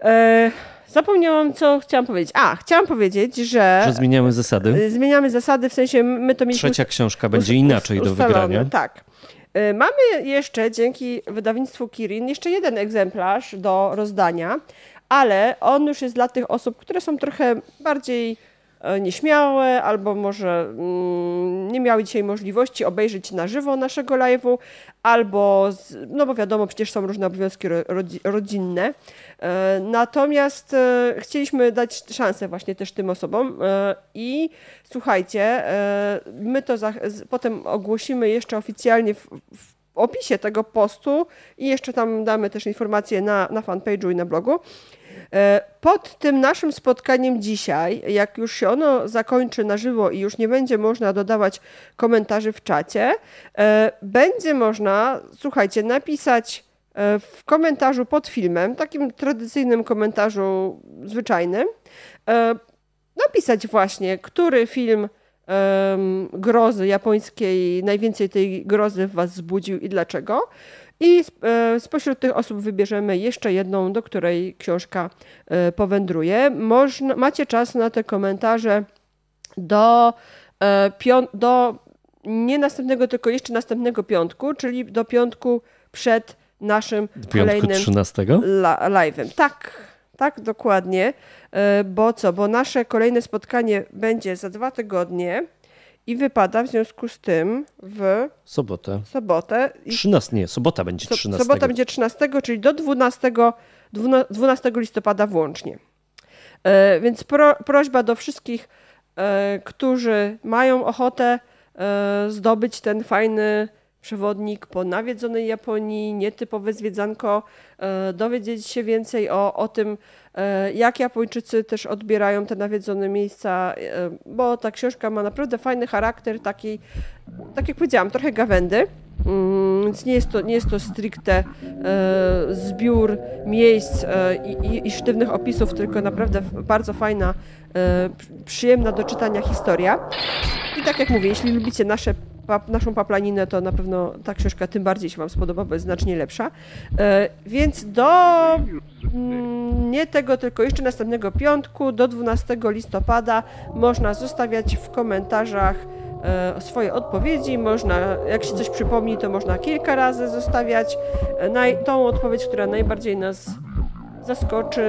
Speaker 2: E, zapomniałam, co chciałam powiedzieć. A, chciałam powiedzieć, że...
Speaker 1: Że zmieniamy zasady.
Speaker 2: Y, Zmieniamy zasady, w sensie my to mieliśmy...
Speaker 1: Trzecia książka będzie inaczej do wygrania.
Speaker 2: Tak. Y, Mamy jeszcze dzięki wydawnictwu Kirin jeszcze jeden egzemplarz do rozdania, ale on już jest dla tych osób, które są trochę bardziej nieśmiałe albo może mm, nie miały dzisiaj możliwości obejrzeć na żywo naszego live'u, albo, no bo wiadomo, przecież są różne obowiązki ro, rodzi- rodzinne. E, Natomiast e, chcieliśmy dać szansę właśnie też tym osobom e, i słuchajcie, e, my to za, potem ogłosimy jeszcze oficjalnie w, w opisie tego postu i jeszcze tam damy też informacje na, na fanpage'u i na blogu. E, Pod tym naszym spotkaniem dzisiaj, jak już się ono zakończy na żywo i już nie będzie można dodawać komentarzy w czacie, e, będzie można, słuchajcie, napisać e, w komentarzu pod filmem, takim tradycyjnym komentarzu zwyczajnym, napisać właśnie, który film grozy japońskiej, najwięcej tej grozy w Was wzbudził i dlaczego. I e, spośród tych osób wybierzemy jeszcze jedną, do której książka e, powędruje. Można, macie czas na te komentarze do, e, do nie następnego, tylko jeszcze następnego piątku, czyli do piątku przed naszym
Speaker 1: piątku
Speaker 2: kolejnym
Speaker 1: 13.
Speaker 2: la- live'em. Tak, tak, dokładnie. Bo co? Bo nasze kolejne spotkanie będzie za dwa tygodnie i wypada w związku z tym w
Speaker 1: Sobotę.
Speaker 2: sobotę. I
Speaker 1: 13, nie, sobota będzie
Speaker 2: so-
Speaker 1: 13.
Speaker 2: sobota będzie 13, czyli do 12, 12 listopada włącznie. E, Więc pro, prośba do wszystkich, e, którzy mają ochotę e, zdobyć ten fajny przewodnik po nawiedzonej Japonii, nietypowe zwiedzanko, e, dowiedzieć się więcej o, o tym, jak Japończycy też odbierają te nawiedzone miejsca, e, bo ta książka ma naprawdę fajny charakter, taki, tak jak powiedziałam, trochę gawędy. Mm, Więc nie jest to, nie jest to stricte e, zbiór miejsc e, i, i, i sztywnych opisów, tylko naprawdę bardzo fajna, e, przy- przyjemna do czytania historia. I tak jak mówię, jeśli lubicie nasze, pap, naszą paplaninę, to na pewno ta książka tym bardziej się Wam spodoba, bo jest znacznie lepsza. E, więc do mm, nie tego, tylko jeszcze następnego piątku, do 12 listopada, można zostawiać w komentarzach e, swoje odpowiedzi. Można, jak się coś przypomni, to można kilka razy zostawiać e, tą odpowiedź, która najbardziej nas zaskoczy,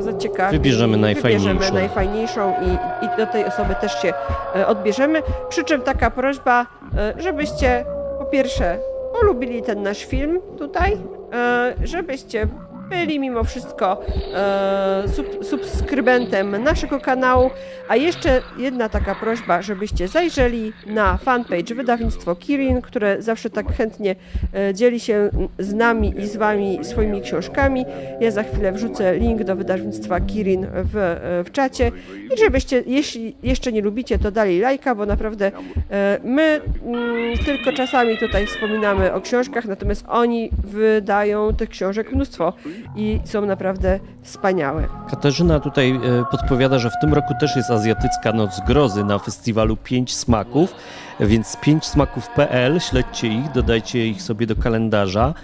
Speaker 2: zaciekawi.
Speaker 1: Wybierzemy najfajniejszą.
Speaker 2: Wybierzemy najfajniejszą i, i do tej osoby też się e, odbierzemy. Przy czym taka prośba, e, żebyście po pierwsze polubili ten nasz film tutaj, e, żebyście byli mimo wszystko e, sub, subskrybentem naszego kanału, a jeszcze jedna taka prośba, żebyście zajrzeli na fanpage wydawnictwo Kirin, które zawsze tak chętnie e, dzieli się z nami i z wami swoimi książkami. Ja za chwilę wrzucę link do wydawnictwa Kirin w, e, w czacie. I żebyście, jeśli jeszcze nie lubicie, to dali lajka, bo naprawdę e, my mm, tylko czasami tutaj wspominamy o książkach, natomiast oni wydają tych książek mnóstwo i są naprawdę wspaniałe.
Speaker 1: Katarzyna tutaj e, podpowiada, że w tym roku też jest Azjatycka Noc Grozy na festiwalu Pięć Smaków, więc pięćsmaków.pl, śledźcie ich, dodajcie ich sobie do kalendarza.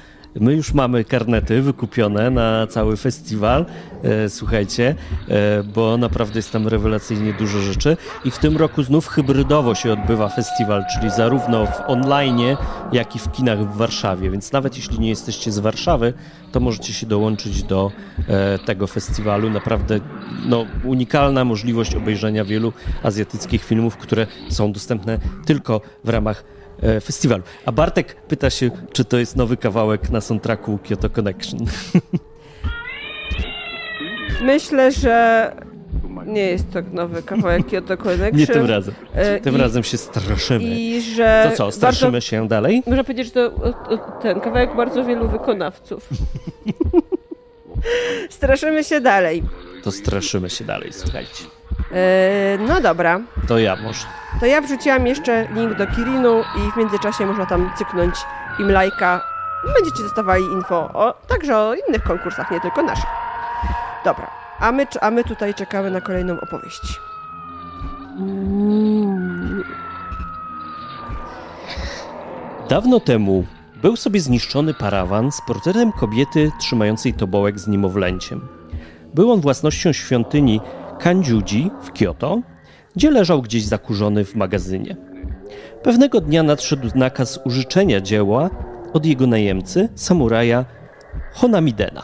Speaker 1: My już mamy karnety wykupione na cały festiwal, e, słuchajcie, e, bo naprawdę jest tam rewelacyjnie dużo rzeczy. I w tym roku znów hybrydowo się odbywa festiwal, czyli zarówno w online, jak i w kinach w Warszawie. Więc nawet jeśli nie jesteście z Warszawy, to możecie się dołączyć do e, tego festiwalu. Naprawdę no, unikalna możliwość obejrzenia wielu azjatyckich filmów, które są dostępne tylko w ramach festiwalu. A Bartek pyta się, czy to jest nowy kawałek na soundtracku Kyoto Connection.
Speaker 2: Myślę, że nie jest to nowy kawałek Kyoto Connection.
Speaker 1: Nie tym razem.
Speaker 2: E,
Speaker 1: Tym
Speaker 2: i-
Speaker 1: razem się straszymy.
Speaker 2: I że
Speaker 1: To co, straszymy się dalej?
Speaker 2: Bardzo, można powiedzieć, że to ten kawałek bardzo wielu wykonawców. Straszymy się dalej.
Speaker 1: To straszymy się dalej, słuchajcie.
Speaker 2: E, no dobra,
Speaker 1: To ja może.
Speaker 2: to ja wrzuciłam jeszcze link do Kirinu i w międzyczasie można tam cyknąć im lajka. Będziecie dostawali info o, także o innych konkursach, nie tylko naszych. Dobra, a my, a my tutaj czekamy na kolejną opowieść.
Speaker 1: Dawno temu był sobie zniszczony parawan z portretem kobiety trzymającej tobołek z niemowlęciem. Był on własnością świątyni Kanjuji w Kyoto, gdzie leżał gdzieś zakurzony w magazynie. Pewnego dnia nadszedł nakaz użyczenia dzieła od jego najemcy, samuraja Honamidena.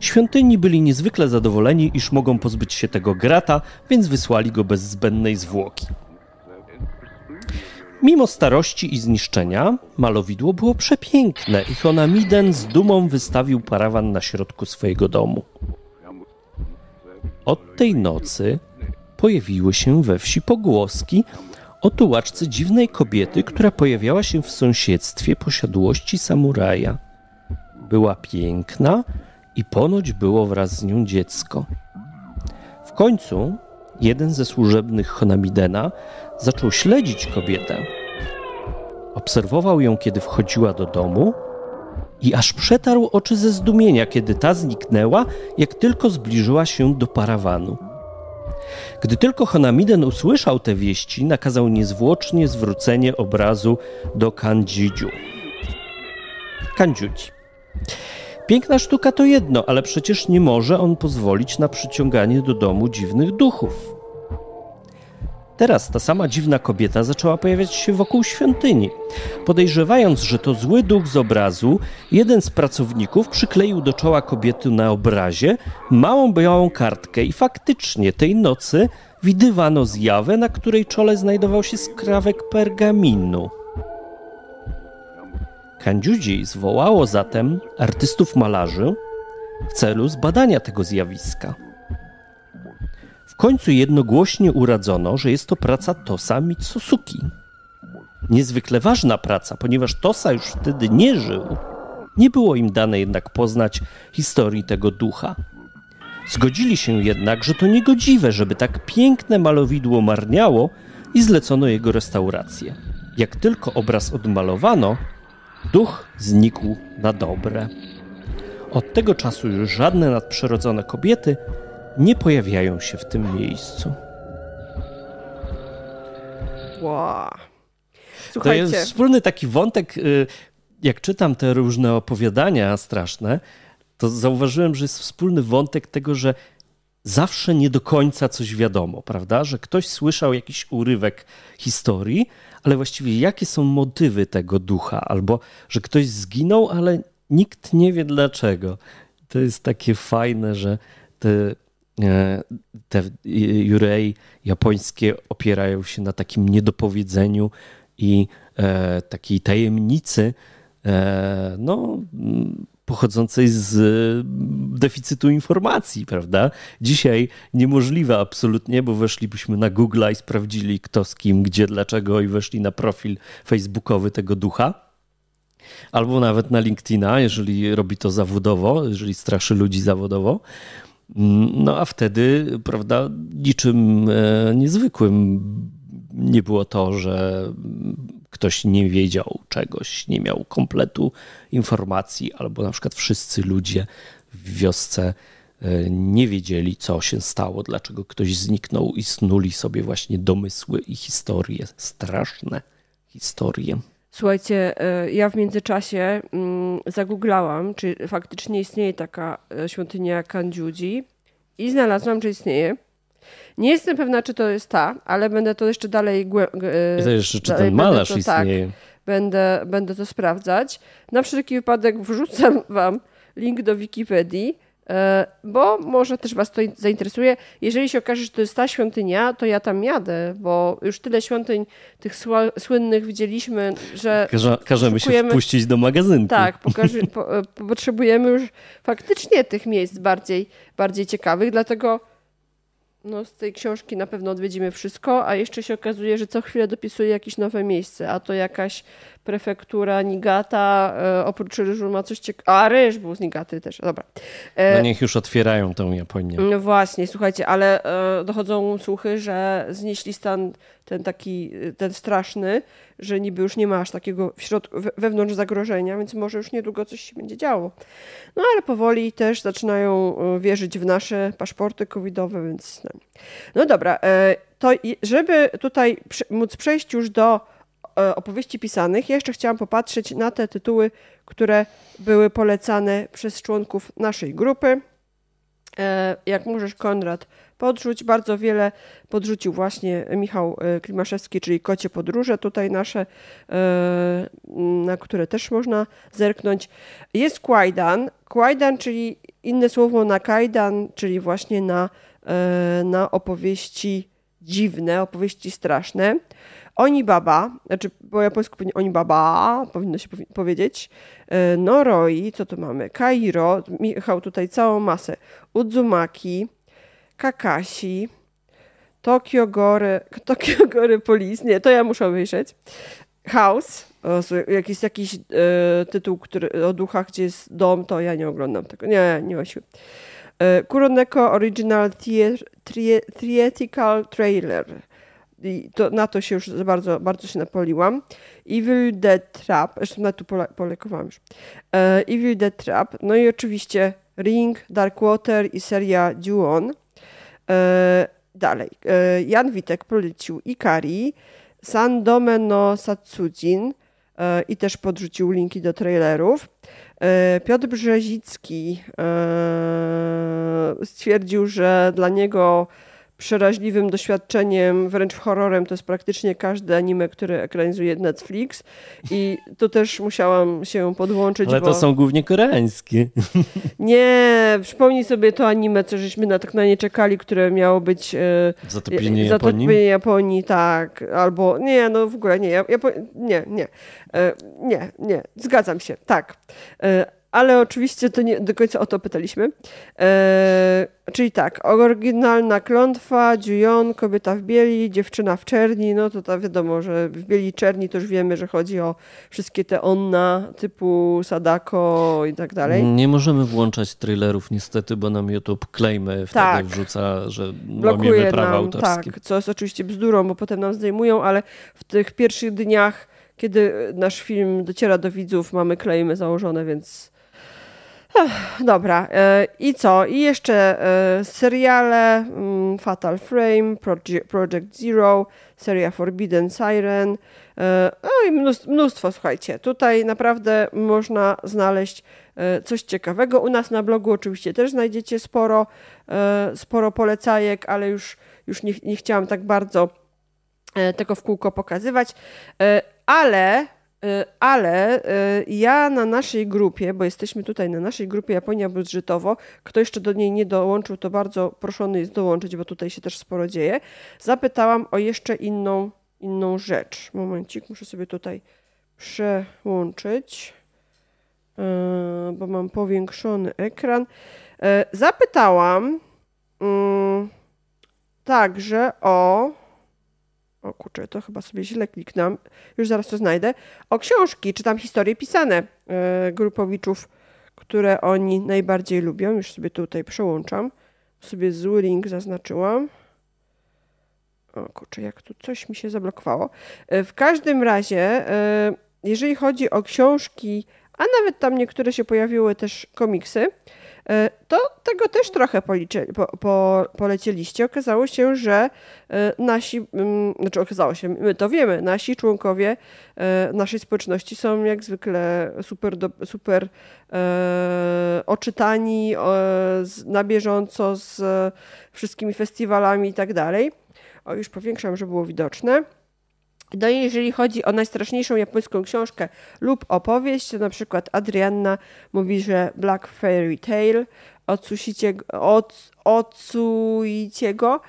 Speaker 1: Świątyni byli niezwykle zadowoleni, iż mogą pozbyć się tego grata, więc wysłali go bez zbędnej zwłoki. Mimo starości i zniszczenia, malowidło było przepiękne i Honamiden z dumą wystawił parawan na środku swojego domu. Od tej nocy pojawiły się we wsi pogłoski o tułaczce dziwnej kobiety, która pojawiała się w sąsiedztwie posiadłości samuraja. Była piękna i ponoć było wraz z nią dziecko. W końcu jeden ze służebnych Honamidena zaczął śledzić kobietę. Obserwował ją, kiedy wchodziła do domu i aż przetarł oczy ze zdumienia, kiedy ta zniknęła, jak tylko zbliżyła się do parawanu. Gdy tylko Honamiden usłyszał te wieści, nakazał niezwłocznie zwrócenie obrazu do Kanjidziu. Kandziudzi. Piękna sztuka to jedno, ale przecież nie może on pozwolić na przyciąganie do domu dziwnych duchów. Teraz ta sama dziwna kobieta zaczęła pojawiać się wokół świątyni. Podejrzewając, że to zły duch z obrazu, jeden z pracowników przykleił do czoła kobiety na obrazie małą białą kartkę i faktycznie tej nocy widywano zjawę, na której czole znajdował się skrawek pergaminu. Kandziudzi zwołało zatem artystów malarzy w celu zbadania tego zjawiska. W końcu jednogłośnie uradzono, że jest to praca Tosa Mitsusuki. Niezwykle ważna praca, ponieważ Tosa już wtedy nie żył. Nie było im dane jednak poznać historii tego ducha. Zgodzili się jednak, że to niegodziwe, żeby tak piękne malowidło marniało i zlecono jego restaurację. Jak tylko obraz odmalowano, duch znikł na dobre. Od tego czasu już żadne nadprzyrodzone kobiety nie pojawiają się w tym miejscu.
Speaker 2: Wow.
Speaker 1: To jest wspólny taki wątek, y, jak czytam te różne opowiadania straszne, to zauważyłem, że jest wspólny wątek tego, że zawsze nie do końca coś wiadomo, prawda? Że ktoś słyszał jakiś urywek historii, ale właściwie jakie są motywy tego ducha, albo że ktoś zginął, ale nikt nie wie dlaczego. To jest takie fajne, że te te jurei japońskie opierają się na takim niedopowiedzeniu i e, takiej tajemnicy, e, no, pochodzącej z deficytu informacji, prawda? Dzisiaj niemożliwe absolutnie, bo weszlibyśmy na Google i sprawdzili kto z kim, gdzie, dlaczego i weszli na profil facebookowy tego ducha. Albo nawet na LinkedIna, jeżeli robi to zawodowo, jeżeli straszy ludzi zawodowo. No a wtedy, prawda, niczym e, niezwykłym nie było to, że ktoś nie wiedział czegoś, nie miał kompletu informacji, albo na przykład wszyscy ludzie w wiosce e, nie wiedzieli, co się stało, dlaczego ktoś zniknął i snuli sobie właśnie domysły i historie, straszne historie.
Speaker 2: Słuchajcie, e, ja w międzyczasie mm, zagooglałam, czy faktycznie istnieje taka e, świątynia Kandziudzi i znalazłam, że istnieje. Nie jestem pewna, czy to jest ta, ale będę to jeszcze dalej...
Speaker 1: To jeszcze, czy ten malarz to, tak, istnieje. Tak,
Speaker 2: będę, będę to sprawdzać. Na wszelki wypadek wrzucam wam link do Wikipedii E, bo może też Was to zainteresuje. Jeżeli się okaże, że to jest ta świątynia, to ja tam jadę, bo już tyle świątyń tych słynnych widzieliśmy, że.
Speaker 1: Każe, każemy się wpuścić do magazynku.
Speaker 2: Tak, pokaże, po, e, potrzebujemy już faktycznie tych miejsc bardziej, bardziej ciekawych, dlatego no, z tej książki na pewno odwiedzimy wszystko, a jeszcze się okazuje, że co chwilę dopisuje jakieś nowe miejsce, a to jakaś prefektura Nigata, e, oprócz ryżu ma coś ciekawego. A, ryż był z Nigaty też, dobra.
Speaker 1: E, no niech już otwierają tą Japonię.
Speaker 2: No właśnie, słuchajcie, ale e, dochodzą słuchy, że znieśli stan ten taki, ten straszny, że niby już nie ma aż takiego w środku, wewnątrz zagrożenia, więc może już niedługo coś się będzie działo. No ale powoli też zaczynają wierzyć w nasze paszporty covidowe, więc no, no dobra. To żeby tutaj móc przejść już do opowieści pisanych, ja jeszcze chciałam popatrzeć na te tytuły, które były polecane przez członków naszej grupy. E, jak możesz, Konrad, podrzuć. Bardzo wiele podrzucił właśnie Michał e, Klimaszewski, czyli Kocie Podróże, tutaj nasze, na które też można zerknąć. Jest Kwajdan. Kwajdan, czyli inne słowo na kajdan, czyli właśnie na, na opowieści dziwne, opowieści straszne. Oni Baba, znaczy po japońsku pewnie Oni Baba, powinno się powiedzieć. E, Noroi, co tu mamy? Kairo, Michał tutaj całą masę. Uzumaki, Kakashi, Tokyo Gore, Tokyo Gore Police, nie, to ja muszę wyjrzeć. House, jakiś, jakiś e, tytuł który, o duchach, gdzie jest dom, to ja nie oglądam tego. Nie, nie ma siły. E, Kuroneko Original Theatrical Trailer. I to, na to się już bardzo, bardzo się napoliłam. Evil Dead Trap, zresztą na to pole, polekowałam już. E, Evil Dead Trap, no i oczywiście Ring, Dark Water i seria Duon. E, dalej, e, Jan Witek polecił Ikari, San Domeno Satsujin e, i też podrzucił linki do trailerów. E, Piotr Brzezicki e, stwierdził, że dla niego przeraźliwym doświadczeniem, wręcz horrorem, to jest praktycznie każde anime, które ekranizuje Netflix. I tu też musiałam się podłączyć.
Speaker 1: Ale to
Speaker 2: bo...
Speaker 1: są głównie koreańskie.
Speaker 2: Nie, przypomnij sobie to anime, co żeśmy na tak na nie czekali, które miało być. E,
Speaker 1: Zatopienie
Speaker 2: Japonii?
Speaker 1: Japonii?
Speaker 2: Japonii, tak. Albo nie, no w ogóle nie. Japo... Nie, nie. E, nie, nie. Zgadzam się, tak. Ale oczywiście to nie do końca o to pytaliśmy. E, czyli tak, oryginalna klątwa, Jujon, kobieta w bieli, dziewczyna w czerni, no to to wiadomo, że w bieli i czerni to już wiemy, że chodzi o wszystkie te onna typu Sadako i tak dalej.
Speaker 1: Nie możemy włączać thrillerów niestety, bo nam YouTube claimy wtedy
Speaker 2: Tak.
Speaker 1: wrzuca, że
Speaker 2: Blokuje
Speaker 1: łamiemy prawa
Speaker 2: nam,
Speaker 1: autorskie.
Speaker 2: tak, co jest oczywiście bzdurą, bo potem nam zdejmują, ale w tych pierwszych dniach, kiedy nasz film dociera do widzów, mamy klejmy założone, więc Ech, dobra. E, I co? I jeszcze e, seriale mm, Fatal Frame, Proje- Project Zero, seria Forbidden Siren. E, No i mnóstwo, mnóstwo, słuchajcie. Tutaj naprawdę można znaleźć e, coś ciekawego. U nas na blogu oczywiście też znajdziecie sporo, e, sporo polecajek, ale już, już nie, nie chciałam tak bardzo e, tego w kółko pokazywać. Ale Ale y, ja na naszej grupie, bo jesteśmy tutaj na naszej grupie Japonia Budżetowo, kto jeszcze do niej nie dołączył, to bardzo proszony jest dołączyć, bo tutaj się też sporo dzieje. Zapytałam o jeszcze inną, inną rzecz. Momencik, muszę sobie tutaj przełączyć, y, bo mam powiększony ekran. Zapytałam mm, także o o kurczę, to chyba sobie źle kliknąłem, już zaraz to znajdę, o książki, czy tam historie pisane e, grupowiczów, które oni najbardziej lubią. Już sobie tutaj przełączam. Sobie zły link zaznaczyłam. O kurczę, jak tu coś mi się zablokowało. E, W każdym razie, e, jeżeli chodzi o książki, a nawet tam niektóre się pojawiły też komiksy, to tego też trochę policzy, po, po, polecieliście. Okazało się, że e, nasi, mm, znaczy okazało się, my to wiemy, nasi członkowie e, naszej społeczności są jak zwykle super, do, super e, oczytani, e, na bieżąco z e, wszystkimi festiwalami i tak dalej. O, już powiększam, żeby było widoczne. No i jeżeli chodzi o najstraszniejszą japońską książkę lub opowieść, to na przykład Adrianna mówi, że Black Fairy Tale Ots, Otsuiciego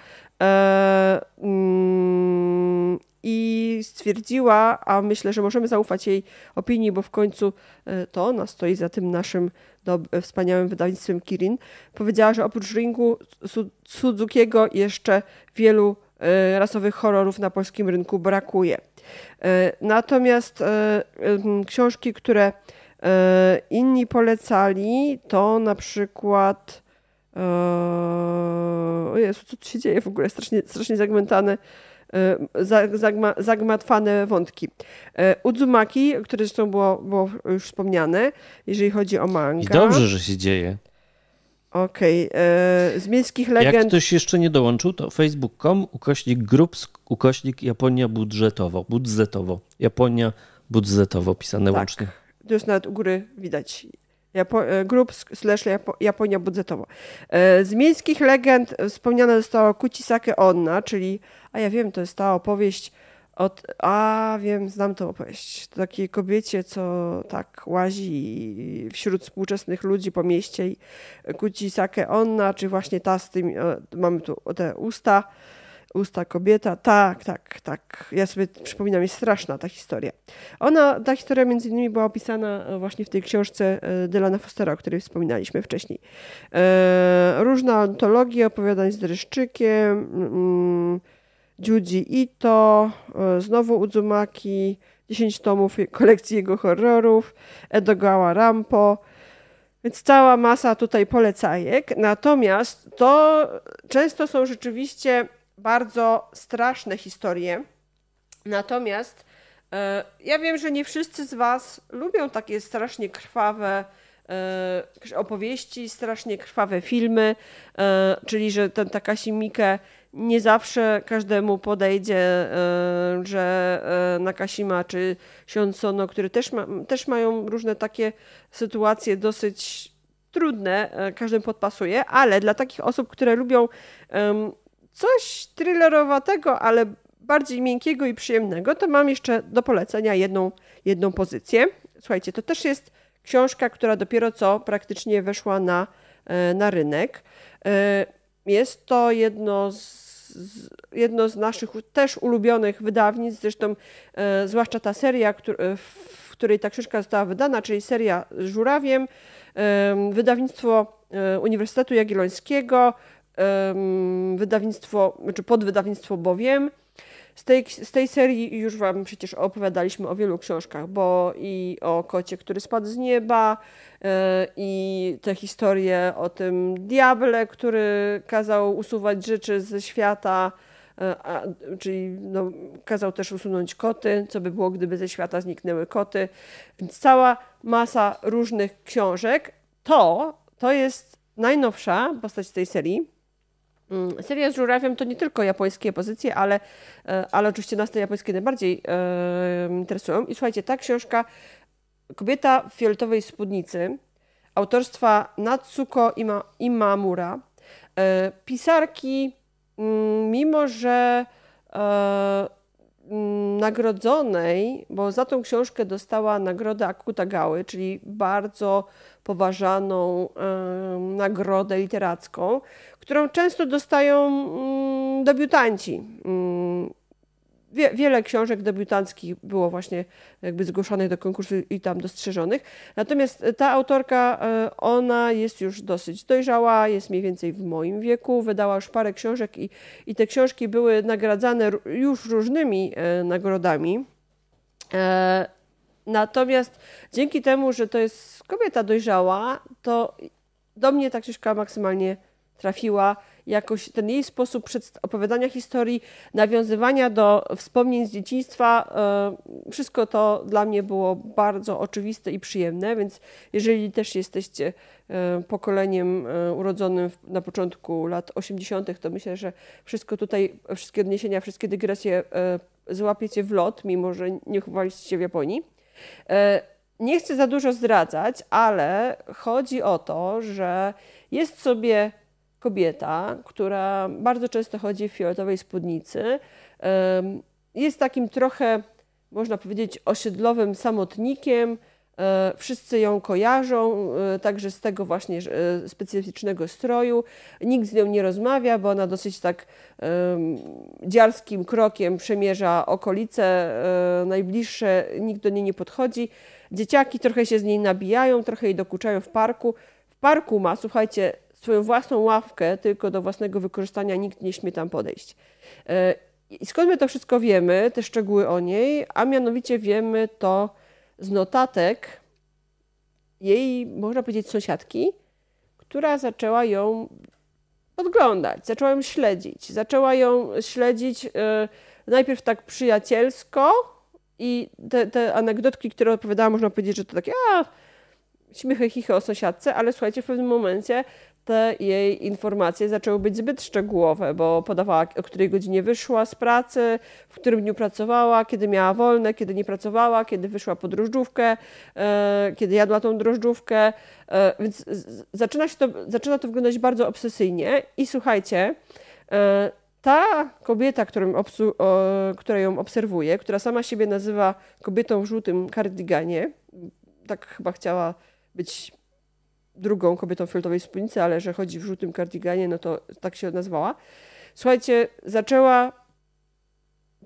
Speaker 2: e, mm, i stwierdziła, a myślę, że możemy zaufać jej opinii, bo w końcu e, to ona stoi za tym naszym dob- wspaniałym wydawnictwem Kirin, powiedziała, że oprócz Ringu Su- Suzukiego jeszcze wielu e, rasowych horrorów na polskim rynku brakuje. E, Natomiast e, książki, które e, inni polecali, to na przykład e, o Jezu, co tu się dzieje w ogóle? Strasznie, strasznie zagmatane, e, za- zagma, zagmatwane wątki. E, Uzumaki, które zresztą było, było już wspomniane, jeżeli chodzi o manga.
Speaker 1: I dobrze, że się dzieje.
Speaker 2: Okej. Okay. Z miejskich legend...
Speaker 1: Jak ktoś jeszcze nie dołączył, to facebook.com ukośnik grup ukośnik Japonia budżetowo. Budżetowo. Japonia budżetowo pisane
Speaker 2: tak.
Speaker 1: łącznie.
Speaker 2: To jest nawet u góry widać. Japo e, grup slash Japo Japonia budżetowo. E, z miejskich legend wspomniane zostało Kuchisake Onna, czyli, a ja wiem, to jest ta opowieść od, a wiem, znam tę opowieść. To takiej kobiecie, co tak łazi wśród współczesnych ludzi po mieście i Kuchisake Onna, czy właśnie ta z tym, mamy tu te usta, usta kobieta. Tak, tak, tak. Ja sobie przypominam, jest straszna ta historia. Ona, ta historia między innymi była opisana e, właśnie w tej książce e, Dylana Fostera, o której wspominaliśmy wcześniej. E, różne antologie opowiadań z dreszczykiem, mm, Juji Ito, znowu Uzumaki, 10 tomów kolekcji jego horrorów, Edogawa Rampo, więc cała masa tutaj polecajek. Natomiast to często są rzeczywiście bardzo straszne historie. Natomiast e, ja wiem, że nie wszyscy z Was lubią takie strasznie krwawe e, opowieści, strasznie krwawe filmy, e, czyli że ten Takashi Miike nie zawsze każdemu podejdzie, że Nakashima czy Sionsono, które też, ma, też mają różne takie sytuacje dosyć trudne, każdym podpasuje, ale dla takich osób, które lubią coś thrillerowatego, ale bardziej miękkiego i przyjemnego, to mam jeszcze do polecenia jedną, jedną pozycję. Słuchajcie, to też jest książka, która dopiero co praktycznie weszła na, e, na rynek. E, jest to jedno z, jedno z naszych też ulubionych wydawnictw, zresztą e, zwłaszcza ta seria, w której ta książka została wydana, czyli seria z Żurawiem, wydawnictwo Uniwersytetu Jagiellońskiego, wydawnictwo, czy podwydawnictwo Bowiem. Z tej, z tej serii już Wam przecież opowiadaliśmy o wielu książkach, bo i o kocie, który spadł z nieba, e, i te historie o tym diable, który kazał usuwać rzeczy ze świata, e, a, czyli no, kazał też usunąć koty, co by było, gdyby ze świata zniknęły koty. Więc cała masa różnych książek. To, to jest najnowsza postać tej serii. Mm, seria z żurawiem to nie tylko japońskie pozycje, ale, e, ale oczywiście nas te japońskie najbardziej e, interesują. I słuchajcie, ta książka Kobieta w fioletowej spódnicy autorstwa Natsuko Ima, Imamura. E, pisarki, mm, mimo że mm, nagrodzonej, bo za tą książkę dostała nagrodę Akutagały, czyli bardzo poważaną nagrodę literacką, którą często dostają mm, debiutanci. Mm, wie, wiele książek debiutanckich było właśnie jakby zgłoszonych do konkursu i tam dostrzeżonych. Natomiast ta autorka, e, ona jest już dosyć dojrzała, jest mniej więcej w moim wieku, wydała już parę książek i, i te książki były nagradzane już różnymi e, nagrodami. Natomiast dzięki temu, że to jest kobieta dojrzała, to do mnie ta książka maksymalnie trafiła. Jakoś ten jej sposób opowiadania historii, nawiązywania do wspomnień z dzieciństwa, e, wszystko to dla mnie było bardzo oczywiste i przyjemne, więc jeżeli też jesteście e, pokoleniem e, urodzonym na początku lat 80., to myślę, że wszystko tutaj, wszystkie odniesienia, wszystkie dygresje złapiecie w lot, mimo że nie chowaliście się w Japonii. Nie chcę za dużo zdradzać, ale chodzi o to, że jest sobie kobieta, która bardzo często chodzi w fioletowej spódnicy. Jest takim trochę, można powiedzieć, osiedlowym samotnikiem, E, wszyscy ją kojarzą, e, także z tego właśnie e, specyficznego stroju. Nikt z nią nie rozmawia, bo ona dosyć tak dziarskim krokiem przemierza okolice najbliższe, nikt do niej nie podchodzi. Dzieciaki trochę się z niej nabijają, trochę jej dokuczają w parku. W parku ma, słuchajcie, swoją własną ławkę, tylko do własnego wykorzystania nikt nie śmie tam podejść. I skąd my to wszystko wiemy, te szczegóły o niej, a mianowicie wiemy to, z notatek jej, można powiedzieć, sąsiadki, która zaczęła ją podglądać, zaczęła ją śledzić. Zaczęła ją śledzić yy, najpierw tak przyjacielsko i te, te anegdotki, które opowiadała, można powiedzieć, że to takie a, śmiechy, chichy o sąsiadce, ale słuchajcie, w pewnym momencie te jej informacje zaczęły być zbyt szczegółowe, bo podawała, o której godzinie wyszła z pracy, w którym dniu pracowała, kiedy miała wolne, kiedy nie pracowała, kiedy wyszła po drożdżówkę, e, kiedy jadła tą drożdżówkę. E, więc zaczyna, się to, zaczyna to wyglądać bardzo obsesyjnie. I słuchajcie, e, ta kobieta, którą, obsu, która ją obserwuje, która sama siebie nazywa kobietą w żółtym kardiganie, tak chyba chciała być drugą kobietą fioletowej spódnicy, ale że chodzi w żółtym kardiganie, no to tak się nazwała. Słuchajcie, zaczęła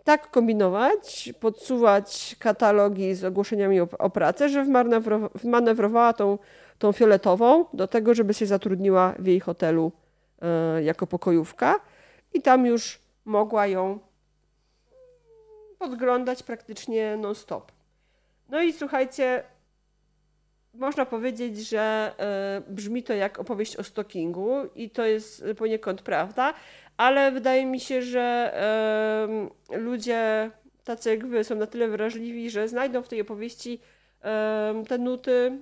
Speaker 2: tak kombinować, podsuwać katalogi z ogłoszeniami o, o pracę, że wmanewrowała tą, tą fioletową do tego, żeby się zatrudniła w jej hotelu y, jako pokojówka i tam już mogła ją podglądać praktycznie non-stop. No i słuchajcie, można powiedzieć, że y, brzmi to jak opowieść o stalkingu i to jest poniekąd prawda, ale wydaje mi się, że y, ludzie tacy jak wy są na tyle wrażliwi, że znajdą w tej opowieści y, te nuty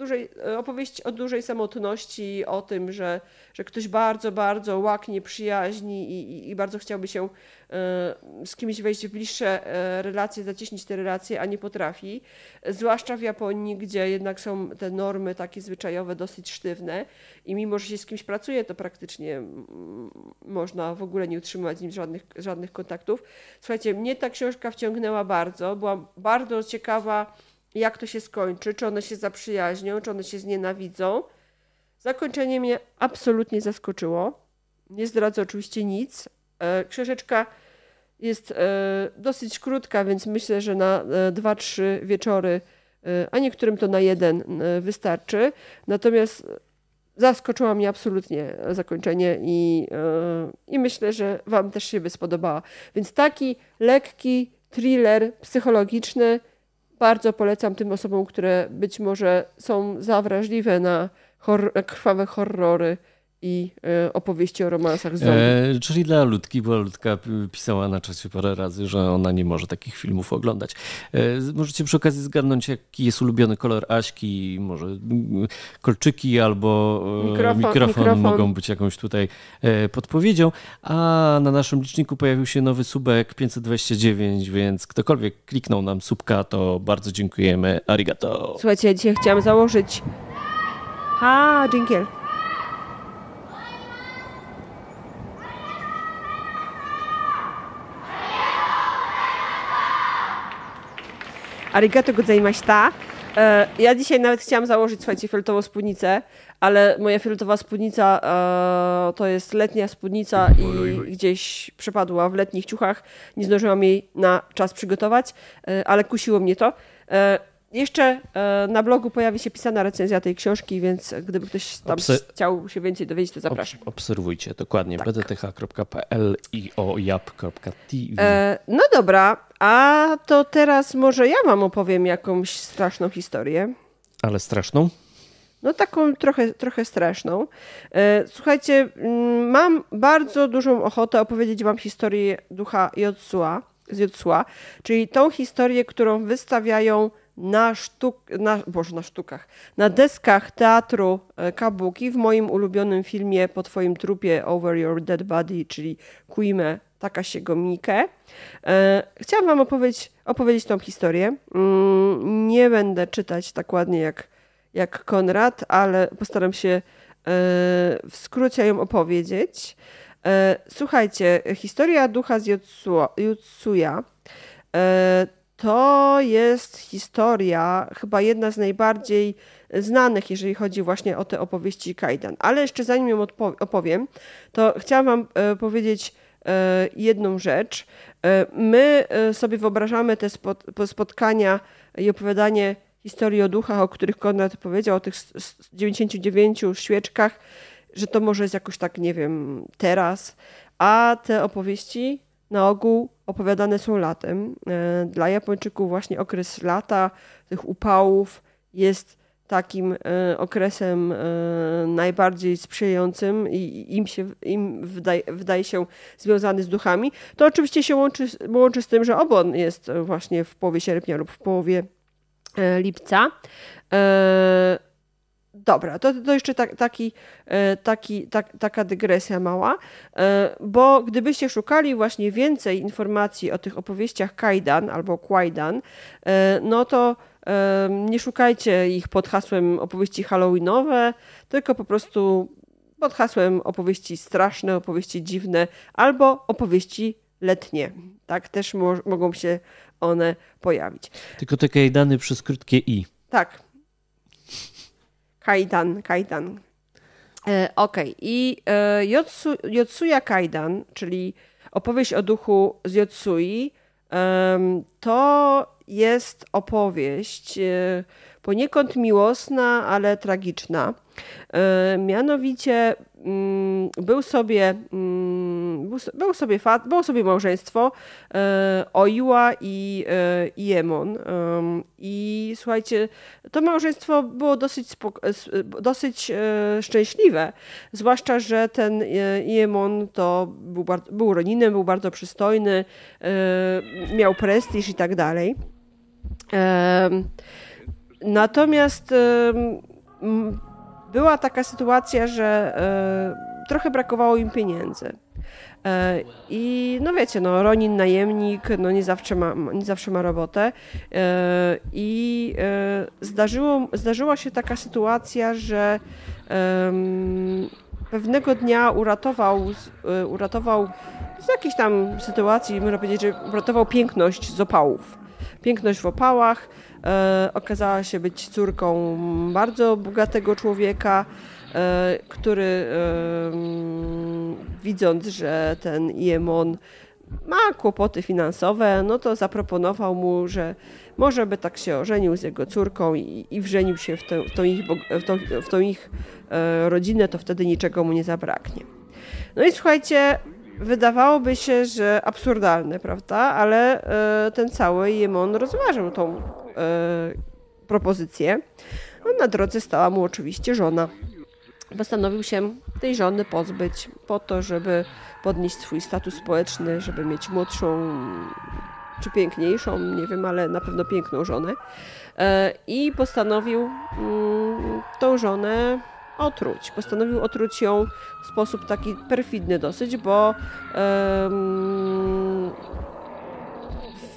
Speaker 2: dużej, e, opowieść o dużej samotności, o tym, że, że ktoś bardzo, bardzo łaknie przyjaźni i, i, i bardzo chciałby się y, z kimś wejść w bliższe y, relacje, zacieśnić te relacje, a nie potrafi. Zwłaszcza w Japonii, gdzie jednak są te normy takie zwyczajowe dosyć sztywne i mimo, że się z kimś pracuje, to praktycznie można w ogóle nie utrzymywać z nim żadnych, żadnych kontaktów. Słuchajcie, mnie ta książka wciągnęła bardzo, byłam bardzo ciekawa, jak to się skończy, czy one się zaprzyjaźnią, czy one się znienawidzą. Zakończenie mnie absolutnie zaskoczyło. Nie zdradzę oczywiście nic. E, książeczka jest e, dosyć krótka, więc myślę, że na e, dwa, trzy wieczory, a niektórym to na jeden wystarczy. Natomiast zaskoczyło mnie absolutnie zakończenie i, i myślę, że Wam też się by spodobała. Więc taki lekki thriller psychologiczny, bardzo polecam tym osobom, które być może są za wrażliwe na hor krwawe horrory i e, opowieści o romansach z zombie.
Speaker 1: E, czyli dla Ludki, bo Ludka pisała na czasie parę razy, że ona nie może takich filmów oglądać. E, możecie przy okazji zgadnąć, jaki jest ulubiony kolor Aśki, może mm, kolczyki albo mikrofon, mikrofon, mikrofon, mogą być jakąś tutaj podpowiedzią. A na naszym liczniku pojawił się nowy subek 529, więc ktokolwiek kliknął nam subka, to bardzo dziękujemy. Arigato.
Speaker 2: Słuchajcie, ja dzisiaj chciałam założyć... Ha, dziękuję. Arigato gozaimashita. E, ja dzisiaj nawet chciałam założyć, słuchajcie, fioletową spódnicę, ale moja fioletowa spódnica e, to jest letnia spódnica i gdzieś przepadła w letnich ciuchach. Nie zdążyłam jej na czas przygotować, e, ale kusiło mnie to. Jeszcze na blogu pojawi się pisana recenzja tej książki, więc gdyby ktoś tam Obser chciał się więcej dowiedzieć, to zapraszam.
Speaker 1: Obserwujcie dokładnie tak. bdth.pl i ojap.tv.
Speaker 2: no dobra, a to teraz może ja wam opowiem jakąś straszną historię.
Speaker 1: Ale straszną?
Speaker 2: No taką trochę, trochę straszną. E, słuchajcie, mm, mam bardzo dużą ochotę opowiedzieć wam historię ducha Jotsua, z Jotsua, czyli tą historię, którą wystawiają na, sztuk, na, boże, na sztukach, na deskach teatru e, Kabuki w moim ulubionym filmie po twoim trupie Over Your Dead Body, czyli Kuime Takashiego Mike. E, chciałam wam opowiedzieć, opowiedzieć tą historię. Mm, nie będę czytać tak ładnie jak, jak Konrad, ale postaram się e, w skrócie ją opowiedzieć. Słuchajcie, historia ducha z Jutsuya to jest historia, chyba jedna z najbardziej znanych, jeżeli chodzi właśnie o te opowieści Kajdan. Ale jeszcze zanim ją opowiem, to chciałam Wam e, powiedzieć e, jedną rzecz. E, my sobie wyobrażamy te spotkania i opowiadanie historii o duchach, o których Konrad powiedział, o tych 99 świeczkach, że to może jest jakoś tak, nie wiem, teraz, a te opowieści na ogół opowiadane są latem. E, dla Japończyków właśnie okres lata, tych upałów jest takim e, okresem e, najbardziej sprzyjającym i im, się, im wydaje, wydaje się związany z duchami. To oczywiście się łączy, łączy z tym, że obon jest właśnie w połowie sierpnia lub w połowie lipca. Dobra, to, to jeszcze tak, taki, e, taki, tak, taka dygresja mała, e, bo gdybyście szukali właśnie więcej informacji o tych opowieściach Kajdan albo Kwajdan, e, no to nie szukajcie ich pod hasłem opowieści halloweenowe, tylko po prostu pod hasłem opowieści straszne, opowieści dziwne albo opowieści letnie. Tak też mo mogą się one pojawić.
Speaker 1: Tylko te kajdany przez krótkie i.
Speaker 2: Tak, Kaidan, Kaidan. E, Okej, okay. i e, Yotsu, Yotsuya Kaidan, czyli opowieść o duchu z Yotsui, e, to jest opowieść e, poniekąd miłosna, ale tragiczna. E, mianowicie mm, był sobie, mm, był sobie, fat, było sobie małżeństwo e, Oiła i Jemon. I słuchajcie, to małżeństwo było dosyć, dosyć szczęśliwe, zwłaszcza, że ten Jemon to był, był Roninem, był bardzo przystojny, miał prestiż i tak dalej. Natomiast była taka sytuacja, że e, trochę brakowało im pieniędzy. E, I no wiecie, no Ronin najemnik, no nie zawsze ma, nie zawsze ma robotę. E, I zdarzyło, zdarzyła się taka sytuacja, że pewnego dnia uratował, uratował z jakiejś tam sytuacji, można powiedzieć, że uratował piękność z opałów. Piękność w opałach okazała się być córką bardzo bogatego człowieka, e, który e, widząc, że ten Iemon ma kłopoty finansowe, no to zaproponował mu, że może by tak się ożenił z jego córką i, i wrzenił się w, tę, w, tą ich, w, w tą ich rodzinę, to wtedy niczego mu nie zabraknie. No i słuchajcie, wydawałoby się, że absurdalne, prawda? Ale ten cały Jemon rozważył tą E, propozycję. A na drodze stała mu oczywiście żona. Postanowił się tej żony pozbyć po to, żeby podnieść swój status społeczny, żeby mieć młodszą czy piękniejszą, nie wiem, ale na pewno piękną żonę. E, I postanowił mm, tą żonę otruć. Postanowił otruć ją w sposób taki perfidny dosyć, bo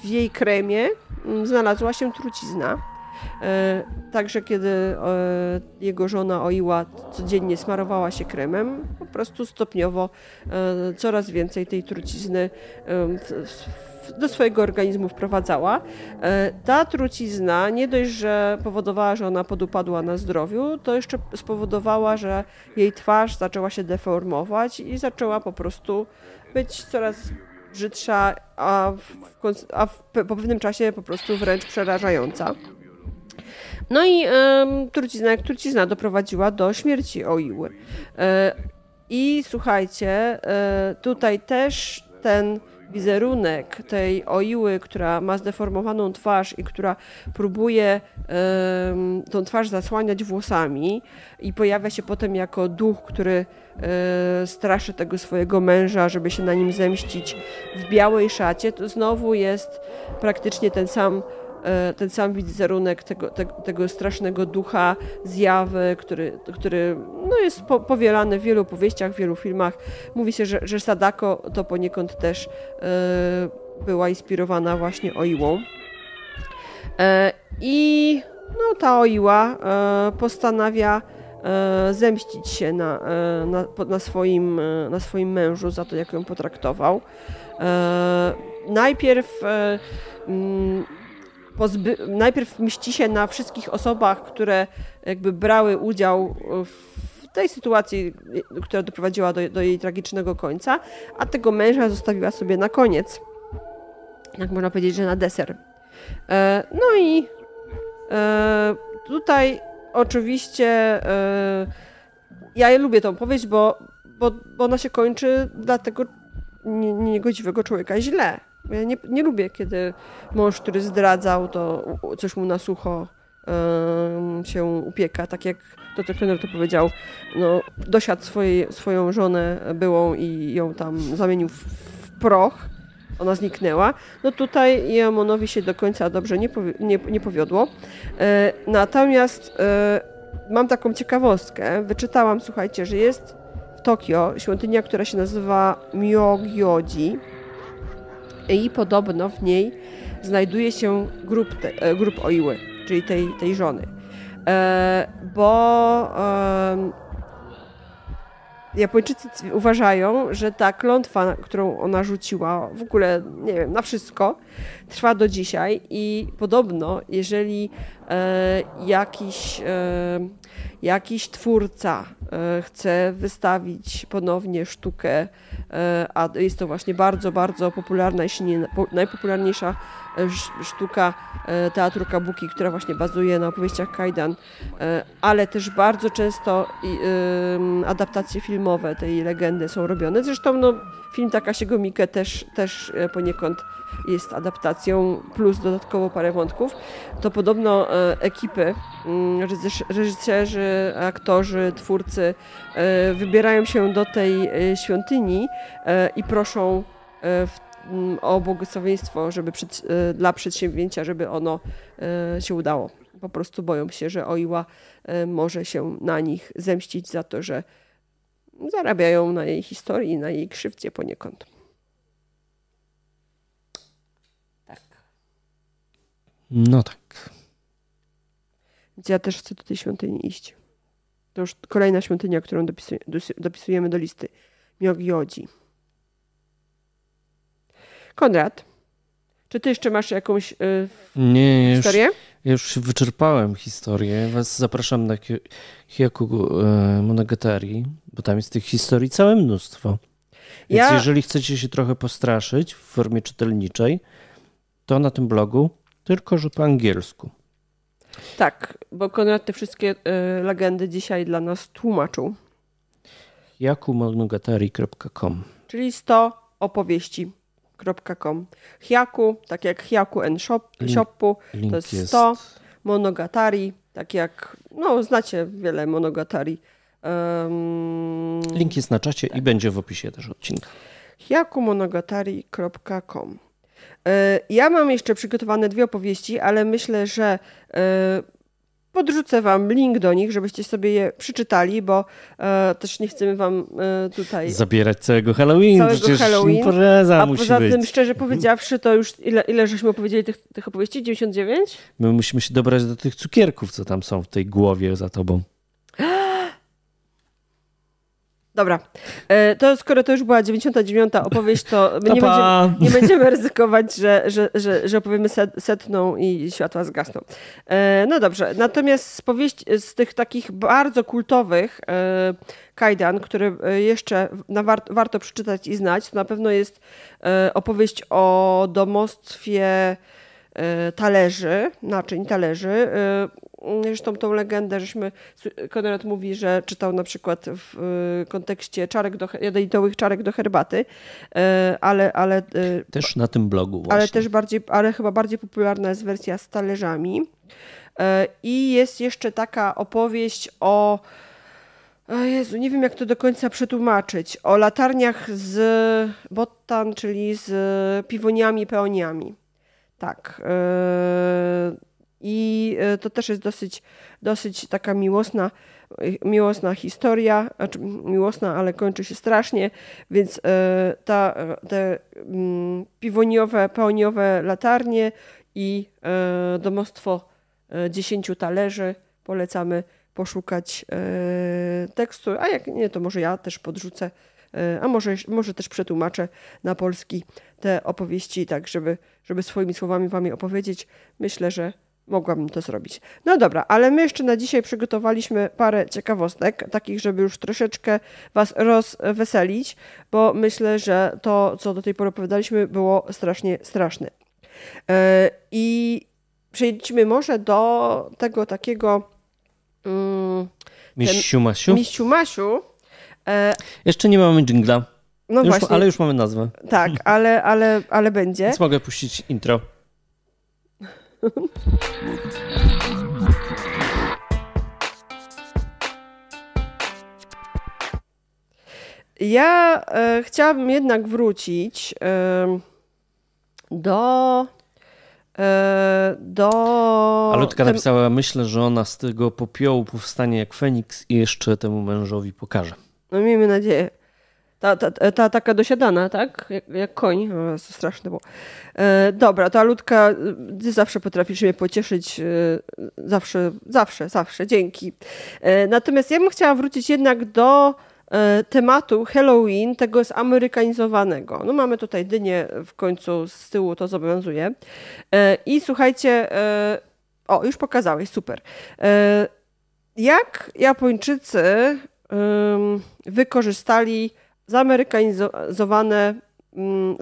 Speaker 2: w jej kremie Mm, znalazła się trucizna. E, także kiedy e, jego żona Oiła codziennie smarowała się kremem, po prostu stopniowo e, coraz więcej tej trucizny do swojego organizmu wprowadzała. Ta trucizna nie dość, że powodowała, że ona podupadła na zdrowiu, to jeszcze spowodowała, że jej twarz zaczęła się deformować i zaczęła po prostu być coraz brzydsza, a, w, a w, po pewnym czasie po prostu wręcz przerażająca. No i trucizna jak trucizna doprowadziła do śmierci Oiły. E, I słuchajcie, e, tutaj też ten wizerunek tej oiły, która ma zdeformowaną twarz i która próbuje um, tą twarz zasłaniać włosami i pojawia się potem jako duch, który um, straszy tego swojego męża, żeby się na nim zemścić w białej szacie, to znowu jest praktycznie ten sam ten sam wizerunek tego, tego, strasznego ducha, zjawy, który, który no jest po, powielany w wielu opowieściach, w wielu filmach. Mówi się, że, że Sadako to poniekąd też e, była inspirowana właśnie Oiłą. E, I no, ta Oiła postanawia zemścić się na, na, na, swoim, na swoim mężu za to, jak ją potraktował. Najpierw mm, pozby- najpierw mści się na wszystkich osobach, które jakby brały udział w tej sytuacji, która doprowadziła do, do jej tragicznego końca, a tego męża zostawiła sobie na koniec. Jak można powiedzieć, że na deser. E, no i e, tutaj oczywiście e, ja lubię tą powieść, bo, bo, bo ona się kończy dla tego niegodziwego człowieka źle. Ja nie, nie lubię, kiedy mąż, który zdradzał, to coś mu na sucho się upieka, tak jak to, co trener to powiedział, no, dosiadł swojej, swoją żonę byłą i ją tam zamienił w, w proch, ona zniknęła. No tutaj Jamonowi się do końca dobrze nie, powi nie, nie powiodło. E, natomiast e, mam taką ciekawostkę. Wyczytałam, słuchajcie, że jest w Tokio świątynia, która się nazywa Myogyoji i podobno w niej znajduje się grup, te, e, grup Oiły, czyli tej, tej żony. E, bo e, Japończycy uważają, że ta klątwa, którą ona rzuciła, w ogóle, nie wiem, na wszystko, trwa do dzisiaj i podobno, jeżeli e, jakiś, e, jakiś twórca e, chce wystawić ponownie sztukę, e, a jest to właśnie bardzo, bardzo popularna, jeśli nie najpopularniejsza sztuka e, teatru kabuki, która właśnie bazuje na opowieściach kajdan, ale też bardzo często adaptacje filmowe tej legendy są robione. Zresztą no, film Takasiego Mikke też, też poniekąd jest adaptacją, plus dodatkowo parę wątków, to podobno ekipy, mm, reżyserzy, aktorzy, twórcy wybierają się do tej świątyni i proszą o błogosławieństwo żeby przed, e, dla przedsięwzięcia, żeby ono e, się udało. Po prostu boją się, że Oiła e, może się na nich zemścić za to, że zarabiają na jej historii, na jej krzywdzie poniekąd.
Speaker 1: Tak. No tak.
Speaker 2: Więc ja też chcę do tej świątyni iść. To już kolejna świątynia, którą dopisujemy do listy. Myogyodzi. Konrad, czy ty jeszcze masz jakąś y,
Speaker 1: Nie,
Speaker 2: historię?
Speaker 1: Już, ja już wyczerpałem historię. Was zapraszam na Hyaku y, Monogatari, bo tam jest tych historii całe mnóstwo. Więc ja... jeżeli chcecie się trochę postraszyć w formie czytelniczej, to na tym blogu, tylko że po angielsku.
Speaker 2: Tak, bo Konrad te wszystkie y, legendy dzisiaj dla nas tłumaczył.
Speaker 1: Hyakumonogatari.com
Speaker 2: Czyli 100 opowieści com. Hyaku, tak jak Hyaku and Shop, Shopu, to jest 100. Jest... Monogatari, tak jak, no znacie wiele Monogatari. Um,
Speaker 1: Link jest na czacie tak. i będzie w opisie też odcinka.
Speaker 2: hyakumonogatari.com ja mam jeszcze przygotowane dwie opowieści, ale myślę, że e, Podrzucę Wam link do nich, żebyście sobie je przeczytali, bo e, też nie chcemy Wam e, tutaj.
Speaker 1: Zabierać całego Halloween. Całego Przecież Halloween.
Speaker 2: Impreza
Speaker 1: A poza
Speaker 2: być. tym, szczerze powiedziawszy, to już ile, ile żeśmy opowiedzieli tych, tych opowieści? 99?
Speaker 1: My musimy się dobrać do tych cukierków, co tam są w tej głowie za tobą.
Speaker 2: Dobra, e, to skoro to już była 99. opowieść, to my nie będziemy, nie będziemy ryzykować, że, że, że, że opowiemy setną i światła zgasną. E, no dobrze, natomiast z, powieści, z tych takich bardzo kultowych e, kajdan, które jeszcze warto przeczytać i znać, to na pewno jest opowieść o domostwie talerzy, naczyń talerzy. Zresztą tą legendę, żeśmy, Konrad mówi, że czytał na przykład w y, kontekście czarek do, jadowitowych czarek do herbaty, y, ale... ale
Speaker 1: y, też na tym blogu właśnie.
Speaker 2: Ale też bardziej, ale chyba bardziej popularna jest wersja z talerzami. I jest jeszcze taka opowieść o o Jezu, nie wiem jak to do końca przetłumaczyć. O latarniach z bottan, czyli z piwoniami, peoniami. Tak. I e, to też jest dosyć, dosyć taka miłosna, miłosna historia, znaczy miłosna, ale kończy się strasznie, więc e, ta, te mm, piwoniowe, pełniowe latarnie i domostwo dziesięciu talerzy polecamy poszukać tekstu, a jak nie, to może ja też podrzucę, a może, może też przetłumaczę na polski te opowieści, tak żeby, żeby swoimi słowami wam je opowiedzieć. Myślę, że mogłabym to zrobić. No dobra, ale my jeszcze na dzisiaj przygotowaliśmy parę ciekawostek, takich, żeby już troszeczkę Was rozweselić, bo myślę, że to, co do tej pory opowiadaliśmy, było strasznie straszne. E, I przejdźmy może do tego takiego.
Speaker 1: Miściu Masiu?
Speaker 2: Miściu Masiu.
Speaker 1: E, jeszcze nie mamy dżingla. No już, właśnie. Ale już mamy nazwę.
Speaker 2: Tak, ale, ale, ale będzie.
Speaker 1: Więc mogę puścić intro.
Speaker 2: Ja e, chciałabym jednak wrócić e, do e, do...
Speaker 1: A Lutka
Speaker 2: tem-
Speaker 1: napisała, myślę, że ona z tego popiołu powstanie jak Feniks i jeszcze temu mężowi pokaże.
Speaker 2: No miejmy nadzieję. Ta, ta, ta taka dosiadana, tak? Jak, jak koń. O, straszne było. E, dobra, to Alutka, y, ty zawsze potrafisz mnie pocieszyć. e, zawsze, zawsze, zawsze. Dzięki. E, natomiast ja bym chciała wrócić jednak do e, tematu Halloween, tego zamerykanizowanego. No mamy tutaj dynię w końcu, z tyłu to zobowiązuje. E, I słuchajcie, e, o, już pokazałeś, super. Jak Japończycy wykorzystali zamerykanizowane, ym,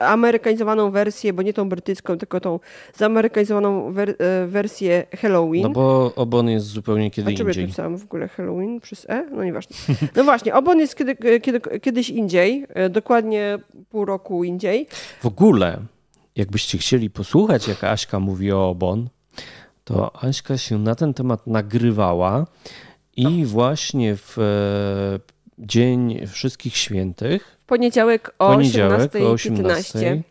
Speaker 2: zamerykanizowaną wersję, bo nie tą brytyjską, tylko tą zamerykanizowaną wer, e, wersję Halloween.
Speaker 1: No bo Obon jest zupełnie kiedy
Speaker 2: A
Speaker 1: indziej.
Speaker 2: napisałam w ogóle Halloween przez E? No nieważne. No właśnie, Obon jest kiedy, kiedy, kiedyś indziej, e, dokładnie pół roku indziej.
Speaker 1: W ogóle, jakbyście chcieli posłuchać, jak Aśka mówi o Obon, to Aśka się na ten temat nagrywała i właśnie w e, Dzień Wszystkich Świętych,
Speaker 2: W poniedziałek o
Speaker 1: poniedziałek o
Speaker 2: 18.15.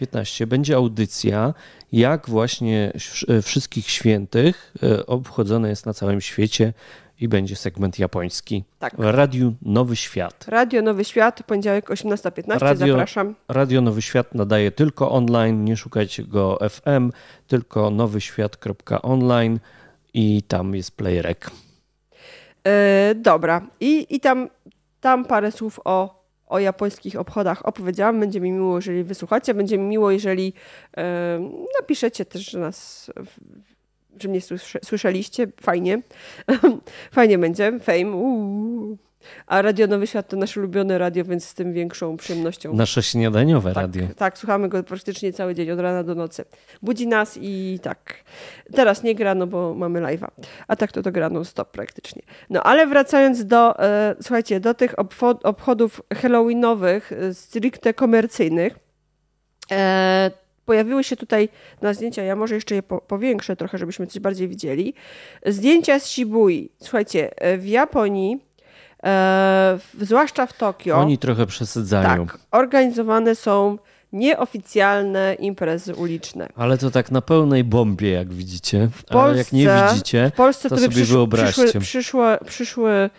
Speaker 1: 18.15 będzie audycja, jak właśnie wsz- Wszystkich Świętych e, obchodzone jest na całym świecie i będzie segment japoński.
Speaker 2: Tak.
Speaker 1: W Radiu Nowy Świat.
Speaker 2: Radio Nowy Świat, poniedziałek 18.15,
Speaker 1: Radio-
Speaker 2: zapraszam.
Speaker 1: Radio Nowy Świat nadaje tylko online, nie szukajcie go FM, tylko nowyświat.online i tam jest playerek.
Speaker 2: E, dobra, i, i tam, tam parę słów o, o japońskich obchodach opowiedziałam. Będzie mi miło, jeżeli wysłuchacie. Będzie mi miło, jeżeli e, napiszecie też, że nas, że mnie słysze, słyszeliście. Fajnie. Fajnie będzie. Fame. Uuu. A Radio Nowy Świat to nasze ulubione radio, więc z tym większą przyjemnością.
Speaker 1: Nasze śniadaniowe
Speaker 2: tak,
Speaker 1: radio.
Speaker 2: tak, słuchamy go praktycznie cały dzień, od rana do nocy. Budzi nas i tak. Teraz nie gra, no bo mamy live'a. A tak to to gra non-stop praktycznie. No ale wracając do, e, słuchajcie, do tych obchodów halloweenowych, e, stricte komercyjnych, e, pojawiły się tutaj na zdjęcia, ja może jeszcze je po, powiększę trochę, żebyśmy coś bardziej widzieli. Zdjęcia z Shibui. Słuchajcie, e, w Japonii, e, w, zwłaszcza w Tokio,
Speaker 1: Oni trochę przesadzają.
Speaker 2: tak, organizowane są nieoficjalne imprezy uliczne.
Speaker 1: Ale to tak na pełnej bombie, jak widzicie.
Speaker 2: W
Speaker 1: Ale jak nie
Speaker 2: Polsce-
Speaker 1: widzicie,
Speaker 2: W Polsce
Speaker 1: to sobie
Speaker 2: przysz,
Speaker 1: wyobraźcie.
Speaker 2: przyszły, przyszły, przyszły,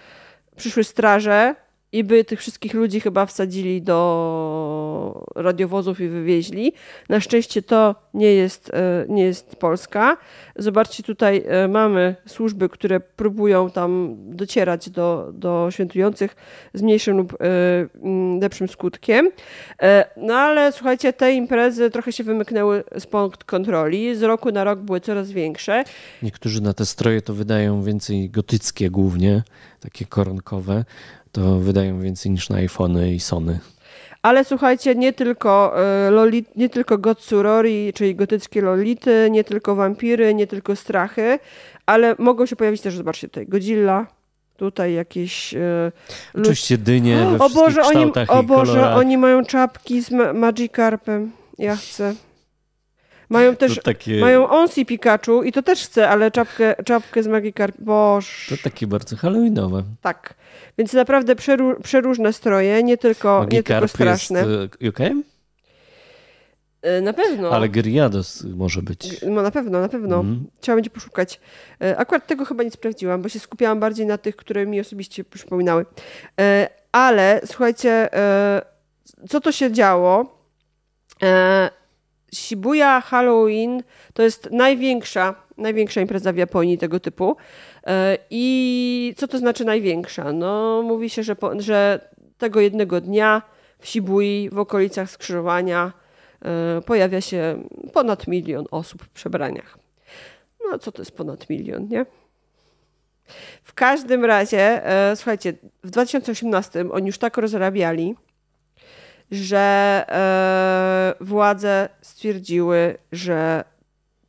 Speaker 2: przyszły straże i by tych wszystkich ludzi chyba wsadzili do radiowozów i wywieźli. Na szczęście to nie jest, e, nie jest Polska. Zobaczcie, tutaj e, mamy służby, które próbują tam docierać do, do świętujących z mniejszym lub e, mm, lepszym skutkiem. No ale słuchajcie, te imprezy trochę się wymyknęły spod kontroli. Z roku na rok były coraz większe.
Speaker 1: niektórzy na te stroje to wydają więcej gotyckie głównie, takie koronkowe, to wydają więcej niż na iPhony i Sony.
Speaker 2: Ale słuchajcie, nie tylko, e, loli, nie tylko Gotsurori, czyli gotyckie lolity, nie tylko wampiry, nie tylko strachy, ale mogą się pojawić też, zobaczcie tutaj, Godzilla, tutaj jakieś... e,
Speaker 1: Oczywiście dynie we
Speaker 2: o Boże, oni, o Boże,
Speaker 1: kolorach.
Speaker 2: oni mają czapki z ma Magikarpem. Ja chcę. Mają też,
Speaker 1: takie,
Speaker 2: mają Onsi Pikachu i to też chcę, ale czapkę, czapkę z Magikarpem. Boże.
Speaker 1: to takie bardzo halloweenowe.
Speaker 2: Tak. Więc naprawdę przeru, przeróżne stroje, nie tylko, nie tylko
Speaker 1: Magikarp
Speaker 2: straszne.
Speaker 1: jest e, UK?
Speaker 2: E, Na pewno.
Speaker 1: Ale Gyriados może być.
Speaker 2: No na pewno, na pewno.
Speaker 1: Mhm.
Speaker 2: Trzeba będzie poszukać. Akurat tego chyba nie sprawdziłam, bo się skupiałam bardziej na tych, które mi osobiście przypominały. Ale słuchajcie, co to się działo? Shibuya Halloween to jest największa, największa impreza w Japonii tego typu. E, I co to znaczy największa? No, mówi się, że, po, że tego jednego dnia w Shibui, w okolicach skrzyżowania, e, pojawia się ponad milion osób w przebraniach. No, co to jest ponad milion, nie? W każdym razie, e, słuchajcie, w 2018 oni już tak rozrabiali, że e, władze stwierdziły, że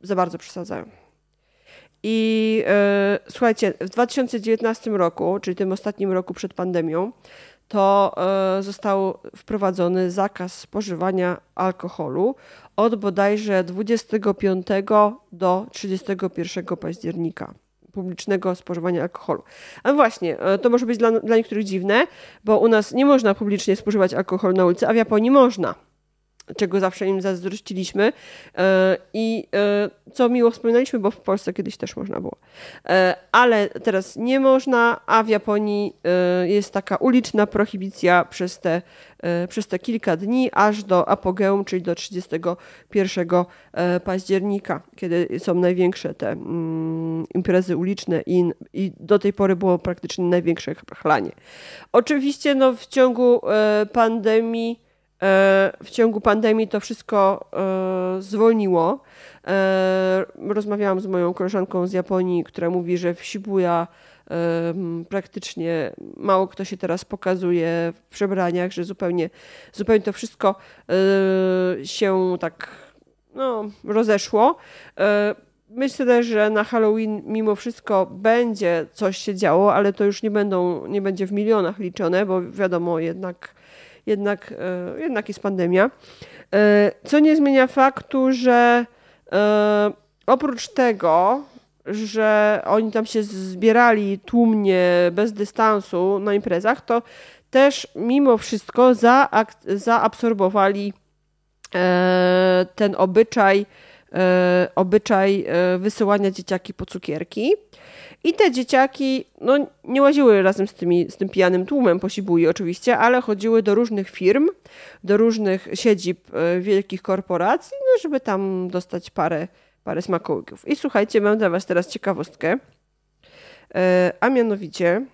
Speaker 2: za bardzo przesadzają. I e, słuchajcie, w 2019 roku, czyli tym ostatnim roku przed pandemią, to e, został wprowadzony zakaz spożywania alkoholu od bodajże 25 do 31 października publicznego spożywania alkoholu. A właśnie, e, to może być dla, dla niektórych dziwne, bo u nas nie można publicznie spożywać alkoholu na ulicy, a w Japonii można. Czego zawsze im zazdrościliśmy e, i e, co miło wspominaliśmy, bo w Polsce kiedyś też można było. E, ale teraz nie można, a w Japonii jest taka uliczna prohibicja przez te, przez te kilka dni, aż do apogeum, czyli do 31 października, kiedy są największe te mm, imprezy uliczne i, i do tej pory było praktycznie największe chlanie. Oczywiście no, w ciągu pandemii w ciągu pandemii to wszystko e, zwolniło. E, rozmawiałam z moją koleżanką z Japonii, która mówi, że w Shibuya praktycznie mało kto się teraz pokazuje w przebraniach, że zupełnie, zupełnie to wszystko się tak no, rozeszło. Myślę, że na Halloween mimo wszystko będzie coś się działo, ale to już nie, będą, nie będzie w milionach liczone, bo wiadomo jednak jednak, e, jednak jest pandemia. E, co nie zmienia faktu, że e, oprócz tego, że oni tam się zbierali tłumnie, bez dystansu na imprezach, to też mimo wszystko zaabsorbowali ten obyczaj, obyczaj wysyłania dzieciaki po cukierki. I te dzieciaki no, nie łaziły razem z, tymi, z tym pijanym tłumem po Sibui oczywiście, ale chodziły do różnych firm, do różnych siedzib e, wielkich korporacji, no, żeby tam dostać parę, parę smakołyków. I słuchajcie, mam dla Was teraz ciekawostkę, e, a mianowicie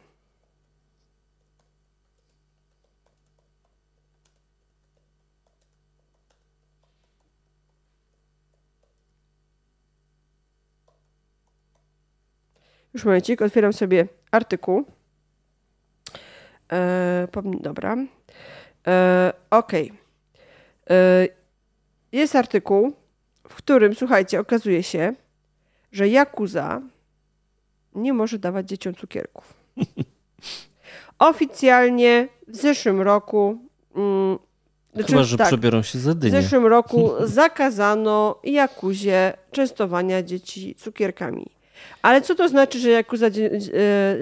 Speaker 2: Już momencik, otwieram sobie artykuł. E, dobra. E, ok. E, jest artykuł, w którym, słuchajcie, okazuje się, że Jakuza nie może dawać dzieciom cukierków. Oficjalnie w zeszłym roku. Mm,
Speaker 1: znaczy, Chyba, że tak, przebiorą się za dynię.
Speaker 2: W zeszłym roku zakazano Jakuzie częstowania dzieci cukierkami. Ale co to znaczy, że Jakuza, e,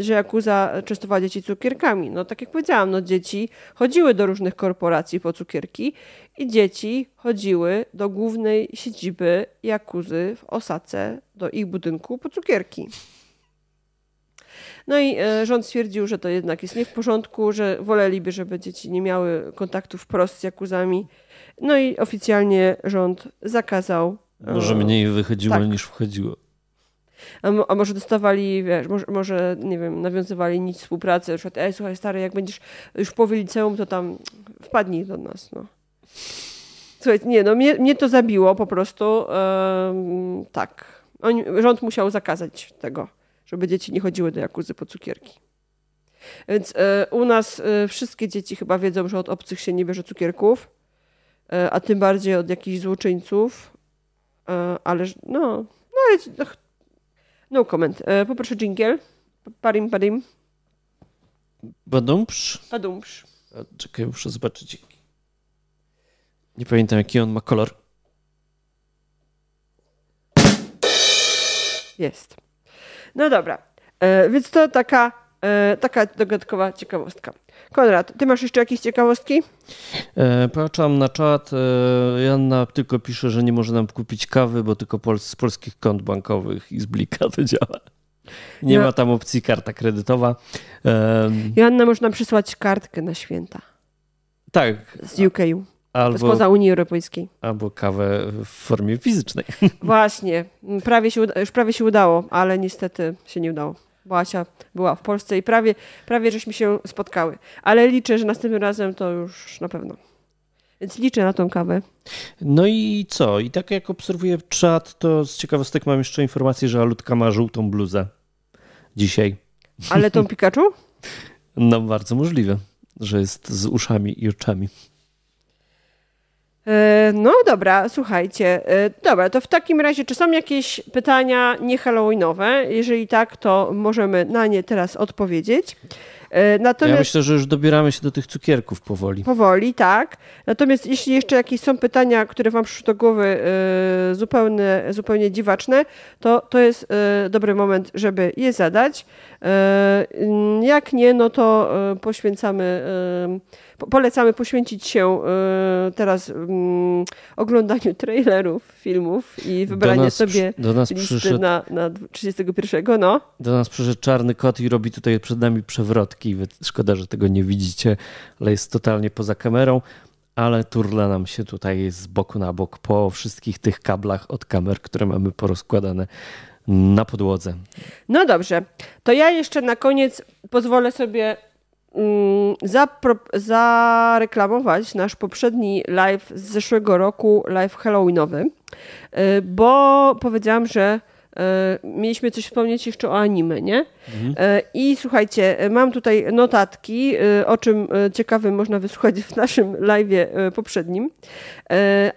Speaker 2: że Jakuza częstowała dzieci cukierkami? No tak jak powiedziałam, no dzieci chodziły do różnych korporacji po cukierki i dzieci chodziły do głównej siedziby Jakuzy w Osace, do ich budynku po cukierki. No i e, rząd stwierdził, że to jednak jest nie w porządku, że woleliby, żeby dzieci nie miały kontaktów wprost z Jakuzami. No i oficjalnie rząd zakazał.
Speaker 1: Może e, mniej wychodziło tak. niż wchodziło.
Speaker 2: A, a, może dostawali, wiesz, może, może, nie wiem, nawiązywali nic współpracy, na przykład, ej, słuchaj, stary, jak będziesz już w połowie liceum, to tam wpadnij do nas, no. Słuchaj, nie, no mnie, mnie to zabiło po prostu, tak. Rząd musiał zakazać tego, żeby dzieci nie chodziły do Jakuzy po cukierki. Więc e, u nas e, wszystkie dzieci chyba wiedzą, że od obcych się nie bierze cukierków, e, a tym bardziej od jakichś złoczyńców, ale no, no ale no, comment. E, poproszę jingle. Parim, parim.
Speaker 1: Badumpsz?
Speaker 2: Badumpsz.
Speaker 1: Czekaj, muszę zobaczyć. Nie pamiętam, jaki on ma kolor.
Speaker 2: Jest. No dobra. E, więc to taka, e, taka dodatkowa ciekawostka. Konrad, ty masz jeszcze jakieś ciekawostki?
Speaker 1: E, patrzam na czat. E, Janna tylko pisze, że nie może nam kupić kawy, bo tylko pol z polskich kont bankowych i z Blika to działa. Nie no. ma tam opcji karta kredytowa.
Speaker 2: E, Joanna można przysłać kartkę na święta.
Speaker 1: Tak.
Speaker 2: Z UK. Albo, spoza Unii Europejskiej.
Speaker 1: Albo kawę w formie fizycznej.
Speaker 2: Właśnie. Prawie się, już prawie się udało, ale niestety się nie udało bo Asia była w Polsce i prawie, prawie żeśmy się spotkały. Ale liczę, że następnym razem to już na pewno. Więc liczę na tą kawę.
Speaker 1: No i co? I tak jak obserwuję czat, to z ciekawostek mam jeszcze informację, że Alutka ma żółtą bluzę dzisiaj.
Speaker 2: Ale tą Pikachu?
Speaker 1: No bardzo możliwe, że jest z uszami i oczami.
Speaker 2: E, no dobra, słuchajcie. E, dobra, to w takim razie, czy są jakieś pytania nie Halloweenowe? Jeżeli tak, to możemy na nie teraz odpowiedzieć. E, natomiast...
Speaker 1: Ja myślę, że już dobieramy się do tych cukierków powoli.
Speaker 2: Powoli, tak. Natomiast jeśli jeszcze jakieś są pytania, które wam przyszły do głowy zupełnie, zupełnie dziwaczne, to to jest dobry moment, żeby je zadać. Jak nie, no to poświęcamy, polecamy poświęcić się teraz mm, oglądaniu trailerów, filmów i wybranie sobie do nas listy przyszedł, na, na 31. No.
Speaker 1: Do nas przyszedł czarny kot i robi tutaj przed nami przewrotki. Szkoda, że tego nie widzicie, ale jest totalnie poza kamerą. Ale turla nam się tutaj z boku na bok po wszystkich tych kablach od kamer, które mamy porozkładane na podłodze.
Speaker 2: No dobrze, to ja jeszcze na koniec pozwolę sobie zareklamować nasz poprzedni live z zeszłego roku, live Halloweenowy, y, bo powiedziałam, że E, mieliśmy coś wspomnieć jeszcze o anime, nie? Mhm. E, I słuchajcie, mam tutaj notatki, o czym ciekawym można wysłuchać w naszym live poprzednim.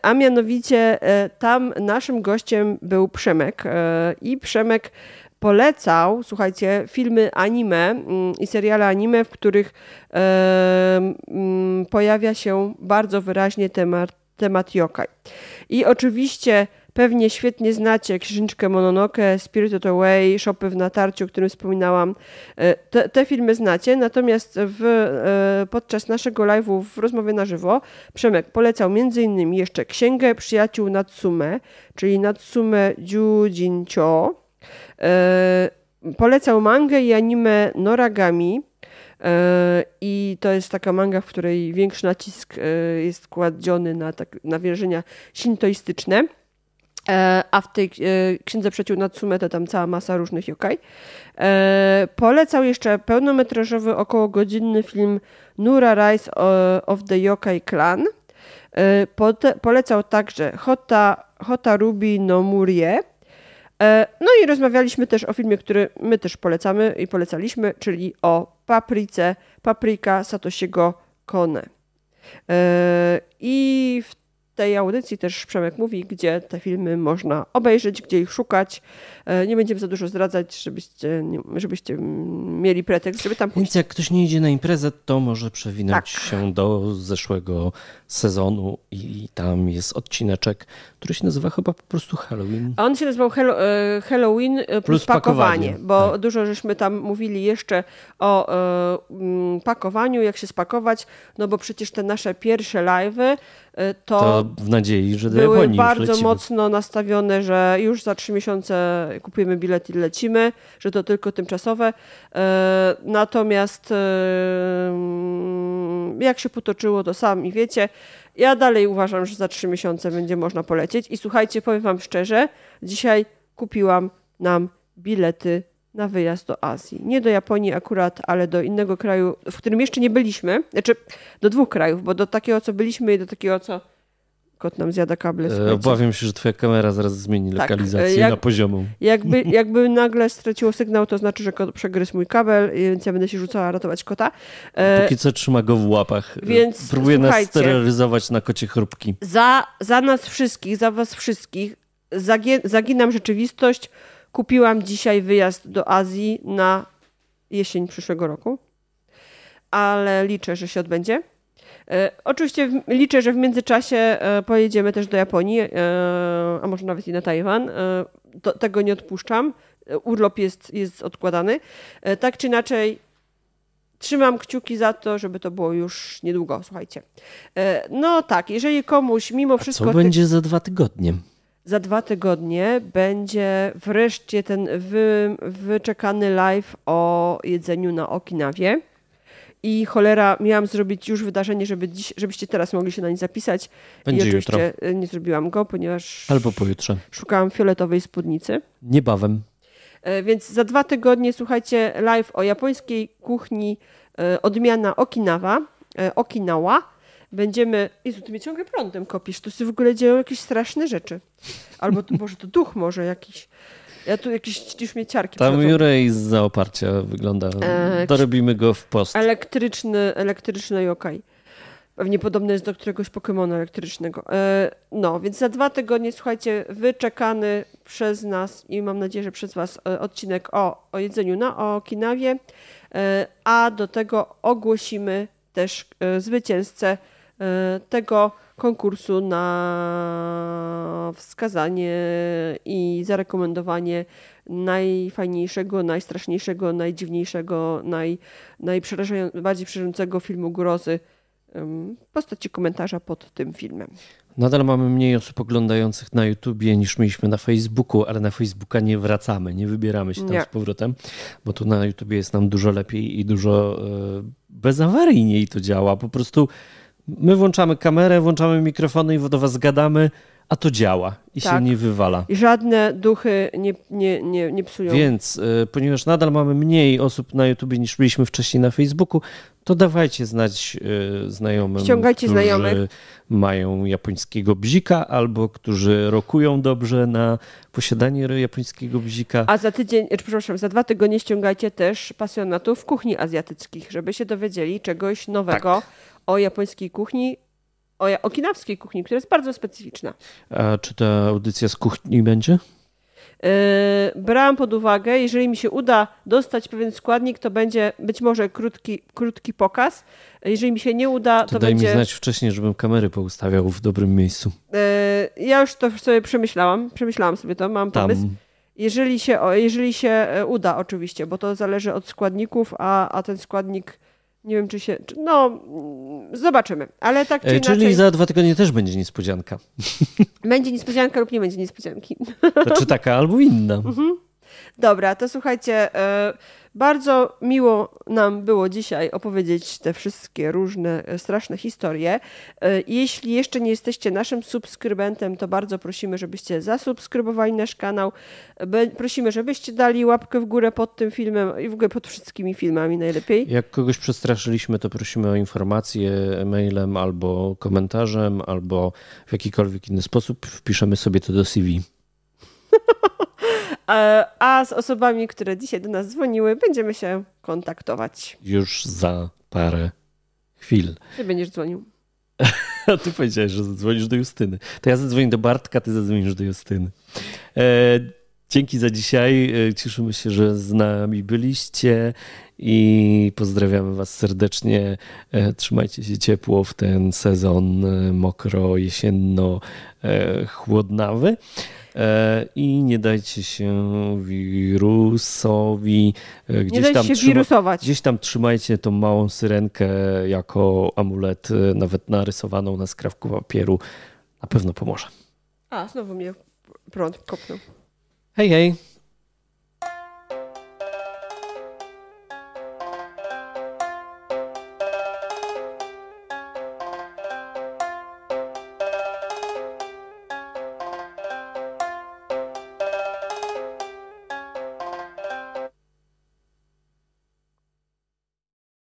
Speaker 2: A mianowicie tam naszym gościem był Przemek i Przemek polecał, słuchajcie, filmy anime mm, i seriale anime, w których mm, pojawia się bardzo wyraźnie temat, temat yokai. I oczywiście Pewnie świetnie znacie Księżniczkę Mononoke, Spirited Away, Shopy w natarciu, o którym wspominałam. E, te, te filmy znacie, natomiast w, e, podczas naszego live'u w rozmowie na żywo Przemek polecał m.in. jeszcze Księgę Przyjaciół Natsume, czyli Natsume Jujincho. E, polecał mangę i anime Noragami, i to jest taka manga, w której większy nacisk jest kładziony na, tak, na wierzenia shintoistyczne. E, a w tej e, Księdze Przyjaciół Natsume to tam cała masa różnych yokai. E, polecał jeszcze pełnometrażowy, około godzinny film Nura Rise of the Yokai Clan. Polecał także Hota, Hota Ruby no Murie. No i rozmawialiśmy też o filmie, który my też polecamy i polecaliśmy, czyli o Paprice, Paprika Satoshiego Kone. I w tej audycji też Przemek mówi, gdzie te filmy można obejrzeć, gdzie ich szukać. E, nie będziemy za dużo zdradzać, żebyście, żebyście mieli pretekst, żeby tam pójść.
Speaker 1: Więc jak ktoś nie idzie na imprezę, to może przewinąć tak. się do zeszłego sezonu i tam jest odcineczek, który się nazywa chyba po prostu Halloween.
Speaker 2: A on się nazywał e, Halloween plus, plus pakowanie, pakowanie, bo tak. dużo żeśmy tam mówili jeszcze o e, pakowaniu, jak się spakować, no bo przecież te nasze pierwsze live'y to,
Speaker 1: to w nadziei, że do
Speaker 2: były
Speaker 1: Japonii
Speaker 2: bardzo mocno nastawione, że już za trzy miesiące kupujemy bilet i lecimy, że to tylko tymczasowe. E, natomiast e, jak się potoczyło, to sami wiecie. Ja dalej uważam, że za trzy miesiące będzie można polecieć. I słuchajcie, powiem Wam szczerze, dzisiaj kupiłam nam bilety na wyjazd do Azji. Nie do Japonii akurat, ale do innego kraju, w którym jeszcze nie byliśmy. Znaczy, do dwóch krajów, bo do takiego, co byliśmy i do takiego, co kot nam zjada kable. E, słuchajcie.
Speaker 1: Obawiam się, że twoja kamera zaraz zmieni tak, lokalizację jak, na poziomą.
Speaker 2: Jakby, jakby nagle straciło sygnał, to znaczy, że kot przegryzł mój kabel, więc ja będę się rzucała ratować kota.
Speaker 1: E, Póki co trzyma go w łapach. E, więc Próbuje nas steroryzować na kocie chrupki.
Speaker 2: Za, za nas wszystkich, za was wszystkich zaginam rzeczywistość, Kupiłam dzisiaj wyjazd do Azji na jesień przyszłego roku, ale liczę, że się odbędzie. E, oczywiście w, liczę, że w międzyczasie e, pojedziemy też do Japonii, e, a może nawet i na Tajwan. To, tego nie odpuszczam. Urlop jest, jest odkładany. Tak czy inaczej, trzymam kciuki za to, żeby to było już niedługo, słuchajcie. No tak, jeżeli komuś mimo wszystko.
Speaker 1: Co będzie za dwa tygodnie?
Speaker 2: Za dwa tygodnie będzie wreszcie ten wy, wyczekany live o jedzeniu na Okinawie. I cholera, miałam zrobić już wydarzenie, żeby dziś, żebyście teraz mogli się na nie zapisać.
Speaker 1: Będzie
Speaker 2: I
Speaker 1: oczywiście
Speaker 2: jutro. nie zrobiłam go, ponieważ.
Speaker 1: Albo pojutrze.
Speaker 2: Szukałam fioletowej spódnicy.
Speaker 1: Niebawem.
Speaker 2: E, więc za dwa tygodnie słuchajcie live o japońskiej kuchni e, odmiana Okinawa, e, Okinawa będziemy... Jezu, ty mnie ciągle prądem kopisz, tu się w ogóle dzieją jakieś straszne rzeczy. Albo to, może to duch może jakiś. Ja tu jakieś już mnie ciarki
Speaker 1: Tam Jurej z zaoparcia wygląda. E, Dorobimy go w post.
Speaker 2: Elektryczny, elektryczny yokai. Pewnie podobny jest do któregoś Pokemona elektrycznego. E, no, więc za dwa tygodnie, słuchajcie, wyczekany przez nas i mam nadzieję, że przez was e, odcinek o, o jedzeniu na Okinawie. a do tego ogłosimy też zwycięzcę tego konkursu na wskazanie i zarekomendowanie najfajniejszego, najstraszniejszego, najdziwniejszego, naj, najbardziej przerażającego filmu grozy w postaci komentarza pod tym filmem.
Speaker 1: Nadal mamy mniej osób oglądających na YouTubie niż mieliśmy na Facebooku, ale na Facebooka nie wracamy, nie wybieramy się tam nie. z powrotem, bo tu na YouTubie jest nam dużo lepiej i dużo e, bezawaryjniej to działa. Po prostu my włączamy kamerę, włączamy mikrofony i do was gadamy, a to działa i tak. się nie wywala.
Speaker 2: I żadne duchy nie, nie, nie, nie psują.
Speaker 1: Więc y, ponieważ nadal mamy mniej osób na YouTubie niż byliśmy wcześniej na Facebooku, to dawajcie znać y, znajomym,
Speaker 2: Ściągajcie którzy znajomych.
Speaker 1: mają japońskiego bzika albo którzy rokują dobrze na posiadanie japońskiego bzika.
Speaker 2: A za tydzień, e, przepraszam, za dwa tygodnie ściągajcie też pasjonatów kuchni azjatyckich, żeby się dowiedzieli czegoś nowego tak. O japońskiej kuchni, o okinawskiej kuchni, która jest bardzo specyficzna.
Speaker 1: A czy ta audycja z kuchni będzie?
Speaker 2: Yy, brałam pod uwagę, jeżeli mi się uda dostać pewien składnik, to będzie być może krótki, krótki pokaz. Jeżeli mi się nie uda, to,
Speaker 1: to
Speaker 2: daj
Speaker 1: będzie... mi znać wcześniej, żebym kamery poustawiał w dobrym miejscu.
Speaker 2: Yy, ja już to sobie przemyślałam. Przemyślałam sobie to, mam Tam. pomysł. Jeżeli się, jeżeli się e, uda, oczywiście, bo to zależy od składników, a, a ten składnik nie wiem, czy się. No, zobaczymy. Ale tak czy
Speaker 1: e, Czyli
Speaker 2: inaczej...
Speaker 1: za dwa tygodnie też będzie niespodzianka.
Speaker 2: Będzie niespodzianka lub nie będzie niespodzianki.
Speaker 1: Znaczy taka albo inna. Mhm.
Speaker 2: Dobra, to słuchajcie. Y bardzo miło nam było dzisiaj opowiedzieć te wszystkie różne e, straszne historie. E, jeśli jeszcze nie jesteście naszym subskrybentem, to bardzo prosimy, żebyście zasubskrybowali nasz kanał. Prosimy, żebyście dali łapkę w górę pod tym filmem i w ogóle pod wszystkimi filmami najlepiej.
Speaker 1: Jak kogoś przestraszyliśmy, to prosimy o informację mailem albo komentarzem, albo w jakikolwiek inny sposób wpiszemy sobie to do CV.
Speaker 2: A z osobami, które dzisiaj do nas dzwoniły, będziemy się kontaktować.
Speaker 1: Już za parę chwil.
Speaker 2: Ty będziesz dzwonił.
Speaker 1: A ty powiedziałeś, że zadzwonisz do Justyny. To ja zadzwonię do Bartka, ty zadzwonisz do Justyny. E, dzięki za dzisiaj. E, cieszymy się, że z nami byliście i pozdrawiamy Was serdecznie. E, trzymajcie się ciepło w ten sezon e, mokro, jesienno, chłodnawy. E, i nie dajcie się wirusowi
Speaker 2: e, gdzieś nie tam się trzyma, wirusować.
Speaker 1: Gdzieś tam trzymajcie tą małą syrenkę jako amulet, e, nawet narysowaną na skrawku papieru. Na pewno pomoże.
Speaker 2: A, znowu mnie prąd kopnął.
Speaker 1: Hej, hej.